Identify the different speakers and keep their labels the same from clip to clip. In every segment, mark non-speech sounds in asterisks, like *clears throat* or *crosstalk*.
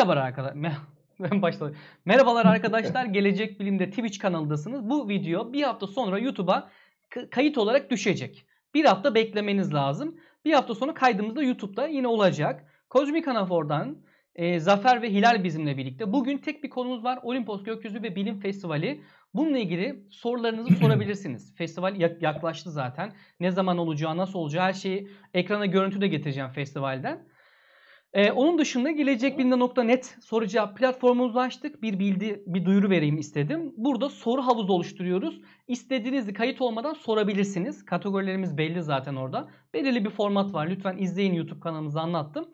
Speaker 1: Merhaba arkadaşlar. *laughs* Ben başladım. Merhabalar arkadaşlar. *laughs* Gelecek Bilim'de Twitch kanalındasınız. Bu video bir hafta sonra YouTube'a kayıt olarak düşecek. Bir hafta beklemeniz lazım. Bir hafta sonra kaydımız da YouTube'da yine olacak. Kozmik Anafor'dan e, Zafer ve Hilal bizimle birlikte. Bugün tek bir konumuz var. Olimpos Gökyüzü ve Bilim Festivali. Bununla ilgili sorularınızı *laughs* sorabilirsiniz. Festival yaklaştı zaten. Ne zaman olacağı, nasıl olacağı her şeyi ekrana görüntü de getireceğim festivalden. Ee, onun dışında gelecekbilinde.net soru cevap platformumuzu açtık. Bir bildi, bir duyuru vereyim istedim. Burada soru havuzu oluşturuyoruz. İstediğinizi kayıt olmadan sorabilirsiniz. Kategorilerimiz belli zaten orada. Belirli bir format var. Lütfen izleyin YouTube kanalımızı anlattım.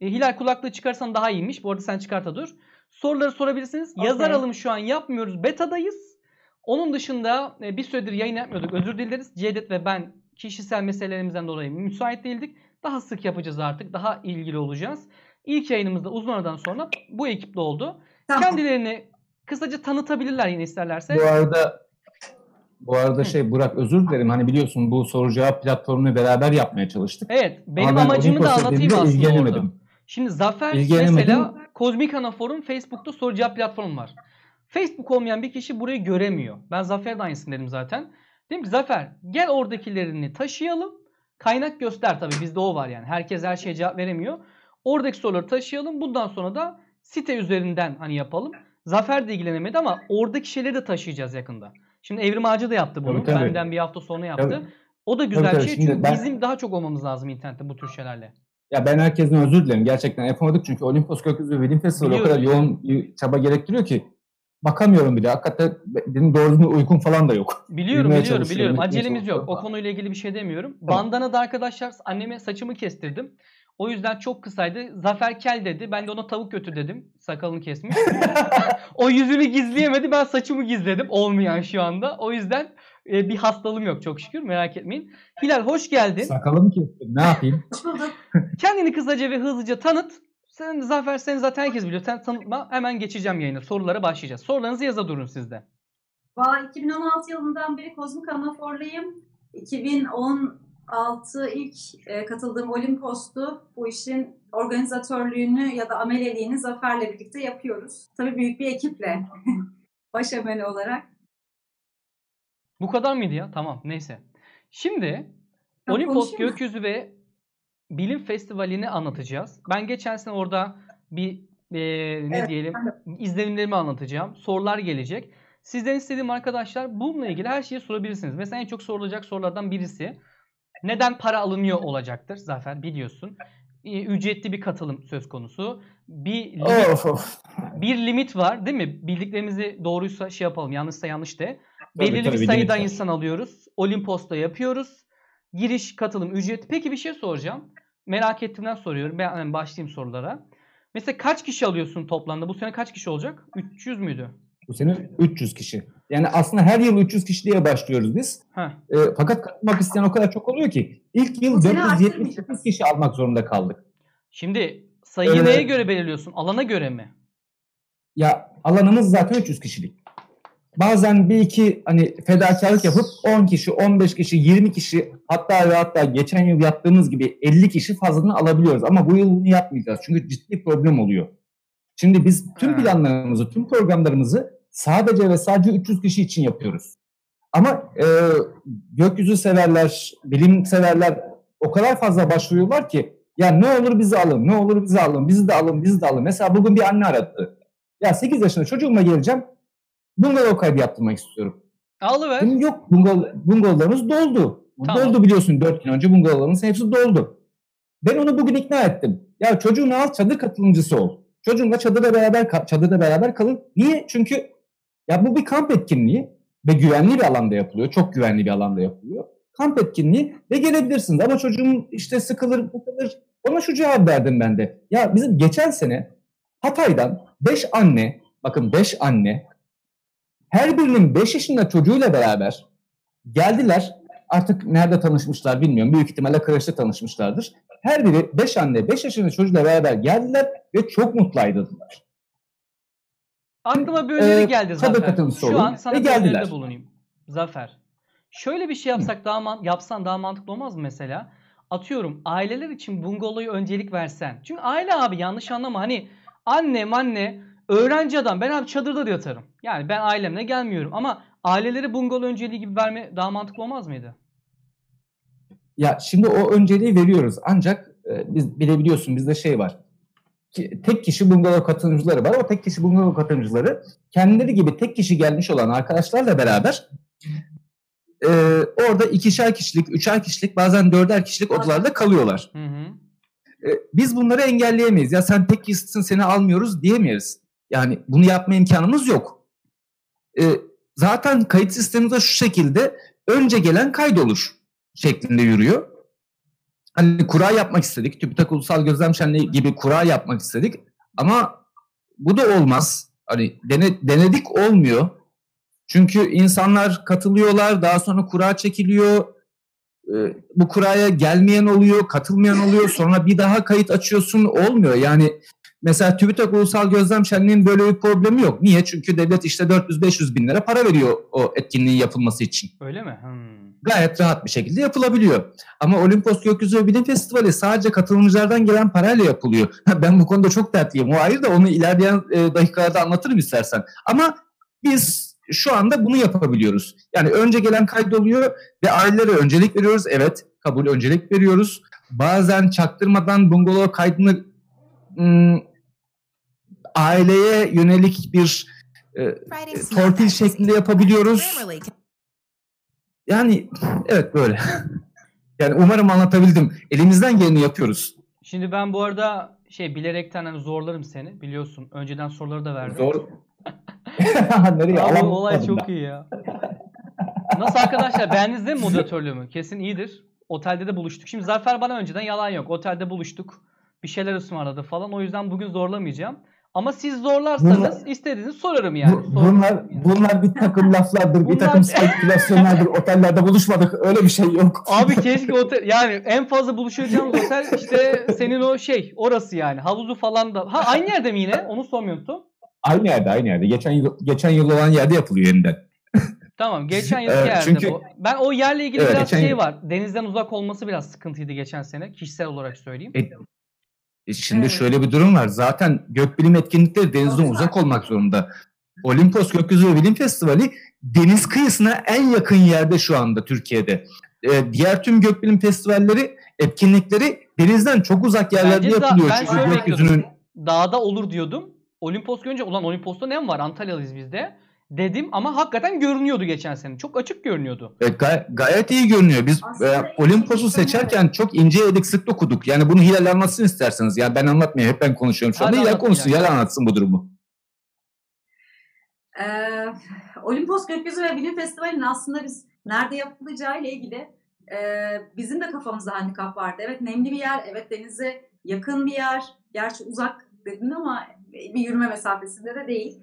Speaker 1: E, Hilal kulaklığı çıkarsan daha iyiymiş. Bu arada sen çıkarta dur. Soruları sorabilirsiniz. Okay. Yazar alımı şu an yapmıyoruz. Beta'dayız. Onun dışında e, bir süredir yayın yapmıyorduk. Özür dileriz. Cevdet ve ben kişisel meselelerimizden dolayı müsait değildik. Daha sık yapacağız artık. Daha ilgili olacağız. İlk yayınımızda uzun aradan sonra bu ekiple oldu. Tamam. Kendilerini kısaca tanıtabilirler yine isterlerse.
Speaker 2: Bu arada bu arada şey Burak özür dilerim. Hani biliyorsun bu soru cevap platformunu beraber yapmaya çalıştık.
Speaker 1: Evet. Benim amacımı da anlatayım aslında orada. Şimdi Zafer mesela Kozmik Anafor'un Facebook'ta soru cevap platformu var. Facebook olmayan bir kişi burayı göremiyor. Ben Zafer'e de aynısını dedim zaten. Dedim ki Zafer gel oradakilerini taşıyalım. Kaynak göster tabii bizde o var yani. Herkes her şeye cevap veremiyor. Oradaki soruları taşıyalım. Bundan sonra da site üzerinden hani yapalım. Zafer de ilgilenemedi ama oradaki şeyleri de taşıyacağız yakında. Şimdi Evrim Ağacı da yaptı bunu. Tabii, tabii. Benden bir hafta sonra yaptı. Tabii. O da güzel tabii, bir şey. Şimdi çünkü ben... bizim daha çok olmamız lazım internette bu tür şeylerle.
Speaker 2: Ya ben herkesten özür dilerim. Gerçekten yapamadık çünkü Olimpos Gökyüzü ve Bilim Festivali o kadar yoğun çaba gerektiriyor ki bakamıyorum bile. Hakikaten benim doğru uykum falan da yok.
Speaker 1: Biliyorum Bilmeye biliyorum biliyorum. Acelemiz yok. O konuyla ilgili bir şey demiyorum. Tamam. Bandana da arkadaşlar anneme saçımı kestirdim. O yüzden çok kısaydı. Zafer kel dedi. Ben de ona tavuk götür dedim. Sakalını kesmiş. *laughs* o yüzünü gizleyemedi. Ben saçımı gizledim. Olmayan şu anda. O yüzden e, bir hastalığım yok çok şükür. Merak etmeyin. Hilal hoş geldin.
Speaker 2: Sakalımı kestim. Ne yapayım?
Speaker 1: Kendini kısaca ve hızlıca tanıt. Sen Zafer seni zaten herkes biliyor. Sen tanıtma. Hemen geçeceğim yayına. Sorulara başlayacağız. Sorularınızı yaza durun sizde.
Speaker 3: Valla 2016 yılından beri Kozmik Anafor'layım. 2016 ilk e, katıldığım Olimpos'tu. Bu işin organizatörlüğünü ya da ameleliğini Zafer'le birlikte yapıyoruz. Tabii büyük bir ekiple. *laughs* Baş ameli olarak.
Speaker 1: Bu kadar mıydı ya? Tamam neyse. Şimdi ya, Olimpos gökyüzü ve bilim festivalini anlatacağız. Ben geçen sene orada bir e, ne evet, diyelim izlenimlerimi anlatacağım. Sorular gelecek. Sizden istediğim arkadaşlar bununla ilgili her şeyi sorabilirsiniz. Mesela en çok sorulacak sorulardan birisi neden para alınıyor olacaktır Zafer biliyorsun. E, ücretli bir katılım söz konusu. Bir limit, of, of. bir limit var değil mi? Bildiklerimizi doğruysa şey yapalım yanlışsa yanlış de. Belirli tabii, bir sayıda insan alıyoruz. Olimpos'ta yapıyoruz. Giriş katılım ücret. Peki bir şey soracağım merak ettiğimden soruyorum. Ben yani başlayayım sorulara. Mesela kaç kişi alıyorsun toplamda? Bu sene kaç kişi olacak? 300 müydü?
Speaker 2: Bu sene 300 kişi. Yani aslında her yıl 300 kişi diye başlıyoruz biz. E, fakat katılmak isteyen o kadar çok oluyor ki ilk yıl 478 kişi almak zorunda kaldık.
Speaker 1: Şimdi sayıyı ee, neye göre belirliyorsun? Alana göre mi?
Speaker 2: Ya alanımız zaten 300 kişilik bazen bir iki hani fedakarlık yapıp 10 kişi, 15 kişi, 20 kişi hatta ve hatta geçen yıl yaptığımız gibi 50 kişi fazlasını alabiliyoruz. Ama bu yıl bunu yapmayacağız. Çünkü ciddi problem oluyor. Şimdi biz tüm planlarımızı, tüm programlarımızı sadece ve sadece 300 kişi için yapıyoruz. Ama e, gökyüzü severler, bilim severler o kadar fazla başvuruyorlar ki ya ne olur bizi alın, ne olur bizi alın, bizi de alın, bizi de alın. Mesela bugün bir anne aradı. Ya 8 yaşında çocuğuma geleceğim, bungalov kaydı yaptırmak istiyorum.
Speaker 1: Alıver.
Speaker 2: Dedim yok bungalov, bungalovlarımız doldu. Tamam. Doldu biliyorsun 4 gün önce bungalovlarımız hepsi doldu. Ben onu bugün ikna ettim. Ya çocuğunu al çadır katılımcısı ol. Çocuğunla çadırda beraber çadırda beraber kalın. Niye? Çünkü ya bu bir kamp etkinliği ve güvenli bir alanda yapılıyor. Çok güvenli bir alanda yapılıyor. Kamp etkinliği ve gelebilirsiniz. Ama çocuğum işte sıkılır, sıkılır. Ona şu cevap verdim ben de. Ya bizim geçen sene Hatay'dan 5 anne, bakın 5 anne her birinin 5 yaşında çocuğuyla beraber geldiler. Artık nerede tanışmışlar bilmiyorum. Büyük ihtimalle kreşte tanışmışlardır. Her biri 5 anne 5 yaşında çocuğuyla beraber geldiler ve çok mutluydular.
Speaker 1: Aklıma böyle ee, geldi Zafer. Şu an sana bir öneride bulunayım. Zafer. Şöyle bir şey yapsak daha man yapsan daha mantıklı olmaz mı mesela? Atıyorum aileler için bungaloyu öncelik versen. Çünkü aile abi yanlış anlama hani Annem anne öğrenci adam ben abi çadırda da yatarım. Yani ben ailemle gelmiyorum ama aileleri bungalov önceliği gibi verme daha mantıklı olmaz mıydı?
Speaker 2: Ya şimdi o önceliği veriyoruz ancak e, biz bilebiliyorsun bizde şey var. Ki, tek kişi bungalov katılımcıları var. O tek kişi bungalov katılımcıları kendileri gibi tek kişi gelmiş olan arkadaşlarla beraber e, orada ikişer kişilik, üçer kişilik bazen dörder kişilik odalarda kalıyorlar.
Speaker 1: Hı hı.
Speaker 2: E, biz bunları engelleyemeyiz. Ya sen tek kişisin seni almıyoruz diyemeyiz. Yani bunu yapma imkanımız yok. E, zaten kayıt sistemi de şu şekilde önce gelen kaydolur şeklinde yürüyor. Hani kura yapmak istedik. TÜBİTAK Ulusal Gözlem Şenliği gibi kura yapmak istedik. Ama bu da olmaz. Hani dene, denedik olmuyor. Çünkü insanlar katılıyorlar, daha sonra kura çekiliyor. Ee, bu kuraya gelmeyen oluyor, katılmayan oluyor. Sonra bir daha kayıt açıyorsun, olmuyor. Yani mesela TÜBİTAK Ulusal Gözlem Şenliği'nin böyle bir problemi yok. Niye? Çünkü devlet işte 400-500 bin lira para veriyor o etkinliğin yapılması için.
Speaker 1: Öyle mi? Hmm.
Speaker 2: Gayet rahat bir şekilde yapılabiliyor. Ama Olimpos Gökyüzü ve Bilim Festivali sadece katılımcılardan gelen parayla yapılıyor. Ben bu konuda çok dertliyim. O ayrı da onu ilerleyen e, dakikalarda anlatırım istersen. Ama biz şu anda bunu yapabiliyoruz. Yani önce gelen kaydoluyor ve ailelere öncelik veriyoruz. Evet kabul öncelik veriyoruz. Bazen çaktırmadan bungalov kaydını ım, aileye yönelik bir e, torpil şeklinde yapabiliyoruz. Yani evet böyle. Yani umarım anlatabildim. Elimizden geleni yapıyoruz.
Speaker 1: Şimdi ben bu arada şey bilerekten hani zorlarım seni biliyorsun. Önceden soruları da verdim.
Speaker 2: Zor. *laughs* Nereye?
Speaker 1: Abi, olay çok iyi ya. Nasıl arkadaşlar beğendiniz değil mi moderatörlüğümü? Kesin iyidir. Otelde de buluştuk. Şimdi Zafer bana önceden yalan yok. Otelde buluştuk. Bir şeyler ısmarladı falan. O yüzden bugün zorlamayacağım. Ama siz zorlarsanız
Speaker 2: Bunlar-
Speaker 1: istediğinizi sorarım yani.
Speaker 2: Bu-
Speaker 1: Sorarım
Speaker 2: bunlar
Speaker 1: yani.
Speaker 2: bunlar bir takım *laughs* laflardır, bir
Speaker 1: Bunlar-
Speaker 2: takım spekülasyonlardır. *laughs* Otellerde buluşmadık. Öyle bir şey yok.
Speaker 1: Abi *laughs* keşke otel yani en fazla buluşacağımız otel işte senin o şey orası yani havuzu falan da. Ha aynı yerde mi yine? Onu sormuyorsun.
Speaker 2: Aynı yerde, aynı yerde. Geçen yıl geçen yıl olan yerde yapılıyor yeniden.
Speaker 1: Tamam geçen yılki
Speaker 2: Evet,
Speaker 1: yerde
Speaker 2: çünkü-
Speaker 1: bu. Ben o yerle ilgili
Speaker 2: Evet,
Speaker 1: biraz şey
Speaker 2: yıl-
Speaker 1: var. Denizden uzak olması biraz sıkıntıydı geçen sene. Kişisel olarak söyleyeyim.
Speaker 2: E şimdi
Speaker 3: Evet.
Speaker 2: şöyle bir durum var. Zaten gökbilim etkinlikleri denizden
Speaker 3: Doğru.
Speaker 2: uzak olmak zorunda. Olimpos Gökyüzü ve Bilim Festivali deniz kıyısına en yakın yerde şu anda Türkiye'de. E, diğer tüm gökbilim festivalleri, etkinlikleri denizden çok uzak yerlerde
Speaker 1: Bence da-
Speaker 2: yapılıyor.
Speaker 1: ben
Speaker 2: Çünkü
Speaker 1: şöyle
Speaker 2: gökyüzünün
Speaker 1: Dağda olur diyordum. Olimpos görünce ulan Olimpos'ta ne var? Antalyalıyız biz de. Dedim ama hakikaten görünüyordu geçen sene. Çok açık görünüyordu.
Speaker 2: E, gay- gayet iyi görünüyor. Biz
Speaker 3: Aslında
Speaker 2: e, Olimpos'u
Speaker 3: bir
Speaker 2: seçerken çok ince yedik sık dokuduk. Yani bunu Hilal anlatsın isterseniz. Yani ben anlatmayayım. Hep ben konuşuyorum şu anda. Hilal konuşsun.
Speaker 1: Hilal.
Speaker 2: Hilal anlatsın bu durumu.
Speaker 3: Ee, Olimpos Gökyüzü ve Bilim Festivali'nin aslında biz nerede yapılacağı ile ilgili e, bizim de kafamızda handikap vardı. Evet nemli bir yer, evet denize yakın bir yer. Gerçi uzak dedin ama bir yürüme mesafesinde de değil.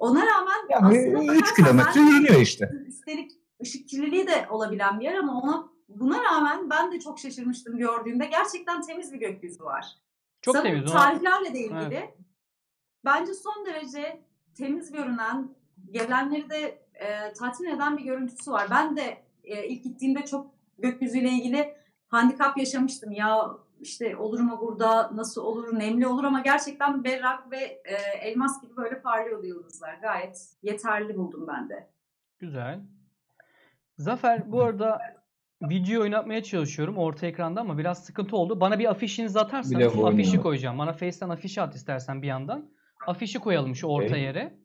Speaker 3: Ona rağmen
Speaker 2: Yani
Speaker 3: aslında
Speaker 2: 3
Speaker 3: bakarsan
Speaker 2: kilometre
Speaker 3: ben-
Speaker 2: yürünüyor işte.
Speaker 3: Üstelik ışık kirliliği de olabilen bir yer ama ona buna rağmen ben de çok şaşırmıştım gördüğümde. Gerçekten temiz bir gökyüzü var.
Speaker 1: Çok
Speaker 3: Sanırım
Speaker 1: temiz.
Speaker 3: Tarihlerle de ilgili. Bence son derece temiz görünen, gelenleri de e, tatmin eden bir görüntüsü var. Ben de e, ilk gittiğimde çok gökyüzüyle ilgili handikap yaşamıştım. Ya işte olur mu burada, nasıl olur, nemli olur ama gerçekten berrak ve e, elmas gibi böyle parlıyordu yıldızlar. Gayet yeterli buldum ben de.
Speaker 1: Güzel. Zafer bu arada video oynatmaya çalışıyorum orta ekranda ama biraz sıkıntı oldu. Bana bir afişinizi atarsanız afişi koyacağım. Bana Face'ten afişi at istersen bir yandan. Afişi koyalım şu orta
Speaker 2: Okey.
Speaker 1: yere.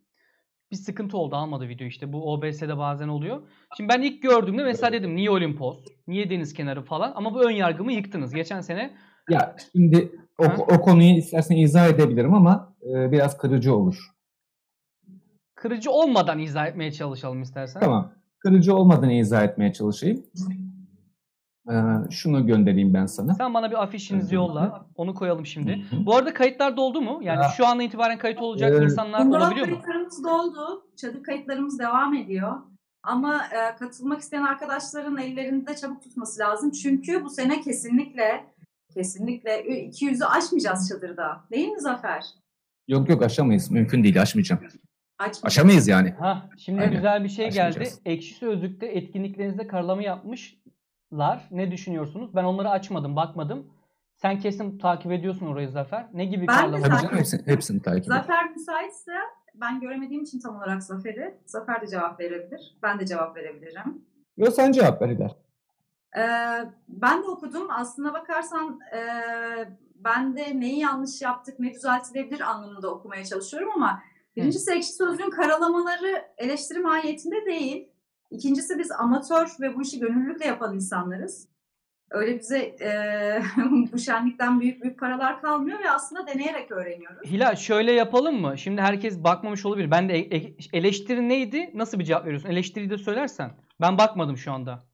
Speaker 1: Bir sıkıntı oldu almadı video işte. Bu OBS'de bazen oluyor. Şimdi ben ilk gördüğümde mesela dedim niye Olimpos? Niye deniz kenarı falan? Ama bu ön yargımı yıktınız. Geçen sene
Speaker 2: Ya şimdi o,
Speaker 1: Ha?
Speaker 2: o konuyu istersen izah edebilirim ama e, biraz kırıcı olur.
Speaker 1: kırıcı olmadan izah etmeye çalışalım istersen.
Speaker 2: Tamam. Kırıcı olmadan izah etmeye çalışayım. Ee, şunu göndereyim ben sana.
Speaker 1: Sen bana bir afişinizi yolla. Onu koyalım şimdi.
Speaker 2: Hı hı.
Speaker 1: Bu arada kayıtlar doldu mu? Yani
Speaker 2: Ya.
Speaker 1: şu andan itibaren kayıt olacak
Speaker 2: Ee,
Speaker 1: insanlar olabiliyor mu?
Speaker 3: kayıtlarımız doldu. Çadır kayıtlarımız devam ediyor. Ama e, katılmak isteyen arkadaşların ellerinde çabuk tutması lazım. Çünkü bu sene kesinlikle kesinlikle 200'ü aşmayacağız çadırda. Değil mi Zafer?
Speaker 2: Yok yok aşamayız. Mümkün değil aşmayacağım.
Speaker 3: Açmayacağız.
Speaker 2: Aşamayız yani.
Speaker 1: Ha, şimdi
Speaker 2: Aynen.
Speaker 1: güzel bir şey geldi. Ekşi Sözlük'te etkinliklerinizde karalama yapmışlar. Ne düşünüyorsunuz? Ben onları açmadım, bakmadım. Sen kesin takip ediyorsun orayı Zafer. Ne gibi
Speaker 3: Ben de takip
Speaker 2: canım hepsini, hepsini takip ediyorum.
Speaker 3: Zafer müsaitse ben göremediğim için tam olarak Zafer'i. Zafer de cevap verebilir. Ben de cevap verebilirim.
Speaker 2: Yo sen cevap ver Hilal.
Speaker 3: Ee, ben de okudum. Aslına bakarsan e, ben de neyi yanlış yaptık, ne düzeltilebilir anlamında okumaya çalışıyorum ama birincisi ekşi sözlüğün karalamaları eleştiri mahiyetinde değil. İkincisi biz amatör ve bu işi gönüllülükle yapan insanlarız. Öyle bize e, *laughs* bu şenlikten büyük büyük paralar kalmıyor ve aslında deneyerek öğreniyoruz.
Speaker 1: Hilal şöyle yapalım mı? Şimdi herkes bakmamış olabilir. Ben de e- e- eleştiri neydi? Nasıl bir cevap veriyorsun? Eleştiriyi de söylersen. Ben bakmadım şu anda.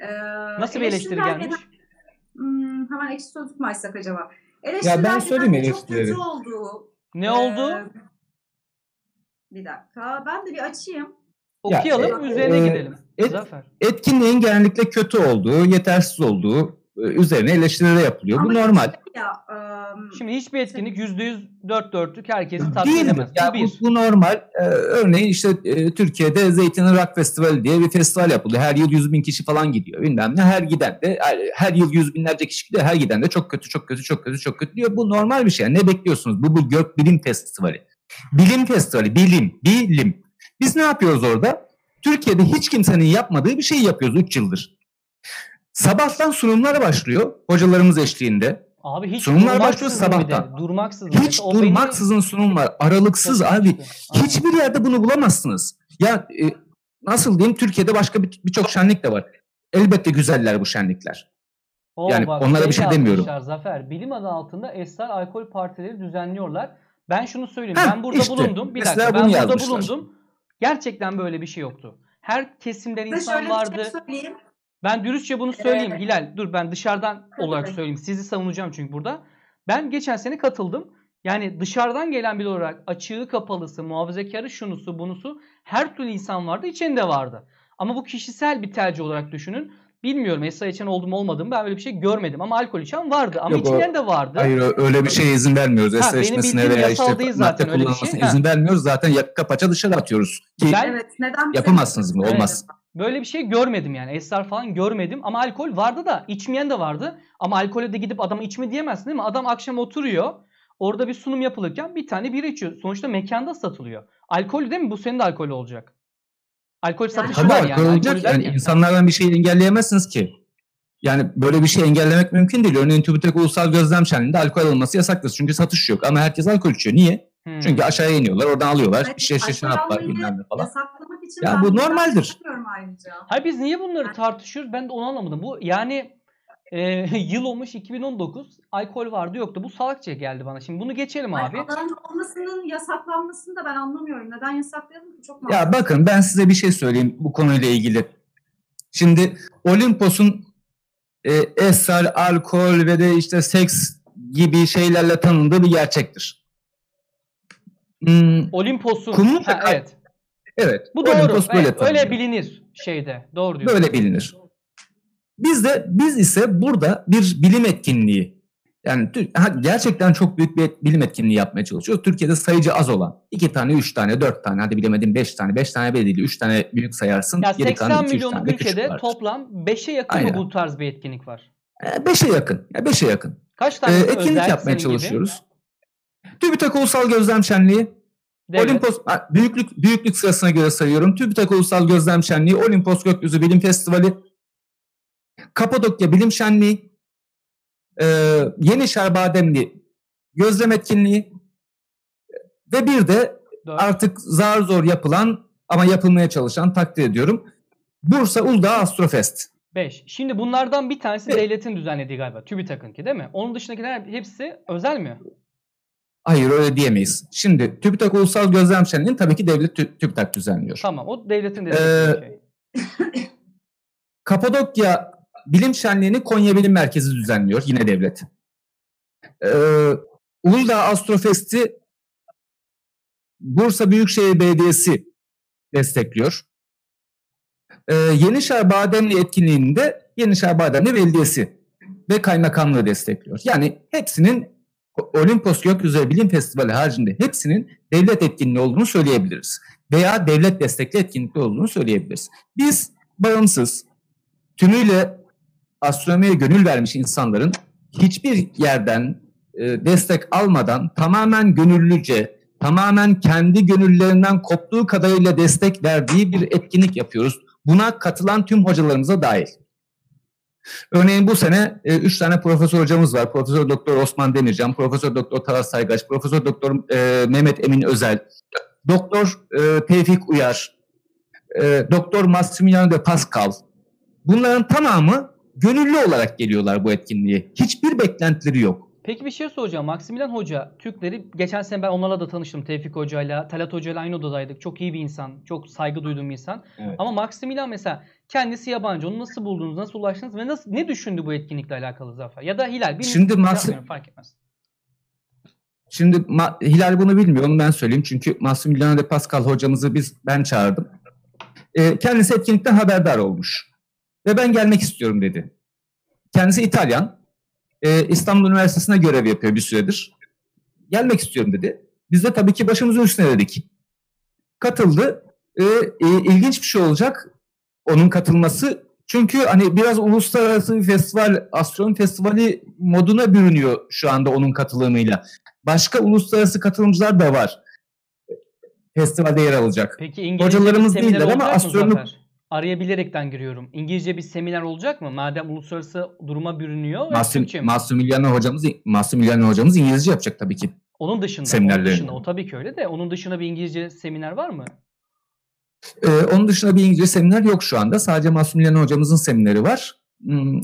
Speaker 3: Ee,
Speaker 1: Nasıl bir eleştiri
Speaker 3: eleştiriler
Speaker 1: gelmiş?
Speaker 3: Hmm, hemen ekşi sözlük mü açsak acaba?
Speaker 2: Ya ben
Speaker 3: Eleştiriler
Speaker 2: söyleyeyim
Speaker 3: genelde çok
Speaker 2: eleştirileri.
Speaker 3: kötü olduğu.
Speaker 1: Ne
Speaker 3: Ee,
Speaker 1: oldu?
Speaker 3: Bir dakika. Ben de bir açayım.
Speaker 2: Ya,
Speaker 1: Okuyalım,
Speaker 3: e-
Speaker 1: üzerine
Speaker 2: e-
Speaker 1: gidelim.
Speaker 2: et-
Speaker 1: Zafer.
Speaker 2: Etkinliğin genellikle kötü olduğu, yetersiz olduğu e, üzerine eleştiriler yapılıyor. Bu
Speaker 3: Ama
Speaker 2: normal.
Speaker 3: şey Ya, ım,
Speaker 1: Şimdi hiçbir etkinlik %100 dört dörtlük herkesi tatmin
Speaker 2: Değil
Speaker 1: edemez.
Speaker 2: Ya
Speaker 1: bu bir.
Speaker 2: bu, bu normal. Ee, örneğin işte e, Türkiye'de Zeytin'in Rock Festivali diye bir festival yapılıyor. Her yıl 100 bin kişi falan gidiyor. Bilmem ne. Her giden de her, her yıl yüz binlerce kişi gidiyor. Her giden de çok kötü, çok kötü, çok kötü, çok kötü diyor. Bu normal bir şey. Ne bekliyorsunuz? Bu bu gök bilim festivali. Bilim festivali, bilim, bilim. Biz ne yapıyoruz orada? Türkiye'de hiç kimsenin yapmadığı bir şey yapıyoruz 3 yıldır. Sabahtan sunumlar başlıyor hocalarımız eşliğinde.
Speaker 1: Abi hiç
Speaker 2: Sunumlar başlıyor
Speaker 1: bir de.
Speaker 2: sabahtan.
Speaker 1: Durmaksızın.
Speaker 2: Hiç
Speaker 1: o
Speaker 2: durmaksızın sunum var. Aralıksız
Speaker 1: çok
Speaker 2: abi.
Speaker 1: Aynen.
Speaker 2: Hiçbir yerde bunu bulamazsınız. Ya e, nasıl diyeyim Türkiye'de başka bir- birçok şenlik de var. Elbette güzeller bu şenlikler.
Speaker 1: Oo,
Speaker 2: Yani onlara bir şey demiyorum.
Speaker 1: Zafer. Bilim adı altında esrar alkol partileri düzenliyorlar. Ben şunu söyleyeyim.
Speaker 2: Heh,
Speaker 1: ben burada
Speaker 2: işte.
Speaker 1: bulundum. Bir dakika. Ben burada
Speaker 2: yazmışlar.
Speaker 1: bulundum. Gerçekten böyle bir şey yoktu. Her kesimden
Speaker 3: size
Speaker 1: insan
Speaker 3: şöyle
Speaker 1: vardı.
Speaker 3: şey söyleyeyim.
Speaker 1: Ben dürüstçe bunu söyleyeyim
Speaker 3: Ee,
Speaker 1: Hilal. Dur ben dışarıdan olarak söyleyeyim. Sizi savunacağım çünkü burada. Ben geçen sene katıldım. Yani dışarıdan gelen biri olarak açığı kapalısı, muhafazakarı şunusu bunusu her türlü insan vardı. içinde vardı. Ama bu kişisel bir tercih olarak düşünün. Bilmiyorum Esra içen oldu mu olmadı mı ben böyle bir şey görmedim. Ama alkol içen vardı. Ama
Speaker 2: Yok, o-
Speaker 1: içmeyen de vardı.
Speaker 2: Hayır öyle bir şeye izin vermiyoruz.
Speaker 1: Ha, benim
Speaker 2: içmesine veya işte madde
Speaker 1: öyle bir şey. Ha.
Speaker 2: izin vermiyoruz. Zaten yaka paça dışarı atıyoruz. Ki
Speaker 1: Ben-
Speaker 3: Evet. Neden bize-
Speaker 2: yapamazsınız mı?
Speaker 1: Evet.
Speaker 2: Olmaz.
Speaker 1: Böyle bir şey görmedim yani. Esrar falan görmedim. Ama alkol vardı da içmeyen de vardı. Ama alkole de gidip adama içme diyemezsin değil mi? Adam akşam oturuyor. Orada bir sunum yapılırken bir tane bira içiyor. Sonuçta mekanda satılıyor. Alkol değil mi? Bu senin de alkol olacak. Alkol satışı
Speaker 2: Tabii
Speaker 1: var
Speaker 2: alkol
Speaker 1: yani.
Speaker 2: olacak.
Speaker 1: Alkolü
Speaker 2: Yani insanlardan bir şey engelleyemezsiniz ki. Yani böyle bir şey engellemek mümkün değil. Örneğin TÜBİTAK Ulusal Gözlem Şenliği'nde alkol alınması yasaktır. Çünkü satış yok. Ama herkes alkol içiyor. Niye?
Speaker 1: Hmm.
Speaker 2: Çünkü aşağıya iniyorlar. Oradan alıyorlar.
Speaker 3: Evet,
Speaker 2: Bir şey şişe
Speaker 3: alkol
Speaker 2: şarap var
Speaker 3: almayı
Speaker 2: bilmem ne falan.
Speaker 3: Yasaklamak için
Speaker 2: Ya bu normaldir.
Speaker 1: Hayır biz niye bunları tartışıyoruz? Ben de onu anlamadım. Bu yani e, *laughs* yıl olmuş 2019. Alkol vardı yoktu. Bu salakça geldi bana. Şimdi bunu geçelim abi.
Speaker 3: Adanın olmasının yasaklanmasını da ben anlamıyorum. Neden yasaklayalım ki? Çok
Speaker 2: Ya
Speaker 3: mantıklı.
Speaker 2: bakın ben size bir şey söyleyeyim bu konuyla ilgili. Şimdi Olimpos'un e, esrar, alkol ve de işte seks gibi şeylerle tanındığı bir gerçektir. Hmm,
Speaker 1: Olimpos'un.
Speaker 2: Kumlu
Speaker 1: Ha, evet.
Speaker 2: evet.
Speaker 1: Bu doğru.
Speaker 2: Olimpos böyle
Speaker 1: Evet, öyle bilinir şeyde. Doğru diyorsun.
Speaker 2: Böyle bilinir. Biz de biz ise burada bir bilim etkinliği yani gerçekten çok büyük bir bilim etkinliği yapmaya çalışıyoruz. Türkiye'de sayıcı az olan iki tane, üç tane, dört tane hadi bilemedim beş tane, beş tane bile değil. Üç tane büyük sayarsın.
Speaker 1: Ya
Speaker 2: geri kalan
Speaker 1: 80
Speaker 2: iki, üç
Speaker 1: milyonluk
Speaker 2: tane
Speaker 1: ülkede toplam 5'e yakın
Speaker 2: Aynen.
Speaker 1: bu tarz bir etkinlik var?
Speaker 2: E, Beşe yakın. Ya beşe yakın.
Speaker 1: Kaç tane
Speaker 2: etkinlik
Speaker 1: özel
Speaker 2: yapmaya
Speaker 1: senin gibi?
Speaker 2: çalışıyoruz. TÜBİTAK Ulusal Gözlem Şenliği,
Speaker 1: Devlet.
Speaker 2: Olimpos büyüklük büyüklük sırasına göre sayıyorum. TÜBİTAK Ulusal Gözlem Şenliği, Olimpos Gökyüzü Bilim Festivali, Kapadokya Bilim Şenliği, e, Yenişehir Bademli Gözlem Etkinliği ve bir de artık zar zor yapılan ama yapılmaya çalışan takdir ediyorum. Bursa Uludağ Astrofest.
Speaker 1: 5. Şimdi bunlardan bir tanesi
Speaker 2: Evet.
Speaker 1: devletin düzenlediği galiba. TÜBİTAK'ınki değil mi? Onun dışındakiler hepsi özel mi?
Speaker 2: Hayır öyle diyemeyiz. Şimdi TÜBİTAK Ulusal Gözlem Şenliği'ni tabii ki devlet tü- TÜBİTAK düzenliyor.
Speaker 1: Tamam. O devletin
Speaker 2: Ee,
Speaker 1: dediği şey. *coughs*
Speaker 2: Kapadokya Bilim Şenliği'ni Konya Bilim Merkezi düzenliyor. Yine devlet. Ee, Uludağ Astrofest'i Bursa Büyükşehir Belediyesi destekliyor. Ee, Yenişehir Bademli etkinliğini de Yenişehir Bademli Belediyesi ve Kaymakamlığı destekliyor. Yani hepsinin Olimpos Gökyüzü Bilim Festivali haricinde hepsinin devlet etkinliği olduğunu söyleyebiliriz. Veya devlet destekli etkinlikli olduğunu söyleyebiliriz. Biz bağımsız, tümüyle astronomiye gönül vermiş insanların hiçbir yerden e, destek almadan tamamen gönüllüce, tamamen kendi gönüllerinden koptuğu kadarıyla destek verdiği bir etkinlik yapıyoruz. Buna katılan tüm hocalarımıza dahil. Örneğin bu sene e, üç tane profesör hocamız var. Profesör Doktor Osman Demircan, Profesör Doktor Taras Saygaç, Profesör Doktor e, Mehmet Emin Özel, Doktor e, Tevfik Uyar, e, Doktor Massimiliano de Pascal. Bunların tamamı gönüllü olarak geliyorlar bu etkinliğe. Hiçbir beklentileri yok.
Speaker 1: Peki bir şey soracağım. Maximilian Hoca Türkleri geçen sene ben onlarla da tanıştım. Tevfik Hoca'yla, Talat Hoca'yla aynı odadaydık. Çok iyi bir insan. Çok saygı duyduğum bir insan.
Speaker 2: Evet.
Speaker 1: Ama Maximilian mesela kendisi yabancı. Onu nasıl buldunuz? Nasıl ulaştınız? Ve nasıl ne düşündü bu etkinlikle alakalı Zafer? Ya da Hilal.
Speaker 2: Şimdi Maxi-
Speaker 1: yapmıyorum, fark etmez.
Speaker 2: Şimdi Ma- Hilal bunu bilmiyor, onu ben söyleyeyim. Çünkü Massimiliano de Pascal hocamızı biz ben çağırdım. Ee, kendisi etkinlikten haberdar olmuş. Ve ben gelmek istiyorum dedi. Kendisi İtalyan. Ee, İstanbul Üniversitesi'ne görev yapıyor bir süredir. Gelmek istiyorum dedi. Biz de tabii ki başımızın üstüne dedik. Katıldı. Ee, e, ilginç bir şey olacak onun katılması. Çünkü hani biraz uluslararası bir festival, astronomi festivali moduna bürünüyor şu anda onun katılımıyla. Başka uluslararası katılımcılar da var. Festivalde yer alacak.
Speaker 1: Peki İngilizce
Speaker 2: Hocalarımız değiller ama astronom-
Speaker 1: Zafer? Araya bilerekten giriyorum. İngilizce bir seminer olacak mı? Madem uluslararası duruma bürünüyor.
Speaker 2: Masumiliano hocamız Masumiliano hocamız İngilizce yapacak tabii ki.
Speaker 1: onun dışında, onun
Speaker 2: seminerleri.
Speaker 1: dışında. O tabii ki öyle de. Onun dışında bir İngilizce seminer var mı?
Speaker 2: Ee, onun dışında bir İngilizce seminer yok şu anda. Sadece Masumiliano hocamızın semineri var. Hmm,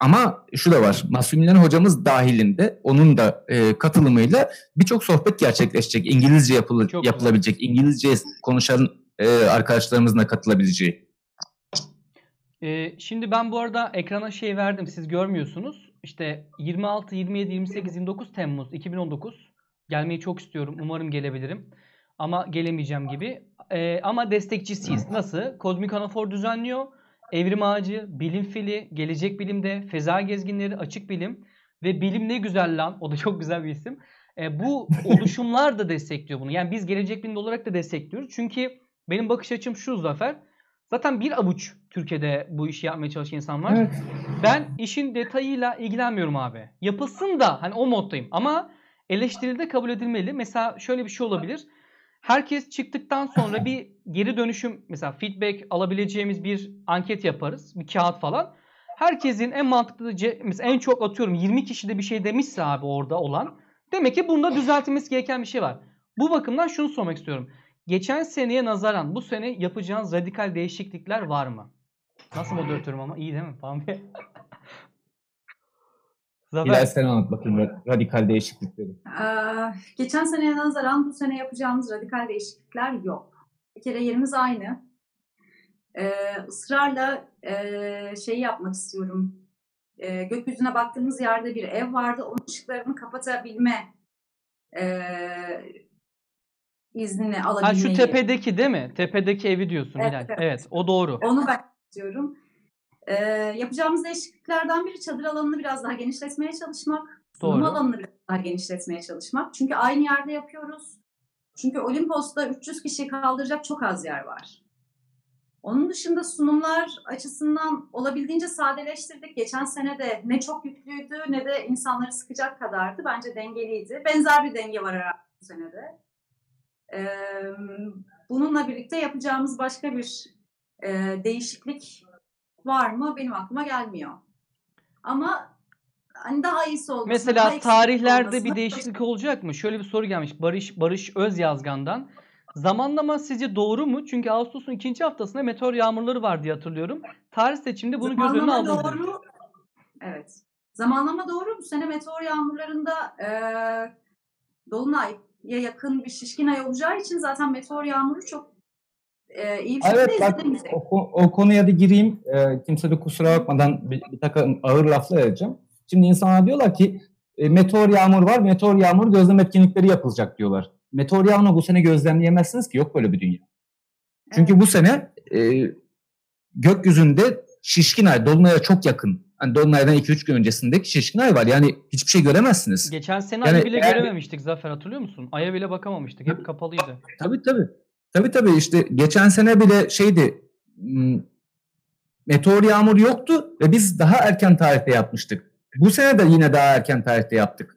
Speaker 2: ama şu da var. Masumiliano hocamız dahilinde onun da e, katılımıyla birçok sohbet gerçekleşecek. İngilizce yapılı,
Speaker 1: Çok güzel.
Speaker 2: yapılabilecek. İngilizce konuşan e, arkadaşlarımızın da katılabileceği.
Speaker 1: Ee, şimdi ben bu arada ekrana şey verdim siz görmüyorsunuz. İşte 26, 27, 28, 29 Temmuz 2019 gelmeyi çok istiyorum. Umarım gelebilirim. Ama gelemeyeceğim gibi. Ee, ama destekçisiyiz. Nasıl? Kozmik Anafor düzenliyor. Evrim Ağacı, Bilim Fili, Gelecek Bilim'de, Feza Gezginleri, Açık Bilim ve Bilim Ne Güzel Lan. O da çok güzel bir isim. Ee, bu *laughs* oluşumlar da destekliyor bunu. Yani biz Gelecek Bilim'de olarak da destekliyoruz. Çünkü benim bakış açım şu Zafer. Zaten bir avuç Türkiye'de bu işi yapmaya çalışan insan var.
Speaker 2: Evet.
Speaker 1: Ben işin detayıyla ilgilenmiyorum abi. Yapılsın da hani o moddayım ama eleştirilde kabul edilmeli. Mesela şöyle bir şey olabilir. Herkes çıktıktan sonra bir geri dönüşüm mesela feedback alabileceğimiz bir anket yaparız. Bir kağıt falan. Herkesin en mantıklı mesela en çok atıyorum 20 kişi de bir şey demişse abi orada olan. Demek ki bunda düzeltilmesi gereken bir şey var. Bu bakımdan şunu sormak istiyorum. Geçen seneye nazaran bu sene yapacağınız radikal değişiklikler var mı? Nasıl moderatörüm ama iyi değil mi. *laughs*
Speaker 2: Hilal
Speaker 1: Zafer
Speaker 2: sen anlat bakayım ra- radikal değişiklikleri.
Speaker 3: Ee, geçen seneye nazaran bu sene yapacağımız radikal değişiklikler yok. Bir kere yerimiz aynı. Ee, ısrarla e, şeyi yapmak istiyorum. Ee, gökyüzüne baktığımız yerde bir ev vardı. Onun ışıklarını kapatabilme e, iznini
Speaker 1: ha
Speaker 3: alabilmeyi.
Speaker 1: şu tepedeki değil mi? Tepedeki evi diyorsun
Speaker 3: Evet,
Speaker 1: Hilal.
Speaker 3: evet.
Speaker 1: Evet o doğru.
Speaker 3: Onu ben istiyorum. Ee, yapacağımız değişikliklerden biri çadır alanını biraz daha genişletmeye çalışmak. Sunum
Speaker 1: Doğru.
Speaker 3: alanını biraz daha genişletmeye çalışmak. Çünkü aynı yerde yapıyoruz. Çünkü Olimpos'ta 300 kişi kaldıracak çok az yer var. Onun dışında sunumlar açısından olabildiğince sadeleştirdik. Geçen sene de ne çok yüklüydü ne de insanları sıkacak kadardı. Bence dengeliydi. Benzer bir denge var herhalde bu senede. Bununla birlikte yapacağımız başka bir değişiklik var mı? Benim aklıma gelmiyor. Ama hani daha iyisi olması. daha
Speaker 1: Mesela
Speaker 3: eksiklik
Speaker 1: tarihlerde
Speaker 3: olmasına-
Speaker 1: bir değişiklik olacak mı? Şöyle bir soru gelmiş Barış Barış Özyazgan'dan. Zamanlama sizce doğru mu? Çünkü Ağustos'un ikinci haftasında meteor yağmurları var diye hatırlıyorum. Tarih seçiminde bunu göz önüne aldınız.
Speaker 3: doğru. Evet. Zamanlama doğru. Bu sene meteor yağmurlarında e, Dolunay'a yakın bir şişkin ay olacağı için zaten meteor yağmuru çok e, iyi bir şekilde
Speaker 2: Evet bak o, o konuya da gireyim. Ee, kimse de kusura bakmadan bir, bir takım ağır laflar edeceğim. Şimdi insanlar diyorlar ki e, meteor yağmur var. Meteor yağmur gözlem etkinlikleri yapılacak diyorlar. Meteor yağmuru bu sene gözlemleyemezsiniz ki yok böyle bir dünya. Çünkü bu sene e, gökyüzünde şişkin ay, dolunaya çok yakın. Hani dolunaydan 2-3 gün öncesindeki şişkin ay var. Yani hiçbir şey göremezsiniz.
Speaker 1: Geçen sene
Speaker 2: Yani
Speaker 1: ayı bile
Speaker 2: eğer-
Speaker 1: görememiştik Zafer hatırlıyor musun? Aya bile bakamamıştık. Hep kapalıydı.
Speaker 2: Tabii tabii. Tabii tabii işte geçen sene bile şeydi m, meteor yağmur yoktu ve biz daha erken tarihte yapmıştık. Bu sene de yine daha erken tarihte yaptık.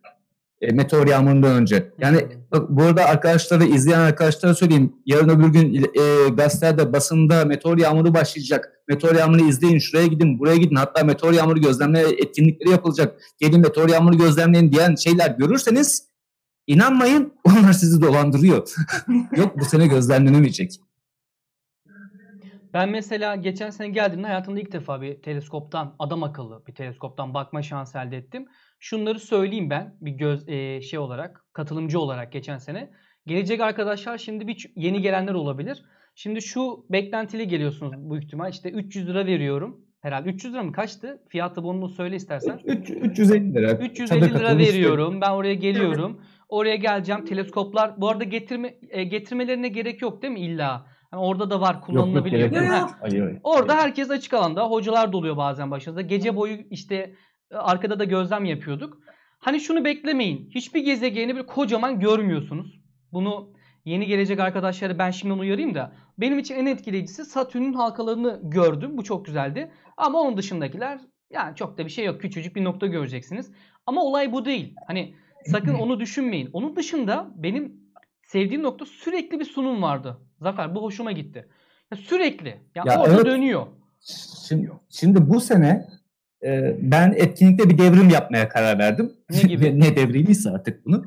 Speaker 2: E, meteor yağmurundan önce. Yani bak, bu arada arkadaşlara, izleyen arkadaşlara söyleyeyim. Yarın öbür gün e, gazetelerde, basında meteor yağmuru başlayacak. Meteor yağmuru izleyin, şuraya gidin, buraya gidin. Hatta meteor yağmuru gözlemle etkinlikleri yapılacak. Gelin meteor yağmuru gözlemleyin diyen şeyler görürseniz inanmayın *laughs* onlar sizi dolandırıyor. *laughs* Yok bu sene gözlemlenemeyecek.
Speaker 1: Ben mesela geçen sene geldiğimde hayatımda ilk defa bir teleskoptan, adam akıllı bir teleskoptan bakma şansı elde ettim. Şunları söyleyeyim ben bir göz e, şey olarak, katılımcı olarak geçen sene. Gelecek arkadaşlar şimdi bir yeni gelenler olabilir. Şimdi şu beklentili geliyorsunuz bu ihtimal. İşte 300 lira veriyorum. Herhalde 300 lira mı kaçtı? Fiyatı bunu söyle istersen.
Speaker 2: Üç- 350 lira.
Speaker 1: 350
Speaker 2: Çadır
Speaker 1: lira veriyorum. Ben oraya geliyorum. Oraya geleceğim. Teleskoplar bu arada getirme e, getirmelerine gerek yok değil mi illa? Hani orada da var kullanılabiliyor.
Speaker 3: Yok,
Speaker 2: yok.
Speaker 3: Yok.
Speaker 2: Hayır, hayır.
Speaker 1: Orada herkes açık alanda. Hocalar doluyor bazen başınızda. Gece boyu işte arkada da gözlem yapıyorduk. Hani şunu beklemeyin. Hiçbir gezegeni bir kocaman görmüyorsunuz. Bunu yeni gelecek arkadaşları ben şimdiden uyarayım da. Benim için en etkileyicisi Satürn'ün halkalarını gördüm. Bu çok güzeldi. Ama onun dışındakiler yani çok da bir şey yok. Küçücük bir nokta göreceksiniz. Ama olay bu değil. Hani sakın onu düşünmeyin. Onun dışında benim sevdiğim nokta sürekli bir sunum vardı. Zafer bu hoşuma gitti. Ya sürekli. Ya,
Speaker 2: Ya
Speaker 1: orada
Speaker 2: evet.
Speaker 1: dönüyor.
Speaker 2: Şimdi, şimdi bu sene e, ben etkinlikte bir devrim yapmaya karar verdim.
Speaker 1: Ne gibi? *laughs*
Speaker 2: ne devrimiyse artık bunu.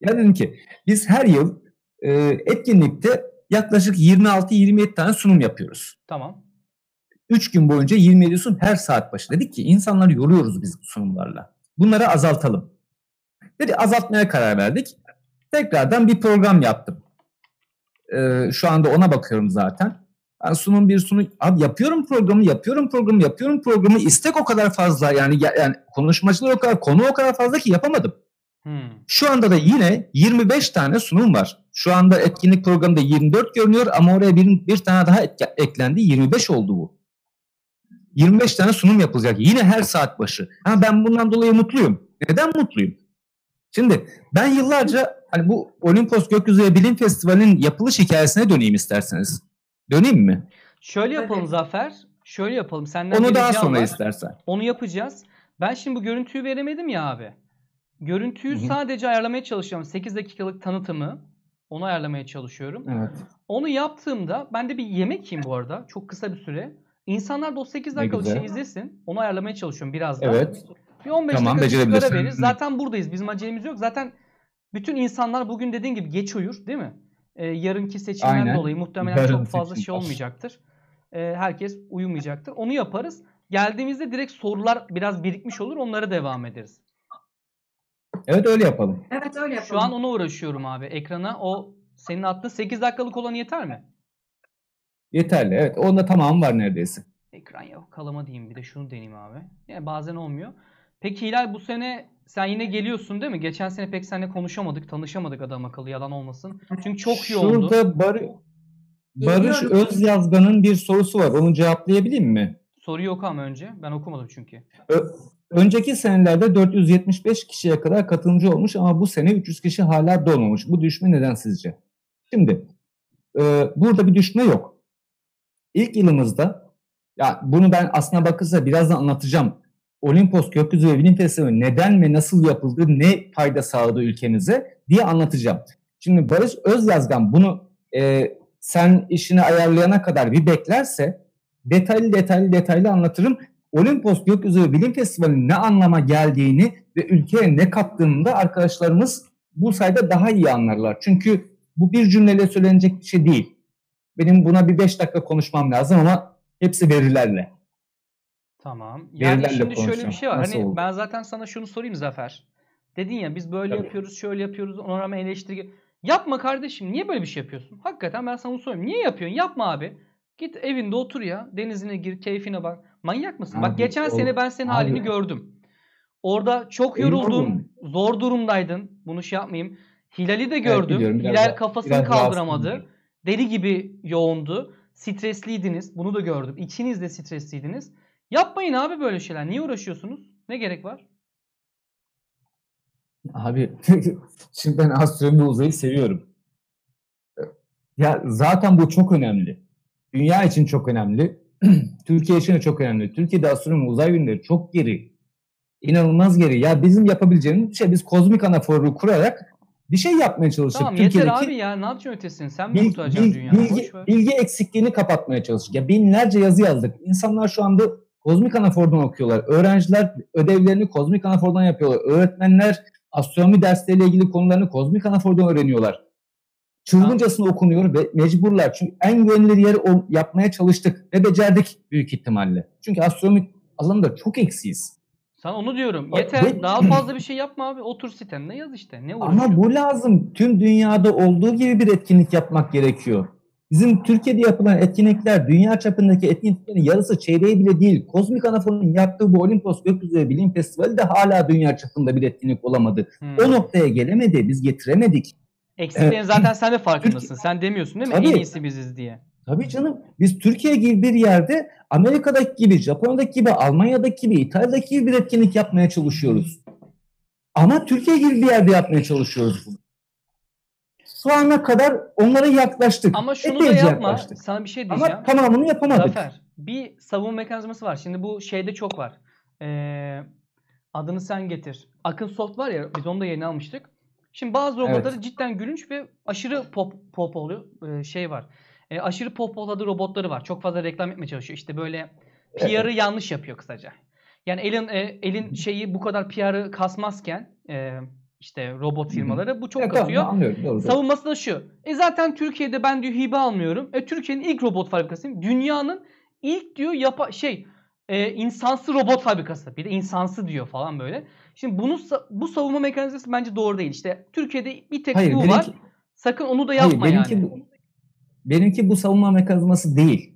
Speaker 2: Ya dedim ki biz her yıl e, etkinlikte yaklaşık 26-27 tane sunum yapıyoruz.
Speaker 1: Tamam.
Speaker 2: 3 gün boyunca 27 sunum her saat başı. Dedik ki insanları yoruyoruz biz sunumlarla. Bunları azaltalım. Dedi azaltmaya karar verdik. Tekrardan bir program yaptım. E, şu anda ona bakıyorum zaten. Ben sunum bir sunum abi yapıyorum programı, yapıyorum programı, yapıyorum programı. İstek o kadar fazla yani yani konuşmacılar o kadar, konu o kadar fazla ki yapamadım.
Speaker 1: Hmm.
Speaker 2: Şu anda da yine 25 tane sunum var. Şu anda etkinlik programında 24 görünüyor ama oraya bir, bir tane daha etke- eklendi. 25 oldu bu. 25 tane sunum yapılacak. Yine her saat başı. Ha, ben bundan dolayı mutluyum. Neden mutluyum? Şimdi ben yıllarca hani bu Olimpos Gökyüzü ve Bilim Festivali'nin yapılış hikayesine döneyim isterseniz. Döneyim mi?
Speaker 1: Şöyle yapalım
Speaker 3: Evet.
Speaker 1: Zafer. Şöyle yapalım. Senden
Speaker 2: Onu daha sonra
Speaker 1: var.
Speaker 2: istersen.
Speaker 1: Onu yapacağız. Ben şimdi bu görüntüyü veremedim ya abi. Görüntüyü
Speaker 2: Hı hı.
Speaker 1: sadece ayarlamaya çalışıyorum. 8 dakikalık tanıtımı. Onu ayarlamaya çalışıyorum.
Speaker 2: Evet.
Speaker 1: Onu yaptığımda ben de bir yemek yiyeyim bu arada. Çok kısa bir süre. İnsanlar da o 8
Speaker 2: Ne
Speaker 1: dakikalık şeyi izlesin. Onu ayarlamaya çalışıyorum biraz da.
Speaker 2: Evet.
Speaker 1: Bir 15
Speaker 2: Tamam,
Speaker 1: dakika ara veririz. Zaten buradayız. Bizim acelemiz yok. Zaten bütün insanlar bugün dediğin gibi geç uyur değil mi? Ee, yarınki seçimden
Speaker 2: Aynen.
Speaker 1: dolayı muhtemelen
Speaker 2: Yarın
Speaker 1: çok fazla şey olmayacaktır. Ee, herkes uyumayacaktır. Onu yaparız. Geldiğimizde direkt sorular biraz birikmiş olur. Onlara devam ederiz.
Speaker 2: Evet öyle yapalım.
Speaker 3: Evet öyle yapalım.
Speaker 1: Şu an ona uğraşıyorum abi. Ekrana o senin attığın 8 dakikalık olan yeter mi?
Speaker 2: Yeterli. Evet. Onda tamam var neredeyse.
Speaker 1: Ekran yok. Kalama diyeyim bir de şunu deneyeyim abi. Yani bazen olmuyor. Peki Hilal bu sene sen yine geliyorsun değil mi? Geçen sene pek seninle konuşamadık, tanışamadık adam akıllı yalan olmasın. Çünkü çok yoğundu.
Speaker 2: Şurada Bar Barış. Özyazgan'ın bir sorusu var. Onu cevaplayabileyim mi?
Speaker 1: Soruyu oku ama önce. Ben okumadım çünkü.
Speaker 2: Ö- Önceki senelerde 475 kişiye kadar katılımcı olmuş ama bu sene 300 kişi hala dolmamış. Bu düşme neden sizce? Şimdi e, burada bir düşme yok. İlk yılımızda ya bunu ben aslına bakırsa birazdan anlatacağım. Olimpos Gökyüzü ve Bilim Festivali neden ve nasıl yapıldı, ne fayda sağladı ülkemize diye anlatacağım. Şimdi Barış Özyazgan bunu e, sen işini ayarlayana kadar bir beklerse detaylı detaylı detaylı anlatırım. Olimpos Gökyüzü ve Bilim Festivali'nin ne anlama geldiğini ve ülkeye ne kattığını da arkadaşlarımız bu sayede daha iyi anlarlar. Çünkü bu bir cümleyle söylenecek bir şey değil. Benim buna bir beş dakika konuşmam lazım ama hepsi verilerle.
Speaker 1: Tamam. Yani
Speaker 2: Verilerle
Speaker 1: şimdi şöyle bir şey var.
Speaker 2: Nasıl
Speaker 1: Hani
Speaker 2: oldu?
Speaker 1: ben zaten sana şunu sorayım Zafer. Dedin ya biz böyle
Speaker 2: Tabii.
Speaker 1: yapıyoruz, şöyle yapıyoruz, ona rağmen eleştiri. Yapma kardeşim. Niye böyle bir şey yapıyorsun? Hakikaten ben sana bunu soruyorum. Niye yapıyorsun? Yapma abi. Git evinde otur ya. Denizine gir, keyfine bak. Manyak mısın? Bak
Speaker 2: Abi,
Speaker 1: geçen
Speaker 2: o-
Speaker 1: sene ben senin
Speaker 2: abi.
Speaker 1: halini gördüm. Orada çok yoruldun. Zor durumdaydın. Bunu şey yapmayayım. Hilal'i de
Speaker 2: Evet,
Speaker 1: gördüm.
Speaker 2: biliyorum. Biraz
Speaker 1: Hilal kafasını
Speaker 2: biraz
Speaker 1: kaldıramadı. Deli gibi yoğundu. Stresliydiniz. Bunu da gördüm. İkiniz de stresliydiniz. Yapmayın abi böyle şeyler. Niye uğraşıyorsunuz? Ne gerek var?
Speaker 2: Abi *laughs* şimdi ben astronomi uzayı seviyorum. Ya zaten bu çok önemli. Dünya için çok önemli. *clears throat* Türkiye için de çok önemli. Türkiye'de astronomi uzay bilimleri çok geri. İnanılmaz geri. Ya bizim yapabileceğimiz şey biz kozmik anaforu kurarak bir şey yapmaya çalıştık.
Speaker 1: Tamam yeter
Speaker 2: Türkiye'deki
Speaker 1: abi ya ne yapacaksın ötesini? Sen mi kurtaracaksın dünyayı?
Speaker 2: bilgi, bilgi eksikliğini kapatmaya çalıştık. Ya binlerce yazı yazdık. İnsanlar şu anda kozmik anafordan okuyorlar. Öğrenciler ödevlerini kozmik anafordan yapıyorlar. Öğretmenler astronomi dersleriyle ilgili konularını kozmik anafordan öğreniyorlar. Çılgıncasına okunuyor ve mecburlar. Çünkü en güvenilir yeri o- yapmaya çalıştık ve becerdik büyük ihtimalle. Çünkü astronomi alanında çok eksiyiz.
Speaker 1: Sana onu diyorum. Yeter.
Speaker 2: ve-
Speaker 1: Daha fazla bir şey yapma abi. Otur sitende yaz işte. Ne uğraşıyorsun?
Speaker 2: Ama bu lazım. Tüm dünyada olduğu gibi bir etkinlik yapmak gerekiyor. Bizim Türkiye'de yapılan etkinlikler dünya çapındaki etkinliklerin yarısı çeyreği bile değil. Kozmik Anafon'un yaptığı bu Olimpos Gökyüzü Bilim Festivali de hala dünya çapında bir etkinlik olamadı.
Speaker 1: Hmm.
Speaker 2: O noktaya gelemedi. Biz getiremedik.
Speaker 1: Eksiklerin zaten sen de farkındasın. Sen demiyorsun değil mi? En
Speaker 2: Tabii.
Speaker 1: iyisi biziz diye.
Speaker 2: Tabii canım. Biz Türkiye gibi bir yerde Amerika'daki gibi, Japonya'daki gibi, Almanya'daki gibi, İtalya'daki gibi bir etkinlik yapmaya çalışıyoruz. Ama Türkiye gibi bir yerde yapmaya çalışıyoruz bunu. Şu ana kadar onlara yaklaştık.
Speaker 1: Ama şunu da yapma.
Speaker 2: yaklaştık.
Speaker 1: Sana bir şey diyeceğim.
Speaker 2: Ama tamamını yapamadık.
Speaker 1: Zafer, bir savunma mekanizması var. Şimdi bu şeyde çok var. Ee, adını sen getir. Akın Soft var ya biz onu da yeni almıştık. Şimdi bazı robotları cidden gülünç ve aşırı pop pop oluyor. Ee, şey var. Ee, aşırı pop oladığı robotları var. Çok fazla reklam etmeye çalışıyor. İşte böyle PR'ı yanlış yapıyor kısaca. Yani elin e, elin şeyi bu kadar PR'ı kasmazken e, işte robot firmaları bu çok
Speaker 2: Evet, tamam,
Speaker 1: kasıyor.
Speaker 2: anlıyorum. Doğru, doğru.
Speaker 1: Savunması da şu. E zaten Türkiye'de ben diyor hibe almıyorum. E Türkiye'nin ilk robot fabrikasıyım. Dünyanın ilk diyor yapa şey e, insansı robot fabrikası. Bir de insansı diyor falan böyle. Şimdi bunu bu savunma mekanizması bence doğru değil. İşte Türkiye'de bir tek
Speaker 2: Hayır,
Speaker 1: bu
Speaker 2: benimki-
Speaker 1: var. Sakın onu da
Speaker 2: Hayır,
Speaker 1: yapma
Speaker 2: benimki
Speaker 1: yani.
Speaker 2: bu, benimki bu savunma mekanizması değil.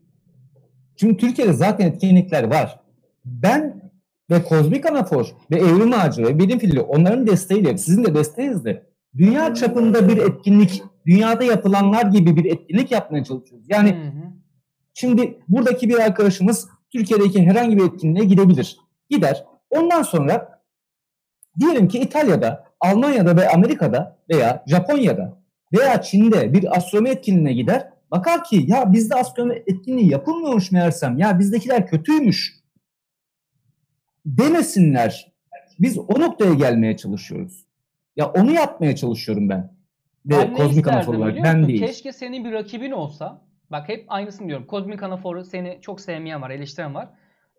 Speaker 2: Çünkü Türkiye'de zaten etkinlikler var. Ben ve Kozmik Anafor ve Evrim Ağacı ve Bilim Fili onların desteğiyle, sizin de desteğinizle dünya çapında bir etkinlik, dünyada yapılanlar gibi bir etkinlik yapmaya çalışıyoruz. Yani
Speaker 1: Hı hı.
Speaker 2: Şimdi buradaki bir arkadaşımız Türkiye'deki herhangi bir etkinliğe gidebilir. Gider. Ondan sonra diyelim ki İtalya'da, Almanya'da ve Amerika'da veya Japonya'da veya Çin'de bir astronomi etkinliğine gider. Bakar ki ya bizde astronomi etkinliği yapılmıyormuş meğersem. Ya bizdekiler kötüymüş. Demesinler. Biz o noktaya gelmeye çalışıyoruz. Ya onu yapmaya çalışıyorum ben. Ve
Speaker 1: Ben
Speaker 2: kozmik anafor olarak ben
Speaker 1: musun?
Speaker 2: değil.
Speaker 1: Keşke senin bir rakibin olsa. Bak hep aynısını diyorum. Kozmik Anafor'u seni çok sevmeyen var, eleştiren var.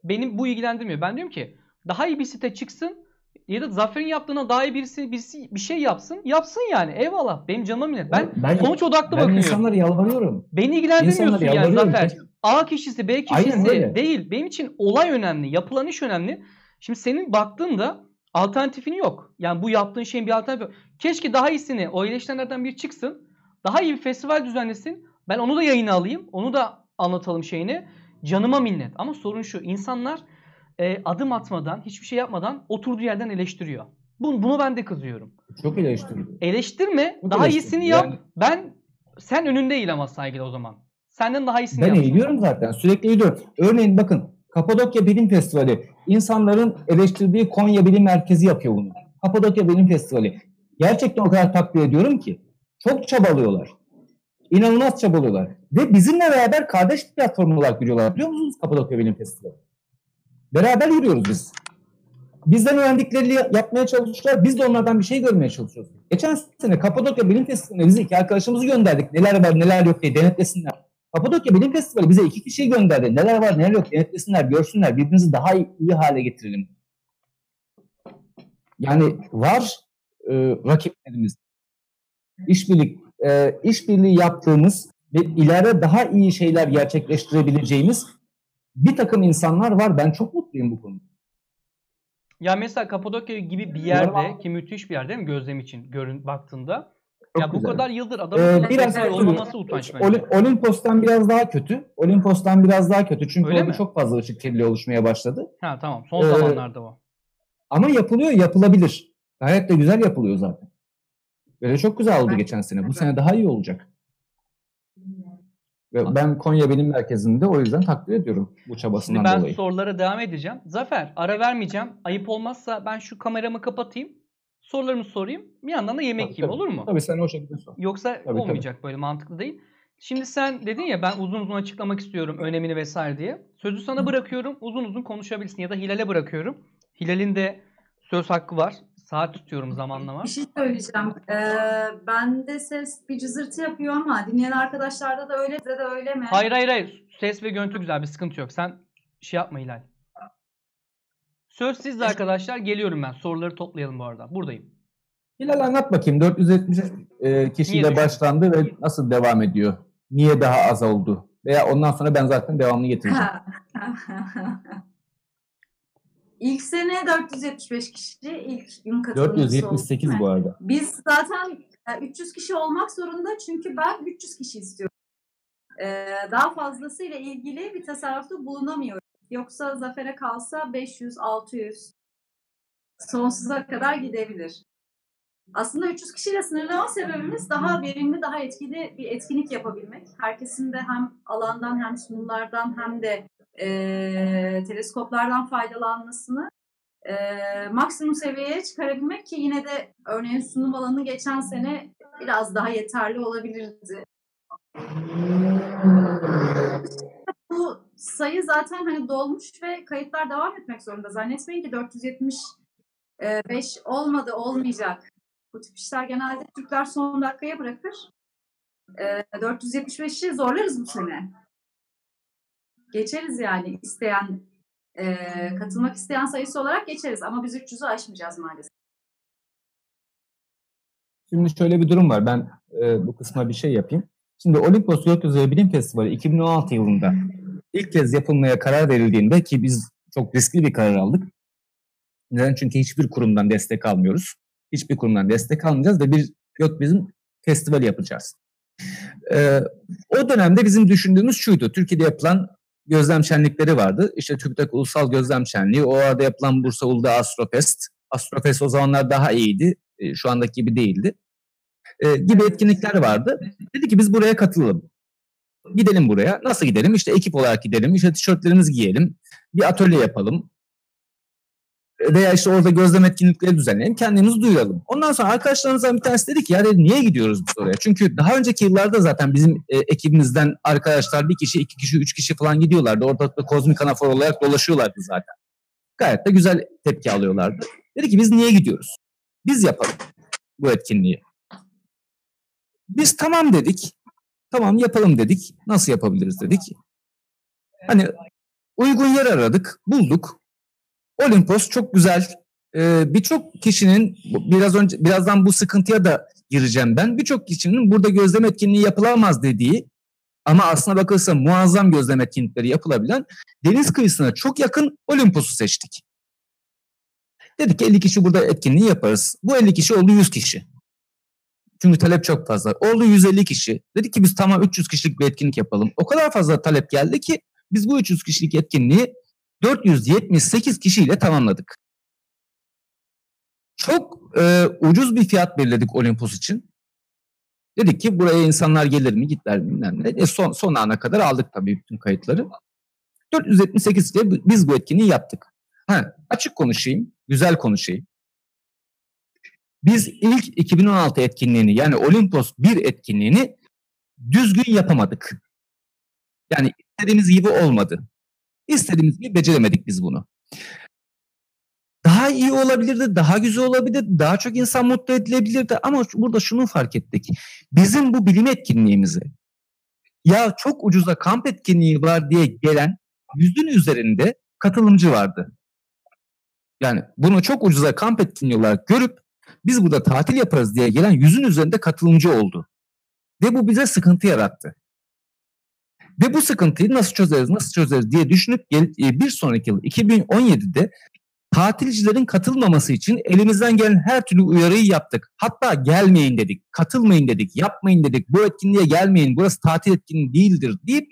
Speaker 1: Benim bu ilgilendirmiyor. Ben diyorum ki daha iyi bir site çıksın ya da Zafer'in yaptığına iyi birisi, birisi bir şey yapsın. Yapsın yani. Eyvallah. Benim canıma minnet. Ben
Speaker 2: ben,
Speaker 1: sonuç odaklı
Speaker 2: ben
Speaker 1: bakıyorum.
Speaker 2: insanlara yalvarıyorum.
Speaker 1: Beni ilgilendirmiyorsun yani. Zafer. A kişisi, B kişisi değil. Benim için olay önemli. Yapılan iş önemli. Şimdi senin baktığında alternatifin yok. Yani bu yaptığın şeyin bir alternatifi yok. Keşke daha iyisini o eleştirenlerden bir çıksın. Daha iyi bir festival düzenlesin. Ben onu da yayına alayım. Onu da anlatalım şeyini. Canıma minnet. Ama sorun şu. insanlar e, adım atmadan, hiçbir şey yapmadan oturduğu yerden eleştiriyor. Bunu, bunu ben de kızıyorum.
Speaker 2: Çok eleştiriyor.
Speaker 1: Eleştirme.
Speaker 2: Çok
Speaker 1: daha
Speaker 2: eleştiriyor.
Speaker 1: iyisini yap.
Speaker 2: Yani-
Speaker 1: Ben sen önünde eğil ama saygılı o zaman. Senden daha iyisini
Speaker 2: Ben
Speaker 1: yap.
Speaker 2: eğiliyorum zaten. Sürekli eğiliyorum. Örneğin bakın Kapadokya Bilim Festivali. insanların eleştirdiği Konya Bilim Merkezi yapıyor bunu. Kapadokya Bilim Festivali. Gerçekten o kadar takdir ediyorum ki. Çok çabalıyorlar. İnanılmaz çabalıyorlar. Ve bizimle beraber kardeş platform olarak yürüyorlar. Biliyor musunuz Kapadokya Bilim Festivali? Beraber yürüyoruz biz. Bizden öğrendiklerini yapmaya çalışıyorlar. Biz de onlardan bir şey görmeye çalışıyoruz. Geçen sene Kapadokya Bilim Festivali'ne biz iki arkadaşımızı gönderdik. Neler var neler yok diye denetlesinler. Kapadokya Bilim Festivali bize iki kişiyi gönderdi. Neler var neler yok denetlesinler, görsünler. Birbirimizi daha iyi, iyi hale getirelim. Yani var e, rakiplerimiz. İşbirlik, e, işbirliği yaptığımız ve ileride daha iyi şeyler gerçekleştirebileceğimiz bir takım insanlar var. Ben çok mutluyum bu konuda.
Speaker 1: Ya mesela Kapadokya gibi bir yerde
Speaker 2: ama-
Speaker 1: ki müthiş bir yer değil mi gözlem için görün baktığında.
Speaker 2: Çok
Speaker 1: ya bu
Speaker 2: güzel.
Speaker 1: kadar yıldır
Speaker 2: Ee,
Speaker 1: adamın
Speaker 2: biraz
Speaker 1: biraz olmaması utanç bence.
Speaker 2: Oli- Olimpos'tan biraz daha kötü. Olimpos'tan biraz daha kötü. Çünkü
Speaker 1: Öyle
Speaker 2: orada
Speaker 1: mi?
Speaker 2: çok fazla ışık kirliliği oluşmaya başladı.
Speaker 1: Ha tamam son
Speaker 2: Ee,
Speaker 1: zamanlarda o.
Speaker 2: Ama yapılıyor, yapılabilir. Gayet de güzel yapılıyor zaten. Böyle çok güzel oldu geçen sene. Bu sene daha iyi olacak. Ve ben Konya Bilim Merkezi'nde o yüzden takdir ediyorum bu
Speaker 1: Şimdi
Speaker 2: çabasından
Speaker 1: ben
Speaker 2: dolayı.
Speaker 1: sorulara devam edeceğim. Zafer ara vermeyeceğim. Ayıp olmazsa ben şu kameramı kapatayım. Sorularımı sorayım. Bir yandan da yemek
Speaker 2: Tabii,
Speaker 1: yiyeyim
Speaker 2: tabii.
Speaker 1: olur mu?
Speaker 2: Tabii sen o şekilde sor.
Speaker 1: Yoksa
Speaker 2: tabii.
Speaker 1: olmayacak böyle mantıklı değil. Şimdi sen dedin ya ben uzun uzun açıklamak istiyorum önemini vesaire diye. Sözü sana bırakıyorum uzun uzun konuşabilirsin ya da Hilal'e bırakıyorum. Hilal'in de söz hakkı var. Saat tutuyorum zamanlama.
Speaker 3: Bir şey söyleyeceğim. Ee, bende ses bir cızırtı yapıyor ama dinleyen arkadaşlarda da öyle, size de öyle mi?
Speaker 1: Hayır hayır hayır. Ses ve görüntü güzel bir sıkıntı yok. Sen şey yapma Hilal. Söz sizde arkadaşlar. Geliyorum ben. Soruları toplayalım bu arada. Buradayım.
Speaker 2: Hilal anlat bakayım 470 e, kişiyle
Speaker 1: Niye
Speaker 2: başlandı ve nasıl devam ediyor? Niye daha az oldu? Veya ondan sonra ben zaten devamını getireceğim. *laughs*
Speaker 3: ilk sene 475 kişi, ilk gün katılımcısı
Speaker 2: 478
Speaker 3: oldu.
Speaker 2: bu arada.
Speaker 3: Biz zaten e, 300 kişi olmak zorunda çünkü ben 300 kişi istiyorum. Ee, daha fazlasıyla ilgili bir tasarrufta bulunamıyorum. Yoksa zafere kalsa 500, 600 sonsuza kadar gidebilir. Aslında 300 kişiyle sınırlama sebebimiz daha verimli, daha etkili bir etkinlik yapabilmek. Herkesin de hem alandan hem sunumlardan hem de e, teleskoplardan faydalanmasını e, maksimum seviyeye çıkarabilmek ki yine de örneğin sunum alanı geçen sene biraz daha yeterli olabilirdi. Bu sayı zaten hani dolmuş ve kayıtlar devam etmek zorunda. Zannetmeyin ki 475 olmadı, olmayacak. Bu tip işler genelde Türkler son dakikaya bırakır. E, 475'i zorlarız bu sene. Geçeriz yani isteyen, e, katılmak isteyen sayısı olarak geçeriz. Ama biz 300'ü aşmayacağız maalesef.
Speaker 2: Şimdi şöyle bir durum var. Ben e, bu kısma bir şey yapayım. Şimdi Olimpos Gökyüzü Bilim Festivali 2016 yılında ilk kez yapılmaya karar verildiğinde ki biz çok riskli bir karar aldık. Neden? Çünkü hiçbir kurumdan destek almıyoruz. Hiçbir kurumdan destek almayacağız ve bir bizim festival yapacağız. Ee, o dönemde bizim düşündüğümüz şuydu. Türkiye'de yapılan gözlem şenlikleri vardı. İşte TÜBİTAK Ulusal Gözlem Şenliği, o arada yapılan Bursa Uludağ Astrofest. Astrofest o zamanlar daha iyiydi. E, şu andaki gibi değildi. E, gibi etkinlikler vardı. Dedi ki biz buraya katılalım. Gidelim buraya. Nasıl gidelim? İşte ekip olarak gidelim. İşte tişörtlerimizi giyelim. Bir atölye yapalım. Veya işte orada gözlem etkinlikleri düzenleyelim. Kendimizi duyuralım. Ondan sonra arkadaşlarımızdan bir tanesi dedi ki ya dedi, niye gidiyoruz biz oraya? Çünkü daha önceki yıllarda zaten bizim e, ekibimizden arkadaşlar bir kişi, iki kişi, üç kişi falan gidiyorlardı. Ortalıkta kozmik anafor olarak dolaşıyorlardı zaten. Gayet de güzel tepki alıyorlardı. Dedi ki biz niye gidiyoruz? Biz yapalım bu etkinliği. Biz tamam dedik. Tamam yapalım dedik. Nasıl yapabiliriz dedik. Hani uygun yer aradık, bulduk. Olimpos çok güzel. Ee, birçok kişinin biraz önce birazdan bu sıkıntıya da gireceğim ben. Birçok kişinin burada gözlem etkinliği yapılamaz dediği ama aslına bakılırsa muazzam gözlem etkinlikleri yapılabilen deniz kıyısına çok yakın Olimpos'u seçtik. Dedik ki 50 kişi burada etkinliği yaparız. Bu 50 kişi oldu 100 kişi. Çünkü talep çok fazla. Oldu 150 kişi. Dedik ki biz tamam 300 kişilik bir etkinlik yapalım. O kadar fazla talep geldi ki biz bu 300 kişilik etkinliği 478 kişiyle tamamladık. Çok e, ucuz bir fiyat belirledik Olimpos için. Dedik ki buraya insanlar gelir mi gitler mi bilmem ne. E son, son ana kadar aldık tabii bütün kayıtları. 478 ile biz bu etkinliği yaptık. Ha, açık konuşayım, güzel konuşayım. Biz ilk 2016 etkinliğini yani Olimpos 1 etkinliğini düzgün yapamadık. Yani istediğimiz gibi olmadı. İstediğimiz gibi beceremedik biz bunu. Daha iyi olabilirdi, daha güzel olabilirdi, daha çok insan mutlu edilebilirdi ama burada şunu fark ettik. Bizim bu bilim etkinliğimizi ya çok ucuza kamp etkinliği var diye gelen yüzün üzerinde katılımcı vardı. Yani bunu çok ucuza kamp etkinliği olarak görüp biz burada tatil yaparız diye gelen yüzün üzerinde katılımcı oldu. Ve bu bize sıkıntı yarattı. Ve bu sıkıntıyı nasıl çözeriz, nasıl çözeriz diye düşünüp e, bir sonraki yıl 2017'de tatilcilerin katılmaması için elimizden gelen her türlü uyarıyı yaptık. Hatta gelmeyin dedik, katılmayın dedik, yapmayın dedik, bu etkinliğe gelmeyin, burası tatil etkinliği değildir deyip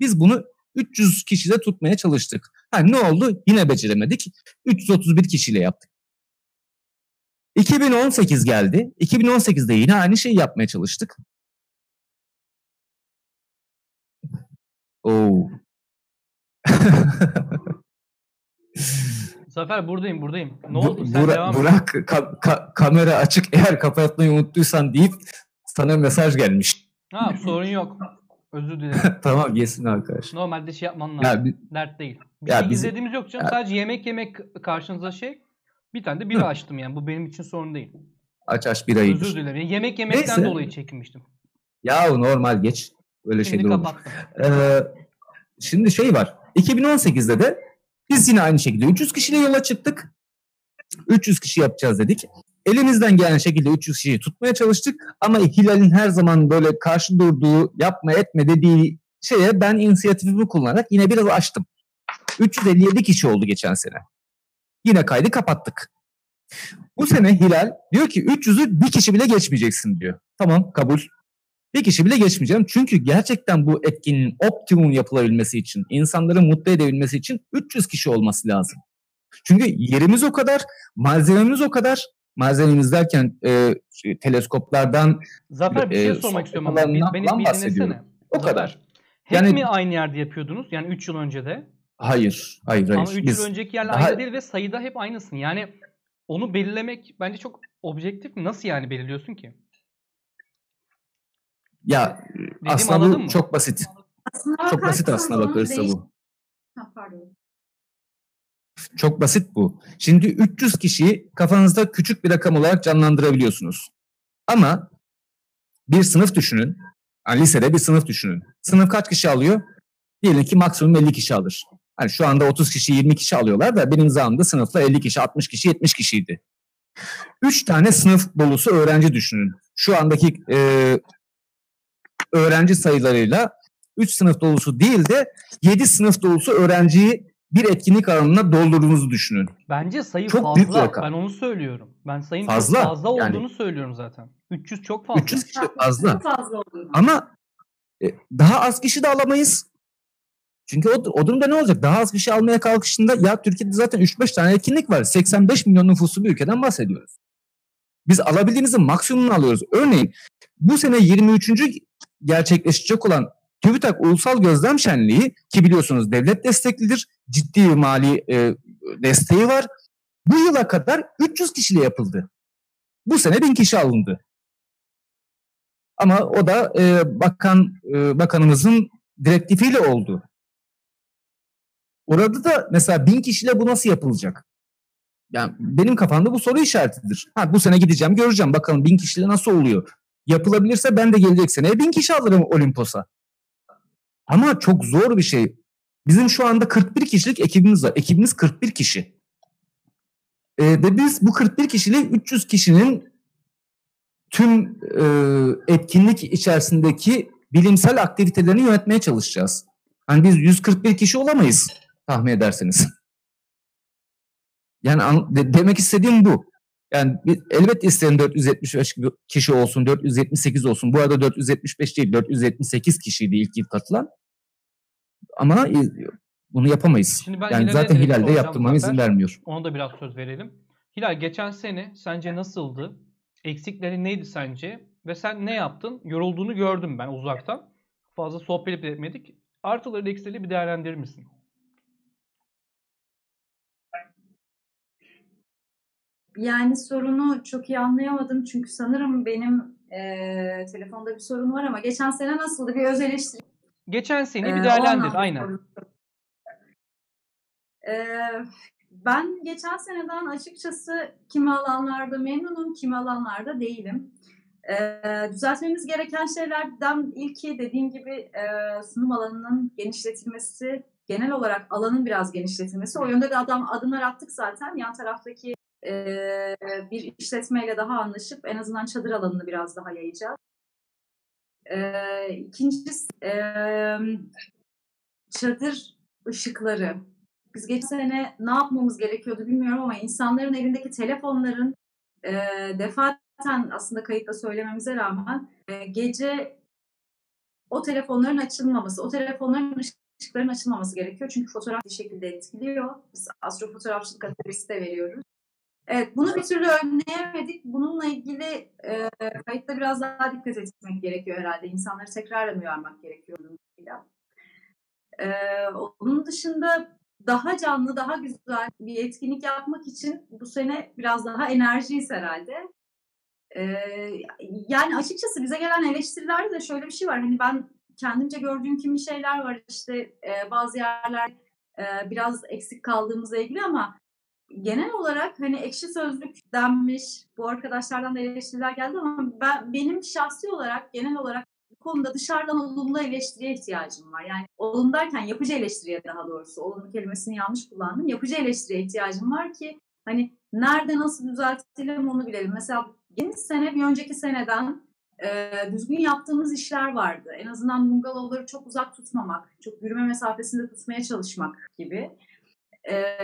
Speaker 2: biz bunu 300 kişide tutmaya çalıştık. Ha, ne oldu? Yine beceremedik. 331 kişiyle yaptık. 2018 geldi. 2018'de yine aynı şeyi yapmaya çalıştık. Oo. *laughs* *laughs*
Speaker 1: Zafer buradayım buradayım. Ne oldu? Sen
Speaker 2: Burak,
Speaker 1: devam et.
Speaker 2: Burak ka- ka- kamera açık eğer kapatmayı unuttuysan deyip sana mesaj gelmiş.
Speaker 1: Ha sorun yok. Özür dilerim. *laughs*
Speaker 2: tamam yesin arkadaş.
Speaker 1: Normalde şey yapman lazım.
Speaker 2: Ya, bi-
Speaker 1: Dert değil. Bir
Speaker 2: Ya
Speaker 1: şey
Speaker 2: bizim-
Speaker 1: izlediğimiz yok canım.
Speaker 2: Ya-
Speaker 1: Sadece yemek yemek karşınıza şey. Bir tane de bira
Speaker 2: Hı.
Speaker 1: açtım yani. Bu benim için sorun değil.
Speaker 2: Aç aç birayı.
Speaker 1: Özür dilerim. Yemek yemekten
Speaker 2: Neyse.
Speaker 1: dolayı çekinmiştim.
Speaker 2: Yahu normal geç. Öyle şeyler olur. Ee, şimdi şey var. 2018'de de biz yine aynı şekilde 300 kişiyle yola çıktık. 300 kişi yapacağız dedik. Elimizden gelen şekilde 300 kişiyi tutmaya çalıştık. Ama Hilal'in her zaman böyle karşı durduğu, yapma etme dediği şeye ben inisiyatifimi kullanarak yine biraz açtım. 357 kişi oldu geçen sene. Yine kaydı kapattık. Bu sene Hilal diyor ki 300'ü bir kişi bile geçmeyeceksin diyor. Tamam kabul. Bir kişi bile geçmeyeceğim. Çünkü gerçekten bu etkinin optimum yapılabilmesi için, insanları mutlu edebilmesi için 300 kişi olması lazım. Çünkü yerimiz o kadar, malzememiz o kadar. Malzememiz derken e, şey, teleskoplardan
Speaker 1: Zafer bir şey
Speaker 2: e,
Speaker 1: sormak istiyorum ama. Beni bir
Speaker 2: bahsediyorum. o kadar.
Speaker 1: Hep
Speaker 2: Yani-
Speaker 1: mi aynı yerde yapıyordunuz? Yani 3 yıl önce de.
Speaker 2: Hayır, hayır, hayır.
Speaker 1: Ama 3
Speaker 2: Biz-
Speaker 1: yıl önceki yerle
Speaker 2: daha-
Speaker 1: aynı değil ve sayıda hep aynısın. Yani onu belirlemek bence çok objektif mi? Nasıl yani belirliyorsun ki?
Speaker 2: Ya
Speaker 1: Dediğimi
Speaker 2: aslında bu
Speaker 1: mı?
Speaker 2: çok basit.
Speaker 3: Aslına
Speaker 2: Çok basit aslında bakılırsa bu.
Speaker 3: Ha, pardon.
Speaker 2: Çok basit bu. Şimdi 300 kişiyi kafanızda küçük bir rakam olarak canlandırabiliyorsunuz. Ama bir sınıf düşünün. Yani lisede bir sınıf düşünün. Sınıf kaç kişi alıyor? Diyelim ki maksimum 50 kişi alır. Hani şu anda 30 kişi 20 kişi alıyorlar da benim zamanımda sınıfta 50 kişi 60 kişi 70 kişiydi. 3 tane sınıf dolusu öğrenci düşünün. Şu andaki e, öğrenci sayılarıyla 3 sınıf dolusu değil de 7 sınıf dolusu öğrenciyi bir etkinlik alanına doldurduğunuzu düşünün.
Speaker 1: Bence sayı
Speaker 2: Çok büyük
Speaker 1: fazla.
Speaker 2: rakam.
Speaker 1: Ben onu söylüyorum. Ben sayının
Speaker 2: Fazla,
Speaker 1: çok fazla
Speaker 2: yani.
Speaker 1: olduğunu söylüyorum zaten. 300 çok fazla.
Speaker 2: 300 kişi fazla.
Speaker 3: Çok fazla.
Speaker 2: Ama e, daha az kişi de alamayız. Çünkü o, o durumda ne olacak? Daha az kişi almaya kalkışında ya Türkiye'de zaten 3-5 tane etkinlik var. 85 milyon nüfuslu bir ülkeden bahsediyoruz. Biz alabildiğimizin maksimumunu alıyoruz. Örneğin bu sene 23. gerçekleşecek olan TÜBİTAK Ulusal Gözlem Şenliği ki biliyorsunuz devlet desteklidir. Ciddi mali e, desteği var. Bu yıla kadar 300 kişiyle yapıldı. Bu sene 1000 kişi alındı. Ama o da e, bakan e, bakanımızın direktifiyle oldu. Orada da mesela bin kişiyle bu nasıl yapılacak? Yani benim kafamda bu soru işaretidir. Ha bu sene gideceğim göreceğim bakalım bin kişiyle nasıl oluyor. Yapılabilirse ben de gelecek seneye bin kişi alırım Olimpos'a. Ama çok zor bir şey. Bizim şu anda 41 kişilik ekibimiz var. Ekibimiz 41 kişi. Ee, ve biz bu 41 kişiyle 300 kişinin tüm e, etkinlik içerisindeki bilimsel aktivitelerini yönetmeye çalışacağız. Hani biz 141 kişi olamayız tahmin ederseniz. Yani an- de- demek istediğim bu. Yani elbette isteyen 475 kişi olsun, 478 olsun. Bu arada 475 değil, 478 kişiydi ilk yıl katılan. Ama bunu yapamayız.
Speaker 1: Şimdi ben
Speaker 2: Yani
Speaker 1: Hilal'e
Speaker 2: zaten Hilal'de yaptırmama izin vermiyor.
Speaker 1: Ona da biraz söz verelim. Hilal geçen sene sence nasıldı? Eksikleri neydi sence? Ve sen ne yaptın? Yorulduğunu gördüm ben uzaktan. Fazla sohbet etmedik. Artıları eksileri bir değerlendirir misin?
Speaker 3: Yani sorunu çok iyi anlayamadım çünkü sanırım benim eee, telefonda bir sorun var ama geçen sene nasıldı bir öz eleştiri.
Speaker 1: Geçen sene bir
Speaker 3: o
Speaker 1: değerlendir.
Speaker 3: anlamda
Speaker 1: Aynen.
Speaker 3: Eee, ben geçen seneden açıkçası kimi alanlarda memnunum, kimi alanlarda değilim. Eee, düzeltmemiz gereken şeylerden ilki dediğim gibi eee, sunum alanının genişletilmesi, genel olarak alanın biraz genişletilmesi. O yönde de adam adımlar attık zaten. Yan taraftaki eee, bir işletmeyle daha anlaşıp en azından çadır alanını biraz daha yayacağız. Eee ikincisi eee, çadır ışıkları. Biz geçen sene ne yapmamız gerekiyordu bilmiyorum ama insanların elindeki telefonların eee defaten aslında kayıtla söylememize rağmen eee, gece o telefonların açılmaması, o telefonların ışıkların açılmaması gerekiyor. Çünkü fotoğraf bir şekilde etkiliyor. Biz astrofotoğrafçılık kategorisi de veriyoruz. Evet, bunu bir türlü önleyemedik. Bununla ilgili e, kayıtta biraz daha dikkat etmek gerekiyor herhalde. İnsanları tekrar uyarmak gerekiyor. E, onun dışında daha canlı, daha güzel bir etkinlik yapmak için bu sene biraz daha enerjiyiz herhalde. E, yani açıkçası bize gelen eleştirilerde de şöyle bir şey var. Hani ben kendimce gördüğüm kimi şeyler var. İşte e, bazı yerler e, biraz eksik kaldığımızla ilgili ama genel olarak hani ekşi sözlük denmiş, bu arkadaşlardan da eleştiriler geldi ama ben benim şahsi olarak genel olarak bu konuda dışarıdan olumlu eleştiriye ihtiyacım var. Yani olumlu derken yapıcı eleştiriye daha doğrusu. Olumlu kelimesini yanlış kullandım. Yapıcı eleştiriye ihtiyacım var ki hani nerede nasıl düzeltelim onu bilelim. Mesela yeni sene bir önceki seneden e, düzgün yaptığımız işler vardı. En azından bungalovları çok uzak tutmamak, çok yürüme mesafesinde tutmaya çalışmak gibi. E,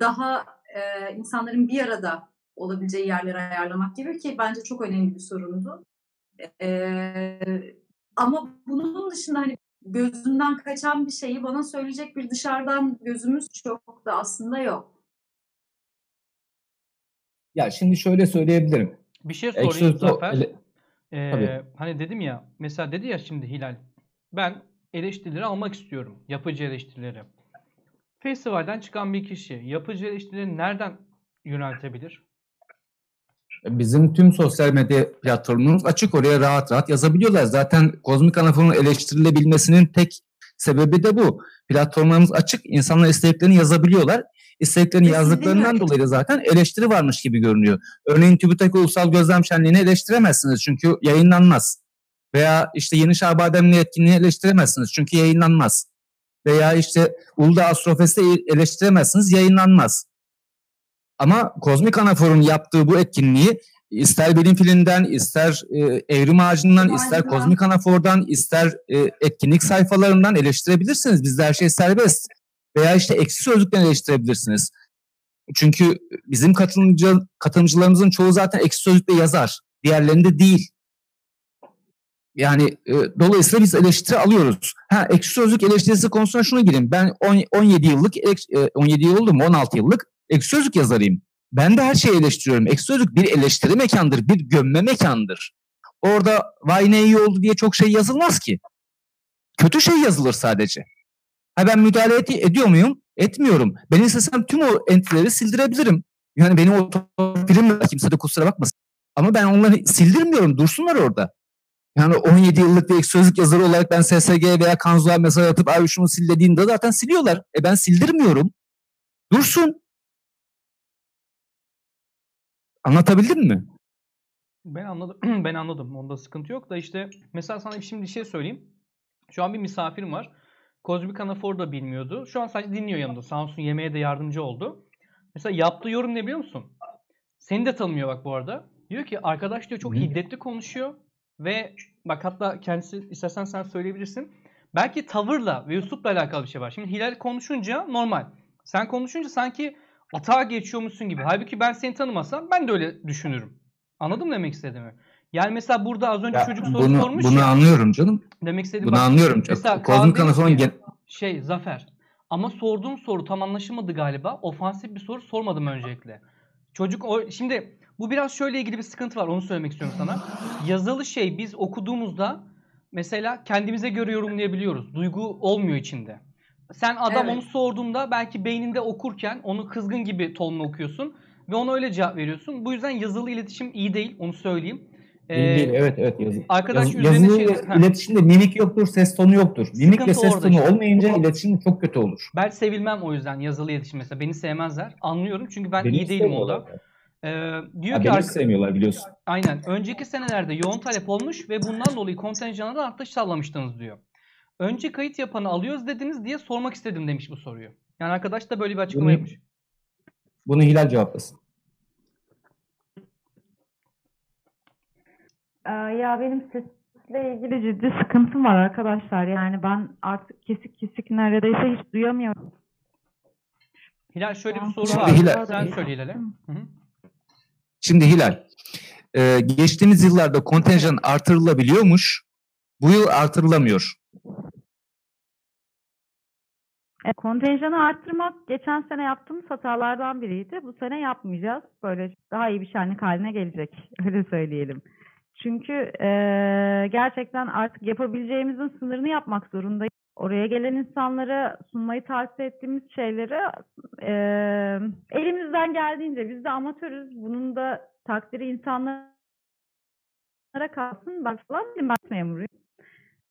Speaker 3: daha e, insanların bir arada olabileceği yerleri ayarlamak gibi ki bence çok önemli bir sorundu. E, ama bunun dışında hani gözünden kaçan bir şeyi bana söyleyecek bir dışarıdan gözümüz çok da aslında yok.
Speaker 2: Ya şimdi şöyle söyleyebilirim.
Speaker 1: Bir şey sorayım Zafer.
Speaker 2: Ele...
Speaker 1: Ee, hani dedim ya mesela dedi ya şimdi Hilal ben eleştirileri almak istiyorum. Yapıcı eleştirileri. Festivalden çıkan bir kişi yapıcı eleştirileri nereden yöneltebilir?
Speaker 2: Bizim tüm sosyal medya platformumuz açık oraya rahat rahat yazabiliyorlar. Zaten kozmik anafonun eleştirilebilmesinin tek sebebi de bu. Platformlarımız açık, insanlar istediklerini yazabiliyorlar. İstediklerini yazdıklarından dolayı da zaten eleştiri varmış gibi görünüyor. Örneğin TÜBİTAK Ulusal Gözlem Şenliği'ni eleştiremezsiniz çünkü yayınlanmaz. Veya işte Yeni Şahbademli etkinliğini eleştiremezsiniz çünkü yayınlanmaz. Veya işte Uludağ Astrofest'i eleştiremezsiniz yayınlanmaz. Ama Kozmik Anafor'un yaptığı bu etkinliği ister bilim filinden, ister e, evrim ağacından, ister Kozmik Anafor'dan, ister e, etkinlik sayfalarından eleştirebilirsiniz. Bizde her şey serbest. Veya işte eksi sözlükten eleştirebilirsiniz. Çünkü bizim katılımcı, katılımcılarımızın çoğu zaten eksi sözlükle yazar. Diğerlerinde değil. Yani e, dolayısıyla biz eleştiri alıyoruz. Ha ekşi sözlük eleştirisi konusuna şunu gireyim. Ben 10, 17 yıllık, e, 17 yıl oldu mu 16 yıllık ekşi sözlük yazarıyım. Ben de her şeyi eleştiriyorum. Ekşi sözlük bir eleştiri mekandır, bir gömme mekandır. Orada vay ne iyi oldu diye çok şey yazılmaz ki. Kötü şey yazılır sadece. Ha ben müdahale et, ediyor muyum? Etmiyorum. Ben istesem tüm o entry'leri sildirebilirim. Yani benim o film kimse de kusura bakmasın. Ama ben onları sildirmiyorum. Dursunlar orada. Yani 17 yıllık bir sözlük yazarı olarak ben SSG veya Kanzu'a mesaj atıp abi şunu sil dediğimde zaten siliyorlar. E ben sildirmiyorum. Dursun. Anlatabildim mi?
Speaker 1: Ben anladım. *clears throat* ben anladım. Onda sıkıntı yok da işte mesela sana şimdi bir şey söyleyeyim. Şu an bir misafirim var. Kozmik Anafor da bilmiyordu. Şu an sadece dinliyor yanımda. Samsun yemeğe de yardımcı oldu. Mesela yaptığı yorum ne biliyor musun? Seni de tanımıyor bak bu arada. Diyor ki arkadaş diyor çok hiddetli konuşuyor. Ve bak hatta kendisi istersen sen söyleyebilirsin. Belki tavırla ve üslupla alakalı bir şey var. Şimdi Hilal konuşunca normal. Sen konuşunca sanki atağa geçiyormuşsun gibi. Halbuki ben seni tanımasam ben de öyle düşünürüm. Anladın mı demek istediğimi? Yani mesela burada az önce ya çocuk soru
Speaker 2: bunu,
Speaker 1: sormuş
Speaker 2: Bunu
Speaker 1: ya.
Speaker 2: anlıyorum canım.
Speaker 1: Demek istediğim
Speaker 2: Bunu
Speaker 1: bak,
Speaker 2: anlıyorum.
Speaker 1: Mesela
Speaker 2: Kozmik kanasının gen...
Speaker 1: şey Zafer. Ama sorduğum soru tam anlaşılmadı galiba. Ofansif bir soru sormadım öncelikle. Çocuk o şimdi bu biraz şöyle ilgili bir sıkıntı var. Onu söylemek istiyorum sana. Yazılı şey biz okuduğumuzda mesela kendimize göre yorumlayabiliyoruz. Duygu olmuyor içinde. Sen adam
Speaker 3: Evet.
Speaker 1: onu sorduğunda belki beyninde okurken onu kızgın gibi tonla okuyorsun ve ona öyle cevap veriyorsun. Bu yüzden yazılı iletişim iyi değil. Onu söyleyeyim.
Speaker 2: Değil, değil. Evet evet yazılı.
Speaker 1: Arkadaş
Speaker 2: Yaz-
Speaker 1: üzerine
Speaker 2: yazılı
Speaker 1: şey- Heh.
Speaker 2: iletişimde mimik yoktur, ses tonu yoktur. Mimik ve ses tonu
Speaker 1: işte.
Speaker 2: olmayınca iletişim çok kötü olur.
Speaker 1: Ben sevilmem o yüzden yazılı iletişim mesela. Beni sevmezler. Anlıyorum çünkü ben
Speaker 2: Beni
Speaker 1: iyi değilim orada. Ee, diyor
Speaker 2: Ha,
Speaker 1: ki arka-
Speaker 2: sevmiyorlar biliyorsun.
Speaker 1: Aynen. Önceki senelerde yoğun talep olmuş ve bundan dolayı kontenjana da artış sağlamıştınız diyor. Önce kayıt yapanı alıyoruz dediniz diye sormak istedim demiş bu soruyu. Yani arkadaş da böyle bir açıklama
Speaker 2: Bunu-
Speaker 1: yapmış.
Speaker 2: Bunu Hilal cevaplasın.
Speaker 4: Ee, Ya benim sesle ilgili ciddi sıkıntım var arkadaşlar. Yani ben artık kesik kesik neredeyse hiç duyamıyorum.
Speaker 1: Hilal şöyle bir soru var.
Speaker 2: Hilal-
Speaker 1: Sen söyle Hilal'e. Hı hı.
Speaker 2: Şimdi Hilal, e, geçtiğimiz yıllarda kontenjan artırılabiliyormuş. Bu yıl artırılamıyor.
Speaker 4: E, kontenjanı arttırmak geçen sene yaptığımız hatalardan biriydi. Bu sene yapmayacağız. Böyle daha iyi bir şenlik haline gelecek. *laughs* Öyle söyleyelim. Çünkü e, gerçekten artık yapabileceğimizin sınırını yapmak zorundayız. Oraya gelen insanlara sunmayı tavsiye ettiğimiz şeyleri e, elimizden geldiğince biz de amatörüz. Bunun da takdiri insanlara kalsın. Ben falan değilim, ben memuruyum.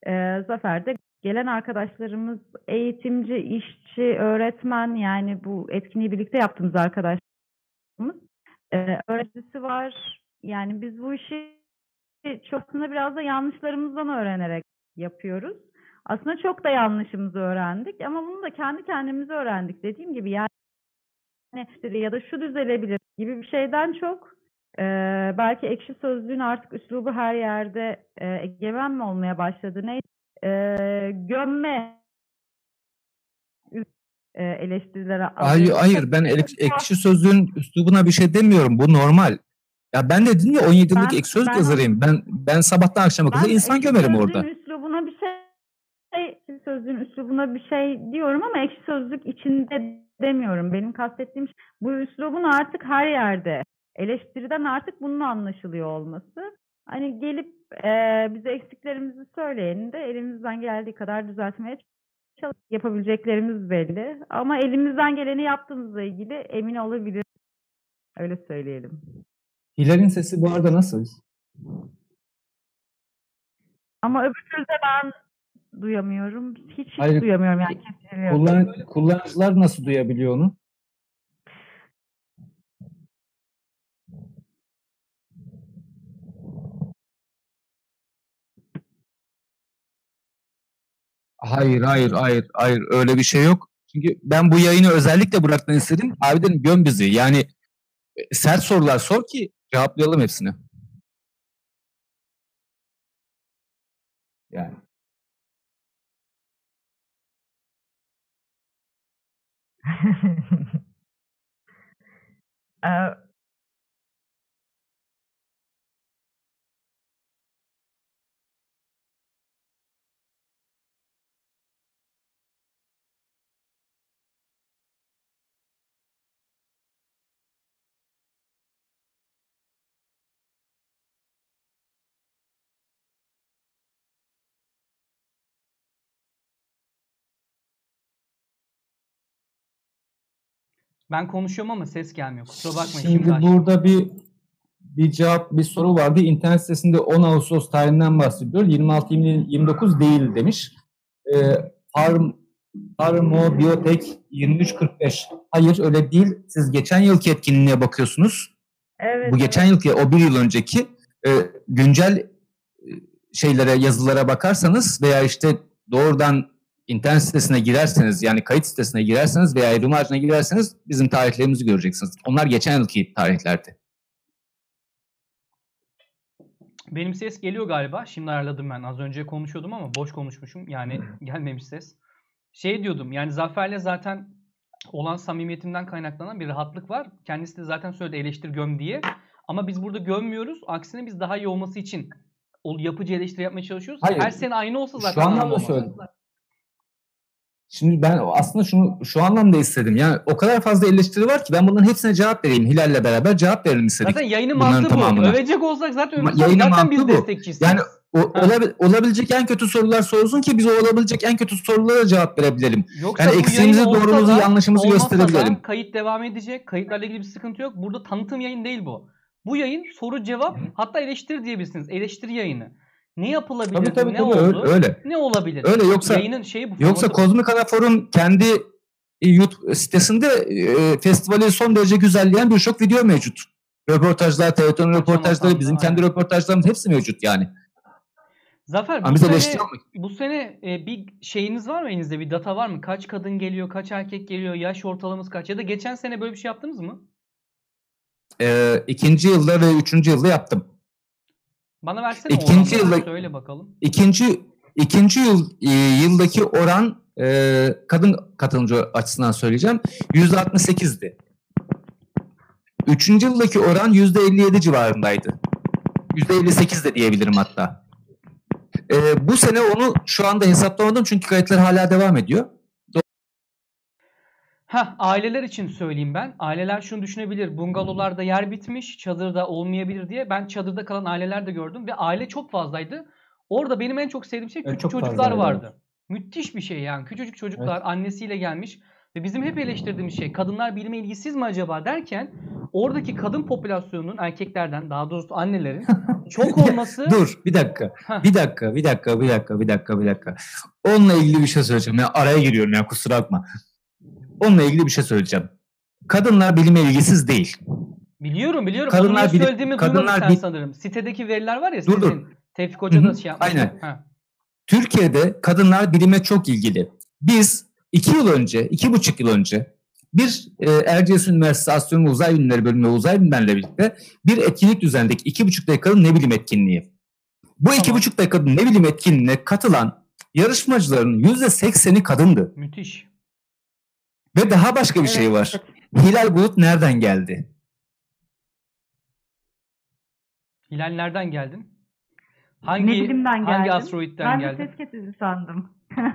Speaker 4: E, Zafer de gelen arkadaşlarımız eğitimci, işçi, öğretmen yani bu etkinliği birlikte yaptığımız arkadaşlarımız e, öğreticisi var. Yani biz bu işi çok aslında biraz da yanlışlarımızdan öğrenerek yapıyoruz. Aslında çok da yanlışımızı öğrendik ama bunu da kendi kendimize öğrendik. Dediğim gibi yani ya da şu düzelebilir gibi bir şeyden çok e, belki ekşi sözlüğün artık üslubu her yerde e, egemen mi olmaya başladı ne e, gömme e, eleştirilere
Speaker 2: Hayır, hayır ben ek- ekşi sözlüğün üslubuna bir şey demiyorum. Bu normal. Ya ben de dedim ya 17 yıllık ekşi sözlük
Speaker 4: ben-
Speaker 2: yazarıyım. Ben ben sabahtan akşama kadar insan gömerim orada.
Speaker 4: ekşi sözlüğün üslubuna bir şey diyorum ama ekşi sözlük içinde demiyorum. Benim kastettiğim şey, bu üslubun artık her yerde eleştiriden artık bunun anlaşılıyor olması. Hani gelip e, bize eksiklerimizi söyleyenin de elimizden geldiği kadar düzeltmeye çalış yapabileceklerimiz belli. Ama elimizden geleni yaptığımızla ilgili emin olabilir. Öyle söyleyelim.
Speaker 2: Hilal'in sesi bu arada nasıl?
Speaker 4: Ama öbür türlü de ben duyamıyorum. Hiç, hiç
Speaker 2: Hayır.
Speaker 4: duyamıyorum yani kesiliyor.
Speaker 2: Kullan kullanıcılar nasıl duyabiliyor onu? Hayır, hayır, hayır, hayır. Öyle bir şey yok. Çünkü ben bu yayını özellikle bırakmanı istedim. Abi dedim göm bizi. Yani e, sert sorular sor ki cevaplayalım hepsini. Yani.
Speaker 4: Ee, *laughs*
Speaker 1: Ben konuşuyorum ama ses gelmiyor. Kusura bakmayın.
Speaker 2: Şimdi
Speaker 1: açtım.
Speaker 2: burada bir bir cevap, bir soru vardı. İnternet sitesinde 10 Ağustos tarihinden bahsediyor. 26-29 değil demiş. Ee, Farm, Farmo Biotech 2345. Hayır öyle değil. Siz geçen yılki etkinliğe bakıyorsunuz.
Speaker 4: evet.
Speaker 2: Bu geçen yılki, o bir yıl önceki e, güncel e, şeylere, yazılara bakarsanız veya işte doğrudan internet sitesine girerseniz yani kayıt sitesine girerseniz veya evrim ağacına girerseniz bizim tarihlerimizi göreceksiniz. Onlar geçen yılki tarihlerdi.
Speaker 1: Benim ses geliyor galiba. Şimdi ayarladım ben. Az önce konuşuyordum ama boş konuşmuşum. Yani *laughs* gelmemiş ses. Şey diyordum yani Zafer'le zaten olan samimiyetimden kaynaklanan bir rahatlık var. Kendisi de zaten söyledi eleştir göm diye. Ama biz burada gömmüyoruz. Aksine biz daha iyi olması için o yapıcı eleştiri yapmaya çalışıyoruz.
Speaker 2: Hayır.
Speaker 1: Her sene aynı olsa zaten
Speaker 2: Şu anlamda
Speaker 1: anlamam.
Speaker 2: Şimdi ben aslında şunu şu anlamda istedim. Yani o kadar fazla eleştiri var ki ben bunların hepsine cevap vereyim. Hilal'le beraber cevap verelim istedik.
Speaker 1: Zaten yayının mantığı bu.
Speaker 2: tamamına.
Speaker 1: Övecek olsak zaten öveceğiz.
Speaker 2: yayının
Speaker 1: Zaten biz
Speaker 2: bu.
Speaker 1: destekçiyiz.
Speaker 2: Yani o, olabil- olabilecek en kötü sorular sorulsun ki biz o olabilecek en kötü sorulara cevap verebilelim.
Speaker 1: Yoksa
Speaker 2: Yani eksiğimizi, doğrumuzu,
Speaker 1: da,
Speaker 2: yanlışımızı
Speaker 1: olmasa da
Speaker 2: gösterebilelim.
Speaker 1: kayıt devam edecek. Kayıtlarla ilgili bir sıkıntı yok. Burada tanıtım yayın değil bu. Bu yayın soru cevap hatta eleştiri diyebilirsiniz. Eleştiri yayını. Ne yapılabilir?
Speaker 2: Tabii tabii
Speaker 1: ne
Speaker 2: tabii
Speaker 1: oldu?
Speaker 2: öyle.
Speaker 1: Ne olabilir?
Speaker 2: Öyle yoksa
Speaker 1: Yayının şeyi bu.
Speaker 2: yoksa. Kozmik Anafor'un kendi e, YouTube sitesinde e, festivali son derece güzelleyen birçok video mevcut. Röportajlar, televizyon röportajları, bizim kendi
Speaker 1: aynen.
Speaker 2: röportajlarımız hepsi mevcut yani.
Speaker 1: Zafer bu sene, bu sene e, bir şeyiniz var mı elinizde? Bir data var mı? Kaç kadın geliyor? Kaç erkek geliyor? Yaş ortalaması kaç? Ya da geçen sene böyle bir şey yaptınız mı?
Speaker 2: e, ikinci yılda ve üçüncü yılda yaptım.
Speaker 1: Bana versene
Speaker 2: İkinci
Speaker 1: o
Speaker 2: yılda-
Speaker 1: Söyle bakalım.
Speaker 2: İkinci ikinci yıl e, yıldaki oran e, kadın katılımcı açısından söyleyeceğim yüzde 68'di. Üçüncü yıldaki oran yüzde 57 civarındaydı. Yüzde 58 de diyebilirim hatta. E, bu sene onu şu anda hesaplamadım çünkü kayıtlar hala devam ediyor.
Speaker 1: Ha aileler için söyleyeyim ben. Aileler şunu düşünebilir. Bungalovlarda yer bitmiş, çadırda olmayabilir diye. Ben çadırda kalan aileler de gördüm ve aile çok fazlaydı. Orada benim en çok sevdiğim şey
Speaker 2: Evet,
Speaker 1: küçük
Speaker 2: çok
Speaker 1: çocuklar vardı. Müthiş bir şey yani. Küçücük çocuklar annesiyle gelmiş ve bizim hep eleştirdiğimiz şey kadınlar bilime ilgisiz mi acaba derken oradaki kadın popülasyonunun erkeklerden daha doğrusu annelerin *laughs* çok olması
Speaker 2: Dur bir dakika. Bir dakika, bir dakika, bir dakika, bir dakika, bir dakika. Onunla ilgili bir şey söyleyeceğim. Ya araya giriyorum ya kusura bakma. Onunla ilgili bir şey söyleyeceğim. Kadınlar bilime ilgisiz değil.
Speaker 1: biliyorum biliyorum.
Speaker 2: Kadınlar bilip-
Speaker 1: söylediğimi
Speaker 2: kadınlar
Speaker 1: sen
Speaker 2: bilip-
Speaker 1: sanırım. Sitedeki veriler var ya
Speaker 2: Dur, dur.
Speaker 1: sizin. Tevfik Hoca da şey yapmış.
Speaker 2: aynen.
Speaker 1: Ha.
Speaker 2: Türkiye'de kadınlar bilime çok ilgili. Biz iki yıl önce, iki buçuk yıl önce bir e, Erciyes Üniversitesi Astronomi Uzay Bilimleri bölümü uzay bilimlerle birlikte bir etkinlik düzenledik. İki buçuk dakikalık ne bilim etkinliği. Bu iki
Speaker 1: Tamam.
Speaker 2: buçuk dakikalık ne bilim etkinliğine katılan yarışmacıların yüzde sekseni kadındı.
Speaker 1: Müthiş.
Speaker 2: Ve daha başka bir şey
Speaker 4: Evet,
Speaker 2: var. Hilal Bulut nereden geldi?
Speaker 1: Hilal nereden geldin? Hangi
Speaker 4: ne bilimden
Speaker 1: hangi
Speaker 4: geldim?
Speaker 1: asteroitten
Speaker 4: Ben
Speaker 1: geldin?
Speaker 4: ses kesici sandım. *laughs*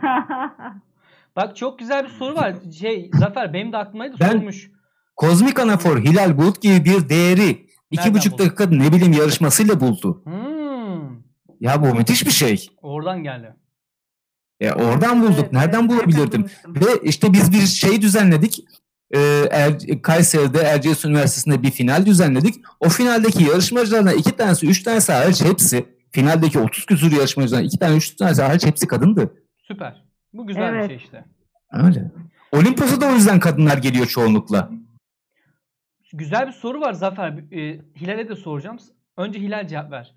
Speaker 1: Bak çok güzel bir soru var. Şey Zafer benim de aklımdaydı
Speaker 2: Ben-
Speaker 1: sormuş.
Speaker 2: Kozmik anafor Hilal Bulut gibi bir değeri iki buçuk dakika ne bilim yarışmasıyla buldu.
Speaker 1: Hmm,
Speaker 2: Ya bu müthiş bir şey.
Speaker 1: oradan geldi.
Speaker 2: E oradan bulduk.
Speaker 4: Evet,
Speaker 2: Nereden
Speaker 4: evet,
Speaker 2: bulabilirdim? Ve işte biz bir şey düzenledik. Er- Kayseri'de Erciyes Üniversitesi'nde bir final düzenledik. O finaldeki yarışmacılardan iki tanesi, üç tanesi hariç hepsi finaldeki 30 küsur yarışmacılardan iki tane, üç tanesi hariç hepsi kadındı.
Speaker 1: Süper. Bu güzel bir
Speaker 4: Evet.
Speaker 1: şey işte.
Speaker 2: Öyle. Olimpos'a da o yüzden kadınlar geliyor çoğunlukla.
Speaker 1: Güzel bir soru var Zafer. E, Hilal'e de soracağım. Önce Hilal cevap ver.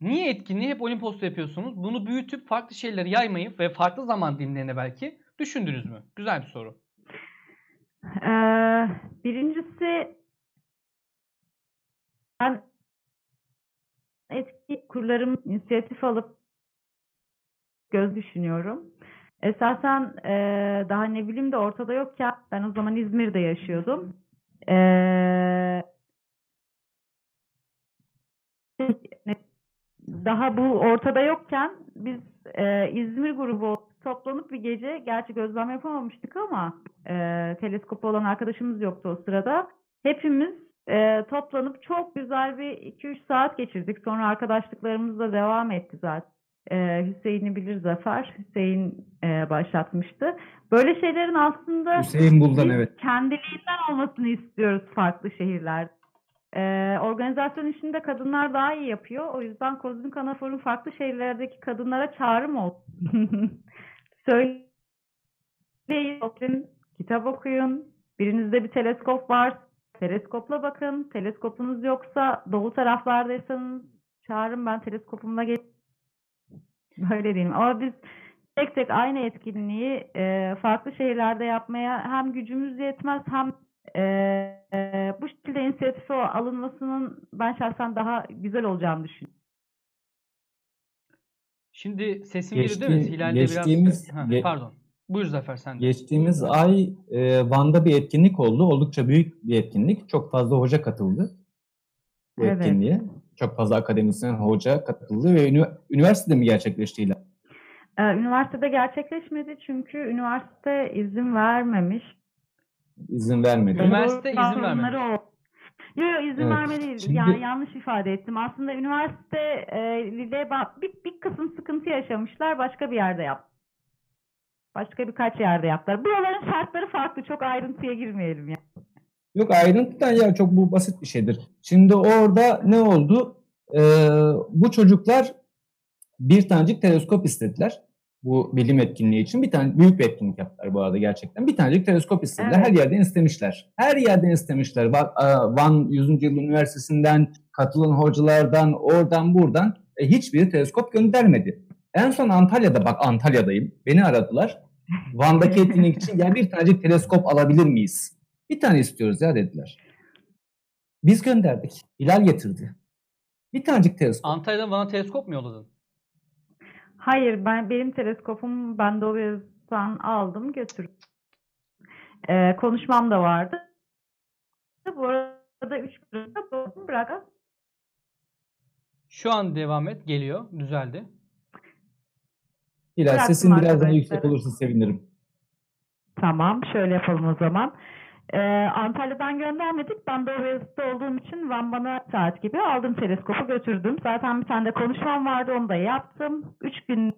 Speaker 1: Niye etkinliği hep Olimpos'ta yapıyorsunuz? Bunu büyütüp farklı şeyleri yaymayıp ve farklı zaman dilimlerine belki düşündünüz mü? Güzel bir soru.
Speaker 4: Ee, birincisi ben etki kurlarım inisiyatif alıp göz düşünüyorum. Esasen eee, daha ne bileyim de ortada yokken ben o zaman İzmir'de yaşıyordum. Eee, daha bu ortada yokken biz eee, İzmir grubu toplanıp bir gece gerçi gözlem yapamamıştık ama eee teleskopu olan arkadaşımız yoktu o sırada. Hepimiz eee, toplanıp çok güzel bir 2-3 saat geçirdik. Sonra arkadaşlıklarımız da devam etti zaten. Eee, Hüseyin'i bilir Zafer. Hüseyin eee, başlatmıştı. Böyle şeylerin aslında
Speaker 2: Hüseyin Buldan evet.
Speaker 4: kendiliğinden olmasını istiyoruz farklı şehirlerde. Ee, organizasyon işinde kadınlar daha iyi yapıyor. O yüzden Kozmik Anafor'un farklı şehirlerdeki kadınlara çağrım olsun. *laughs* Söyleyin, oturun, kitap okuyun. Birinizde bir teleskop var. Teleskopla bakın. Teleskopunuz yoksa doğu taraflardaysanız çağırın ben teleskopumla gel. *laughs* Böyle diyeyim. Ama biz tek tek aynı etkinliği e, farklı şehirlerde yapmaya hem gücümüz yetmez hem e, e, bu şekilde inisiyatife alınmasının ben şahsen daha güzel olacağını düşünüyorum.
Speaker 1: Şimdi sesim
Speaker 2: Geçti-
Speaker 1: geliyor değil mi? Hilal'de
Speaker 2: geçtiğimiz-
Speaker 1: biraz... Ha, pardon. Buyur Zafer sen. de.
Speaker 2: Geçtiğimiz ay e, Van'da bir etkinlik oldu. Oldukça büyük bir etkinlik. Çok fazla hoca katıldı bu
Speaker 4: Evet.
Speaker 2: etkinliğe. Çok fazla akademisyen hoca katıldı ve üniversitede mi gerçekleşti ilan?
Speaker 4: Üniversitede gerçekleşmedi çünkü üniversite izin vermemiş.
Speaker 2: İzin vermedi.
Speaker 1: Üniversite izin vermemiş.
Speaker 4: o. Yok yok izin
Speaker 2: Evet.
Speaker 4: vermedi.
Speaker 2: Şimdi-
Speaker 4: Yani yanlış ifade ettim. Aslında üniversite e, bir, bir kısım sıkıntı yaşamışlar. Başka bir yerde yap. Başka birkaç yerde yaptılar. Buraların şartları farklı. Çok ayrıntıya girmeyelim ya.
Speaker 2: Yok ayrıntıdan ya çok bu basit bir şeydir. Şimdi orada ne oldu? Ee, bu çocuklar bir tanecik teleskop istediler. Bu bilim etkinliği için bir tane büyük bir etkinlik yaptılar bu arada gerçekten. Bir tanecik teleskop istediler.
Speaker 4: Evet.
Speaker 2: Her yerden istemişler. Her yerden istemişler. Bak Van 100. Yıl Üniversitesi'nden, katılan hocalardan, oradan buradan e, hiçbiri teleskop göndermedi. En son Antalya'da bak Antalya'dayım. Beni aradılar. Van'daki etkinlik için ya bir tanecik teleskop alabilir miyiz? Bir tane istiyoruz ya dediler. Biz gönderdik. Hilal getirdi. Bir tanecik teleskop.
Speaker 1: Antalya'dan bana teleskop mu yolladın?
Speaker 4: Hayır, ben benim teleskopum ben Doğu'dan aldım götürdüm. Ee, konuşmam da vardı. Bu arada üç bırakıp bırak.
Speaker 1: Şu an devam et. Geliyor. Düzeldi.
Speaker 4: Bıraktım
Speaker 2: sesin biraz daha yüksek olursa sevinirim.
Speaker 4: Tamam, şöyle yapalım o zaman. Ee, Antalya'dan göndermedik. Ben Doğu Beyazıt'ta olduğum için Van bana saat gibi aldım teleskopu götürdüm. Zaten bir tane de konuşmam vardı onu da yaptım. Üç gün,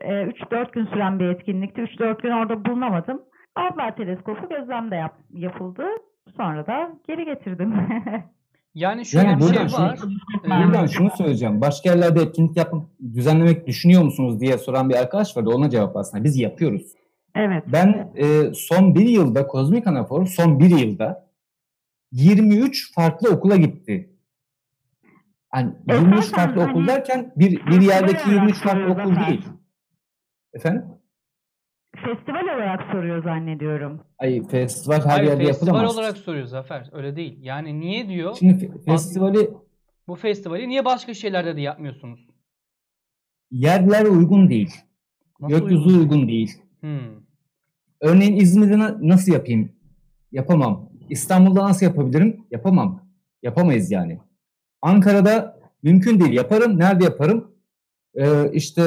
Speaker 4: e, üç dört gün süren bir etkinlikti. Üç dört gün orada bulunamadım. Aldılar teleskopu gözlem de yap, yapıldı. Sonra da geri getirdim. *laughs*
Speaker 1: Yani şöyle
Speaker 2: Yani
Speaker 1: bir şey
Speaker 2: şunu-
Speaker 1: var. Ee,
Speaker 2: Buradan şunu söyleyeceğim. Başka yerlerde etkinlik yapıp düzenlemek düşünüyor musunuz diye soran bir arkadaş vardı. Ona cevap aslında. Biz yapıyoruz.
Speaker 4: Evet.
Speaker 2: Ben e, son bir yılda Kozmik Anafor son bir yılda 23 farklı okula gitti. Yani
Speaker 4: E,
Speaker 2: 23
Speaker 4: zaten
Speaker 2: farklı
Speaker 4: hani
Speaker 2: okul derken bir, bir
Speaker 4: festival
Speaker 2: yerdeki 23 farklı okul
Speaker 4: zaten.
Speaker 2: değil. Efendim?
Speaker 4: Festival olarak soruyor zannediyorum.
Speaker 2: Ay festival her
Speaker 1: Hayır,
Speaker 2: yerde
Speaker 1: festival
Speaker 2: yapılamaz.
Speaker 1: olarak soruyor Zafer. Öyle değil. Yani niye diyor
Speaker 2: Şimdi fe- festivali
Speaker 1: bu festivali niye başka şeylerde de yapmıyorsunuz?
Speaker 2: yerler uygun değil.
Speaker 1: Nasıl
Speaker 2: Gökyüzü
Speaker 1: uygun?
Speaker 2: uygun değil.
Speaker 1: Hmm.
Speaker 2: Örneğin İzmir'de na- nasıl yapayım? Yapamam. İstanbul'da nasıl yapabilirim? Yapamam. Yapamayız yani. Ankara'da mümkün değil. Yaparım. Nerede yaparım? Ee, işte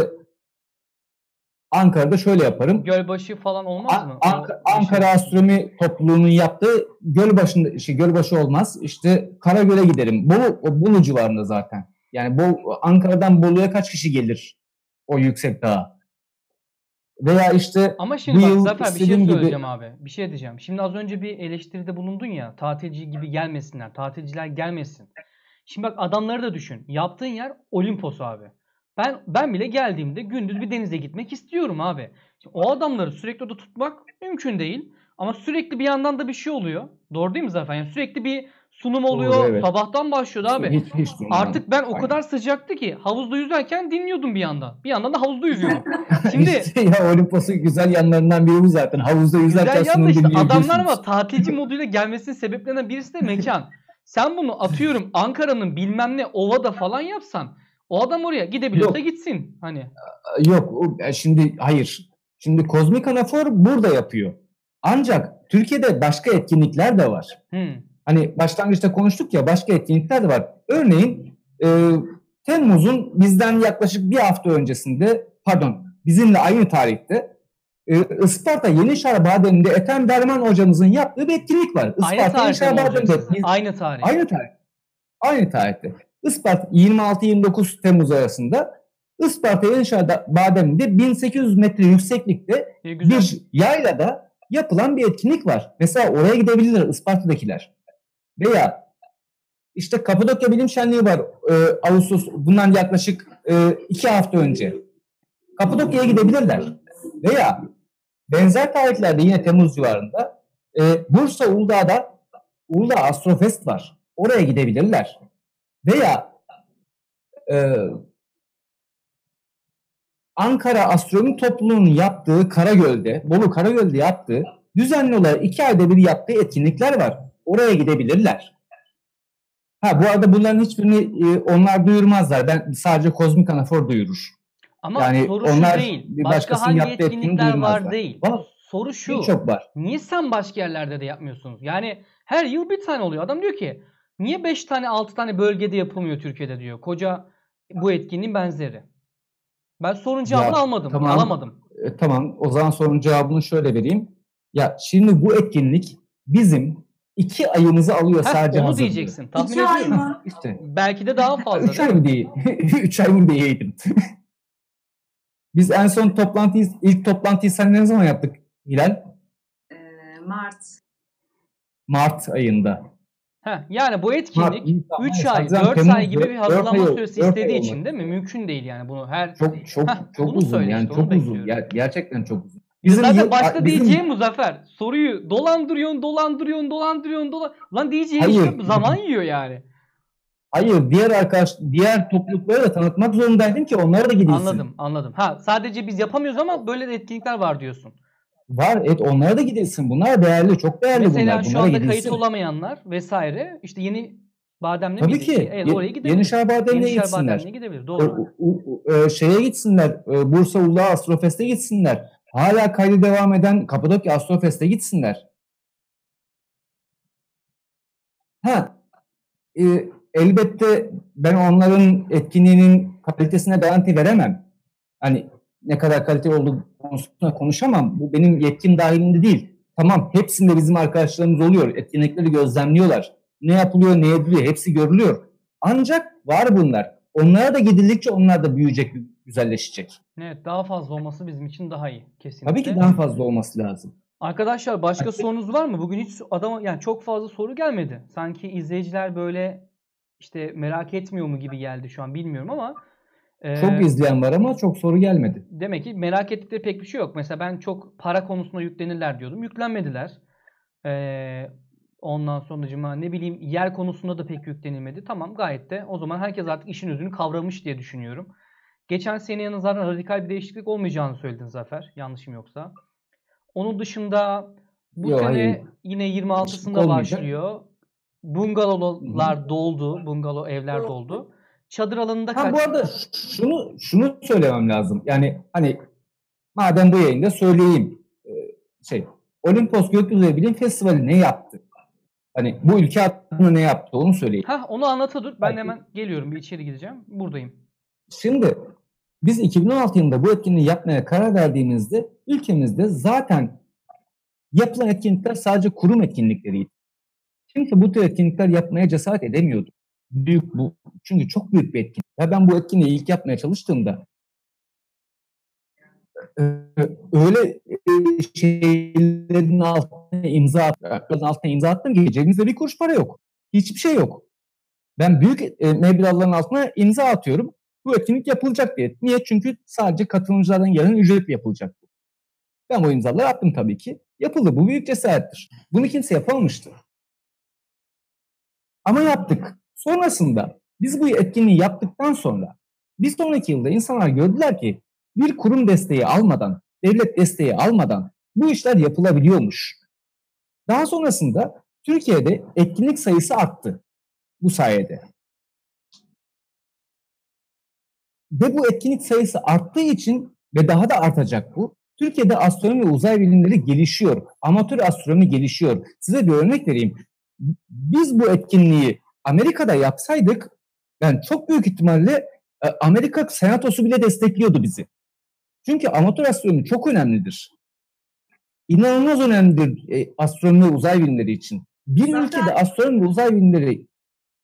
Speaker 2: Ankara'da şöyle yaparım.
Speaker 1: Gölbaşı falan olmaz
Speaker 2: An-
Speaker 1: mı?
Speaker 2: Ank-
Speaker 1: O- şey-
Speaker 2: Ankara Astronomi Topluluğu'nun yaptığı Gölbaşı'nda, işte Gölbaşı olmaz. İşte Karagöl'e giderim. Bolu, Bolu civarında zaten. Yani Bol, Ankara'dan Bolu'ya kaç kişi gelir o yüksek dağa? Veya işte
Speaker 1: Ama şimdi
Speaker 2: Bu
Speaker 1: bak Zafer bir şey
Speaker 2: istediğim gibi-
Speaker 1: söyleyeceğim abi. Bir şey diyeceğim. Şimdi az önce bir eleştiride bulundun ya. Tatilci gibi gelmesinler. Tatilciler gelmesin. Şimdi bak adamları da düşün. Yaptığın yer Olimpos abi. Ben ben bile geldiğimde gündüz bir denize gitmek istiyorum abi. Şimdi o adamları sürekli orada tutmak mümkün değil. Ama sürekli bir yandan da bir şey oluyor. Doğru değil mi Zafer? Yani sürekli bir sunum oluyor.
Speaker 2: Doğru, evet.
Speaker 1: Sabahtan başlıyordu abi.
Speaker 2: hiç, hiç.
Speaker 1: Artık ben o
Speaker 2: Aynen.
Speaker 1: kadar sıcaktı ki havuzda yüzerken dinliyordum bir yandan. Bir yandan da havuzda yüzüyordum. *laughs* Şimdi
Speaker 2: İşte ya Olimpos'un güzel yanlarından biri bu zaten. Havuzda yüzerken
Speaker 1: Güzel
Speaker 2: sunum
Speaker 1: işte adamlar ama tatilci moduyla gelmesinin sebeplerinden birisi de mekan. Sen bunu atıyorum Ankara'nın bilmem ne Ova'da falan yapsan o adam oraya gidebiliyorsa
Speaker 2: Yok.
Speaker 1: gitsin. Hani
Speaker 2: Yok e, şimdi hayır. Şimdi Kozmik Anafor burada yapıyor. Ancak Türkiye'de başka etkinlikler de var.
Speaker 1: hmm,
Speaker 2: Hani başlangıçta konuştuk ya başka etkinlikler de var. Örneğin e, Temmuz'un bizden yaklaşık bir hafta öncesinde pardon bizimle aynı tarihte e, Isparta Yenişehir Badem'de Ethem Derman hocamızın yaptığı bir etkinlik var.
Speaker 1: aynı
Speaker 2: Isparta
Speaker 1: tarihte
Speaker 2: Yenişehir
Speaker 1: mi
Speaker 2: Badem'de.
Speaker 1: Aynı tarih.
Speaker 2: Aynı tarih. Aynı tarihte. Isparta 26-29 Temmuz arasında Isparta Yenişehir Badem'de 1800 metre yükseklikte bir yaylada yapılan bir etkinlik var. Mesela oraya gidebilirler Isparta'dakiler. Veya işte Kapadokya Bilim Şenliği var e, Ağustos bundan yaklaşık e, iki hafta önce. Kapadokya'ya gidebilirler. Veya benzer tarihlerde yine Temmuz civarında e, Bursa Uludağ'da Uludağ Astrofest var. Oraya gidebilirler. Veya e, Ankara Astronomi Topluluğu'nun yaptığı Karagöl'de, Bolu Karagöl'de yaptığı düzenli olarak iki ayda bir yaptığı etkinlikler var. Oraya gidebilirler. Ha bu arada bunların hiçbirini e, onlar duyurmazlar. Ben sadece Kozmik Anafor duyurur.
Speaker 1: Ama
Speaker 2: yani
Speaker 1: soru şu
Speaker 2: onlar
Speaker 1: değil.
Speaker 2: bir
Speaker 1: Başka hangi etkinlikler var değil.
Speaker 2: Var.
Speaker 1: Soru şu.
Speaker 2: Çok var.
Speaker 1: Niye sen başka yerlerde de yapmıyorsunuz? Yani her yıl bir tane oluyor. Adam diyor ki niye 5 tane 6 tane bölgede yapılmıyor Türkiye'de diyor. Koca bu etkinliğin benzeri. Ben sorun cevabını
Speaker 2: Ya,
Speaker 1: almadım.
Speaker 2: tamam.
Speaker 1: Alamadım.
Speaker 2: E, tamam o zaman sorunun cevabını şöyle vereyim. Ya şimdi bu etkinlik bizim iki ayımızı alıyor
Speaker 1: Heh,
Speaker 2: sadece
Speaker 1: onu
Speaker 2: hazırlığı.
Speaker 1: diyeceksin. Tahmin
Speaker 3: İki ay
Speaker 1: ediyorum.
Speaker 3: mı?
Speaker 2: İşte
Speaker 1: Belki de daha fazla.
Speaker 2: Üç ay mı değil? *laughs* Üç ay mı diyeydim. *laughs* Biz en son toplantıyı, ilk toplantıyı sen ne zaman yaptık Hilal?
Speaker 3: Ee, Mart.
Speaker 2: Mart ayında.
Speaker 1: Heh, yani bu
Speaker 2: Mart,
Speaker 1: etkinlik
Speaker 2: Nisan,
Speaker 1: 3
Speaker 2: Mayıs,
Speaker 1: ay,
Speaker 2: Haziran,
Speaker 1: 4
Speaker 2: Temmuz,
Speaker 1: ay gibi bir
Speaker 2: ay-
Speaker 1: süresi
Speaker 2: ay
Speaker 1: istediği için değil mi? Mümkün değil yani bunu her
Speaker 2: Çok çok
Speaker 1: Heh,
Speaker 2: çok uzun yani çok uzun. Ger- gerçekten çok uzun.
Speaker 1: Zaten
Speaker 2: yıl-
Speaker 1: başta
Speaker 2: bizim-
Speaker 1: diyeceğim Muzaffer. Soruyu dolandırıyorsun, dolandırıyorsun, dolandırıyorsun, dolan. Lan diyeceğin
Speaker 2: Hayır.
Speaker 1: işte zaman yiyor yani.
Speaker 2: Hayır diğer arkadaş diğer toplulukları da tanıtmak zorundaydım ki onlara da gidilsin.
Speaker 1: Anladım, anladım. Ha sadece biz yapamıyoruz ama böyle de etkinlikler var diyorsun.
Speaker 2: Var et onlara da gidilsin. Bunlar değerli, çok değerli
Speaker 1: Mesela
Speaker 2: bunlar.
Speaker 1: şu
Speaker 2: Bunlara
Speaker 1: anda kayıt olamayanlar vesaire işte yeni bademle
Speaker 2: Tabii
Speaker 1: miydi?
Speaker 2: ki.
Speaker 1: Evet, oraya gidebilir.
Speaker 2: Yenişehir Badem'e
Speaker 1: Yenişehir
Speaker 2: gitsinler.
Speaker 1: bademle gidebilir.
Speaker 2: E,
Speaker 1: Doğru.
Speaker 2: u- e, şeye gitsinler. e, Bursa Uludağ Astrofest'e gitsinler. Hala kaydı devam eden Kapadokya Astrofest'e gitsinler. Ha, e, elbette ben onların etkinliğinin kalitesine garanti veremem. Hani ne kadar kaliteli olduğu konusunda konuşamam. Bu benim yetkim dahilinde değil. Tamam hepsinde bizim arkadaşlarımız oluyor. Etkinlikleri gözlemliyorlar. Ne yapılıyor, ne ediliyor hepsi görülüyor. Ancak var bunlar. Onlara da gidildikçe onlar da büyüyecek, güzelleşecek.
Speaker 1: Evet daha fazla olması bizim için daha iyi kesinlikle.
Speaker 2: Tabii ki daha fazla olması lazım.
Speaker 1: Arkadaşlar başka sorunuz var mı? Bugün hiç adam yani çok fazla soru gelmedi. Sanki izleyiciler böyle işte merak etmiyor mu gibi geldi şu an bilmiyorum ama e,
Speaker 2: Çok izleyen var ama çok soru gelmedi.
Speaker 1: demek ki merak ettikleri pek bir şey yok. Mesela ben çok para konusunda yüklenirler diyordum. Yüklenmediler. Ee, ondan sonracıma ne bileyim yer konusunda da pek yüklenilmedi. Tamam gayet de o zaman herkes artık işin özünü kavramış diye düşünüyorum. Geçen seneye nazaran radikal bir değişiklik olmayacağını söyledin Zafer. Yanlışım yoksa. Onun dışında bu
Speaker 2: Yo,
Speaker 1: sene
Speaker 2: hayır.
Speaker 1: yine 26'sında
Speaker 2: Olmayacak.
Speaker 1: başlıyor. Bungalovlar doldu. Bungalov evler doldu. Çadır alanında
Speaker 2: Ha
Speaker 1: kaç?
Speaker 2: bu arada şunu şunu söylemem lazım. Yani hani madem bu yayında söyleyeyim. Ee, Şey Olimpos Gökyüzü Bilim Festivali ne yaptı? Hani bu ülke adına ne yaptı onu söyleyeyim.
Speaker 1: Hah onu anlata dur. Ben
Speaker 2: Belki-
Speaker 1: hemen geliyorum. Bir içeri gideceğim. Buradayım.
Speaker 2: Şimdi biz 2016 yılında bu etkinliği yapmaya karar verdiğimizde ülkemizde zaten yapılan etkinlikler sadece kurum etkinlikleriydi. Kimse bu tür etkinlikler yapmaya cesaret edemiyordu. Büyük bu. Çünkü çok büyük bir etkinlik. Ya ben bu etkinliği ilk yapmaya çalıştığımda e, öyle e, şeylerin altına imza attım, altına imza attım ki cebimizde bir kuruş para yok. Hiçbir şey yok. Ben büyük e, meblağların altına imza atıyorum bu etkinlik yapılacak diye. Niye? Çünkü sadece katılımcılardan gelen ücretle yapılacak. Ben bu imzaları attım tabii ki. Yapıldı. Bu büyük cesarettir. Bunu kimse yapamamıştı. Ama yaptık. Sonrasında biz bu etkinliği yaptıktan sonra bir sonraki yılda insanlar gördüler ki bir kurum desteği almadan, devlet desteği almadan bu işler yapılabiliyormuş. Daha sonrasında Türkiye'de etkinlik sayısı arttı bu sayede. Ve bu etkinlik sayısı arttığı için ve daha da artacak bu. Türkiye'de astronomi ve uzay bilimleri gelişiyor. Amatör astronomi gelişiyor. Size bir örnek vereyim. Biz bu etkinliği Amerika'da yapsaydık ben çok büyük ihtimalle e, Amerika senatosu bile destekliyordu bizi. Çünkü amatör astronomi çok önemlidir. İnanılmaz önemlidir e, astronomi ve uzay bilimleri için. Bir
Speaker 3: Zaten-
Speaker 2: ülkede astronomi ve uzay bilimleri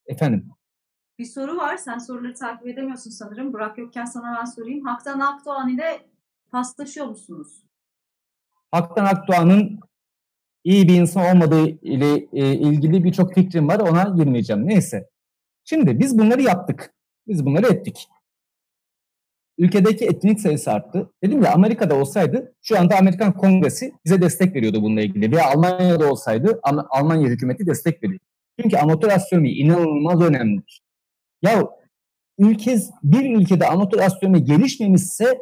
Speaker 2: efendim
Speaker 3: Bir soru var. Sen soruları takip edemiyorsun sanırım. Burak yokken sana ben sorayım. Haktan Akdoğan ile paslaşıyor musunuz?
Speaker 2: Haktan Akdoğan'ın iyi bir insan olmadığı ile e, ilgili birçok fikrim var. Ona girmeyeceğim. Neyse. Şimdi biz bunları yaptık. Biz bunları ettik. Ülkedeki etkinlik sayısı arttı. Dedim ya Amerika'da olsaydı şu anda Amerikan Kongresi bize destek veriyordu bununla ilgili. Veya Almanya'da olsaydı Al- Almanya hükümeti destek veriyor. Çünkü amatör astronomi inanılmaz önemlidir. Ya ülke, bir ülkede amatör astronomi gelişmemişse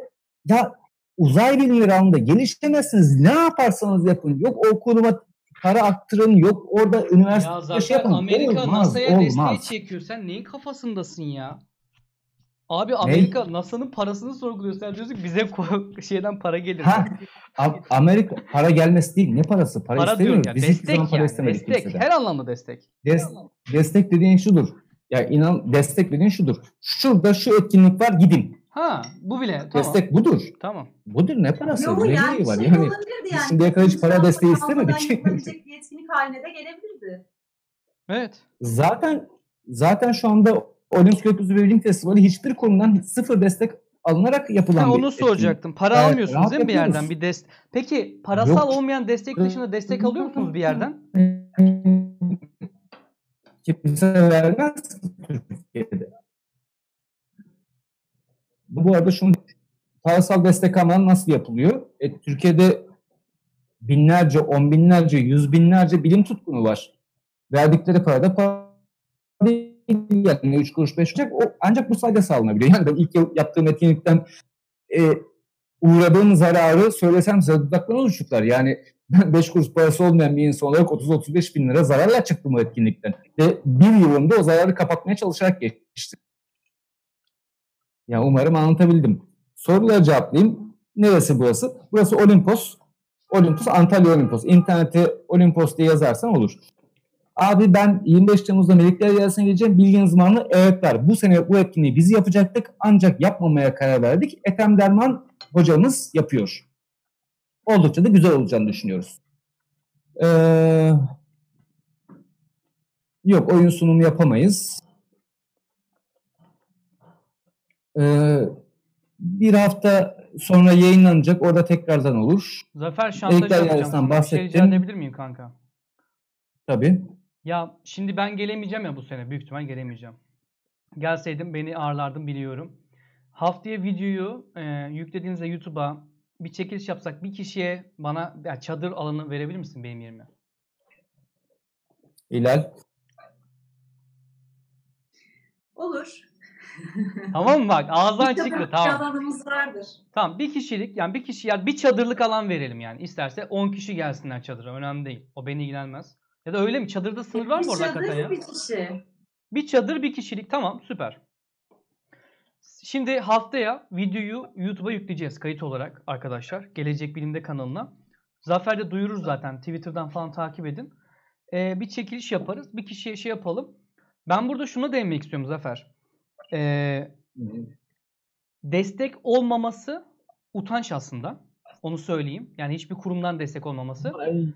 Speaker 2: ya uzay bilimleri alanında gelişemezsiniz. Ne yaparsanız yapın. Yok o kuruma para aktarın. Yok orada
Speaker 1: Ya
Speaker 2: üniversite
Speaker 1: zaten
Speaker 2: şey yapın.
Speaker 1: Amerika
Speaker 2: olmaz,
Speaker 1: NASA'ya desteği çekiyor. Sen neyin kafasındasın ya? Abi Amerika NASA'nın parasını sorguluyor. Sen diyorsun bize *laughs* şeyden para gelir.
Speaker 2: Ha, Amerika para gelmesi değil. Ne parası? Para,
Speaker 1: para
Speaker 2: istemiyoruz.
Speaker 1: ya.
Speaker 2: Biz hiçbir zaman
Speaker 1: Destek
Speaker 2: para
Speaker 1: yani.
Speaker 2: istemedik
Speaker 1: Destek.
Speaker 2: kimseden.
Speaker 1: Her anlamda destek.
Speaker 2: Des- destek dediğin şudur. Ya inan destek dediğin şudur. Şurada şu etkinlik var gidin.
Speaker 1: Ha bu bile. Tamam.
Speaker 2: Destek budur.
Speaker 1: Tamam.
Speaker 2: Budur ne parası?
Speaker 3: Yok
Speaker 2: ne
Speaker 3: yani
Speaker 2: var?
Speaker 3: şey
Speaker 2: Yani
Speaker 3: yani.
Speaker 2: şimdiye kadar hiç para desteği istemedik. *laughs*
Speaker 3: yapılabilecek bir etkinlik haline de gelebilirdi.
Speaker 1: Evet.
Speaker 2: zaten zaten şu anda Olimpos Gökyüzü ve Bilim Festivali hiçbir kurumdan sıfır destek alınarak yapılan
Speaker 1: Ha,
Speaker 2: bir
Speaker 1: onu
Speaker 2: etkinlik.
Speaker 1: soracaktım. Para
Speaker 2: Evet,
Speaker 1: almıyorsunuz değil mi bir yerden bir destek? Peki parasal
Speaker 2: Yok.
Speaker 1: olmayan destek dışında destek alıyor musunuz bir yerden?
Speaker 2: Kimse vermez ki Türkiye'de. Bu arada şunu parasal destek alman nasıl yapılıyor? E, Türkiye'de binlerce, on binlerce, yüz binlerce bilim tutkunu var. Verdikleri para da para değil. Yani 3 kuruş 5 kuruş. O, ancak bu sayede sağlanabiliyor. Yani ben ilk yaptığım etkinlikten e, uğradığım zararı söylesem size dudaklarına uçuklar. Yani 5 kuruş parası olmayan bir insan olarak 30-35 bin lira zararla çıktım bu etkinlikten. Ve bir yılımda o zararı kapatmaya çalışarak geçti. Ya umarım anlatabildim. Soruları cevaplayayım. Neresi burası? Burası Olimpos. Olimpos, Antalya Olimpos. İnternete Olimpos diye yazarsan olur. Abi ben 25 Temmuz'da Melekler Yarısı'na gideceğim. Bilginiz var mı? Evet var. Bu sene bu etkinliği biz yapacaktık. Ancak yapmamaya karar verdik. Ethem Derman hocamız yapıyor. Oldukça da güzel olacağını düşünüyoruz. Ee, yok oyun sunumu yapamayız. Ee, bir hafta sonra yayınlanacak. Orada tekrardan olur.
Speaker 1: Zafer şantaj yapacağım. Sana. Bir şey
Speaker 2: bahsettim.
Speaker 1: edebilir miyim kanka?
Speaker 2: Tabii.
Speaker 1: Ya şimdi ben gelemeyeceğim ya bu sene. Büyük ihtimal gelemeyeceğim. Gelseydim beni ağırlardım biliyorum. Haftaya videoyu e, yüklediğinizde YouTube'a bir çekiliş yapsak bir kişiye bana ya çadır alanı verebilir misin benim yerime?
Speaker 2: Hilal.
Speaker 3: Olur.
Speaker 1: Tamam mı bak *laughs* ağızdan
Speaker 3: Bir
Speaker 1: çıktı tamam.
Speaker 3: alanımız vardır.
Speaker 1: Tamam bir kişilik yani bir kişi ya bir çadırlık alan verelim yani. İsterse 10 kişi gelsinler çadıra önemli değil. O beni ilgilenmez. Ya da öyle mi? Çadırda sınır var mı
Speaker 3: Bir
Speaker 1: orada hakikaten ya?
Speaker 3: çadır bir kişi.
Speaker 1: Bir çadır bir kişilik tamam süper. Şimdi haftaya videoyu YouTube'a yükleyeceğiz kayıt olarak arkadaşlar. Gelecek Bilim'de kanalına. Zafer de duyurur zaten. Twitter'dan falan takip edin. Ee, bir çekiliş yaparız. Bir kişiye şey yapalım. Ben burada şuna değinmek istiyorum Zafer. Ee, destek olmaması utanç aslında. Onu söyleyeyim. Yani hiçbir kurumdan destek olmaması.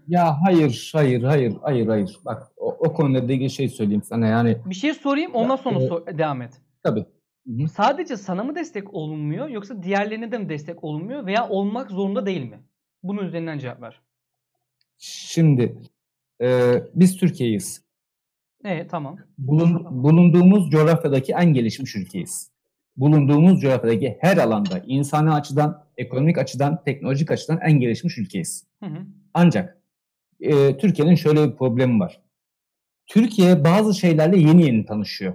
Speaker 2: Ya hayır, hayır, hayır, hayır, hayır. Bak o, o konuyla ilgili şey söyleyeyim sana yani.
Speaker 1: Bir şey sorayım ondan sonra
Speaker 2: e,
Speaker 1: sor- devam et.
Speaker 2: Tabii.
Speaker 1: Sadece sana mı destek olunmuyor yoksa diğerlerine de mi destek olunmuyor veya olmak zorunda değil mi? Bunun üzerinden cevap ver.
Speaker 2: Şimdi e, biz Türkiye'yiz.
Speaker 1: Evet tamam.
Speaker 2: Bulun, bulunduğumuz coğrafyadaki en gelişmiş ülkeyiz. Bulunduğumuz coğrafyadaki her alanda insani açıdan, ekonomik açıdan, teknolojik açıdan en gelişmiş ülkeyiz.
Speaker 1: Hı hı.
Speaker 2: Ancak e, Türkiye'nin şöyle bir problemi var. Türkiye bazı şeylerle yeni yeni tanışıyor.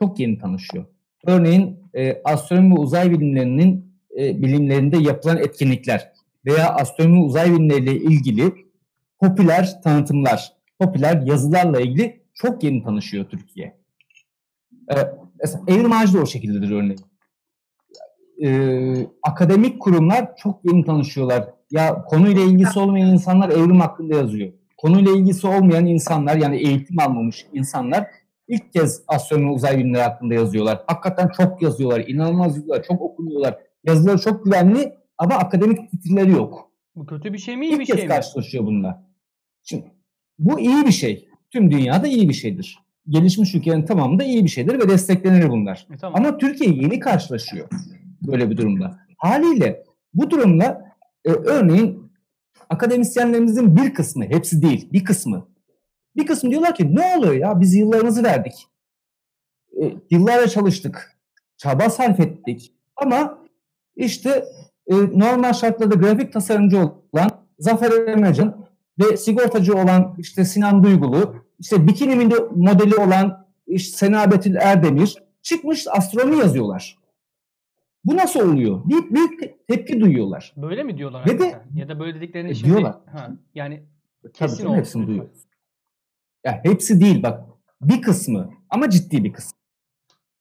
Speaker 2: Çok yeni tanışıyor. Örneğin e, astronomi ve uzay bilimlerinin e, bilimlerinde yapılan etkinlikler veya astronomi uzay bilimleriyle ilgili popüler tanıtımlar, popüler yazılarla ilgili çok yeni tanışıyor Türkiye. E, mesela da o şekildedir örneğin. E, akademik kurumlar çok yeni tanışıyorlar. Ya konuyla ilgisi olmayan insanlar evrim hakkında yazıyor. Konuyla ilgisi olmayan insanlar yani eğitim almamış insanlar ilk kez astronomi uzay bilimleri hakkında yazıyorlar. Hakikaten çok yazıyorlar, inanılmaz yazıyorlar, çok okunuyorlar. Yazıları çok güvenli ama akademik titirleri yok.
Speaker 1: Bu kötü bir şey mi iyi bir
Speaker 2: İlk kez
Speaker 1: şey mi?
Speaker 2: karşılaşıyor bununla. Şimdi bu iyi bir şey. Tüm dünyada iyi bir şeydir. Gelişmiş ülkelerin tamamında iyi bir şeydir ve desteklenir bunlar.
Speaker 1: E, tamam.
Speaker 2: Ama Türkiye yeni karşılaşıyor böyle bir durumda. Haliyle bu durumla e, örneğin akademisyenlerimizin bir kısmı, hepsi değil, bir kısmı. Bir kısmı diyorlar ki ne oluyor ya biz yıllarımızı verdik. E, yıllarca çalıştık. Çaba sarf ettik. Ama işte e, normal şartlarda grafik tasarımcı olan Zafer Emrecan ve sigortacı olan işte Sinan Duygulu, işte bikini modeli olan işte Sena Betül Erdemir çıkmış astronomi yazıyorlar. Bu nasıl oluyor? Deyip büyük te- tepki duyuyorlar.
Speaker 1: Böyle mi diyorlar
Speaker 2: Ve de-?
Speaker 1: Ya da böyle dediklerini
Speaker 2: E,
Speaker 1: şimdi
Speaker 2: diyorlar.
Speaker 1: ha, yani
Speaker 2: Tabii
Speaker 1: kesin
Speaker 2: canım,
Speaker 1: olsun
Speaker 2: hepsini duyuyoruz. Ya hepsi değil bak. Bir kısmı ama ciddi bir kısmı.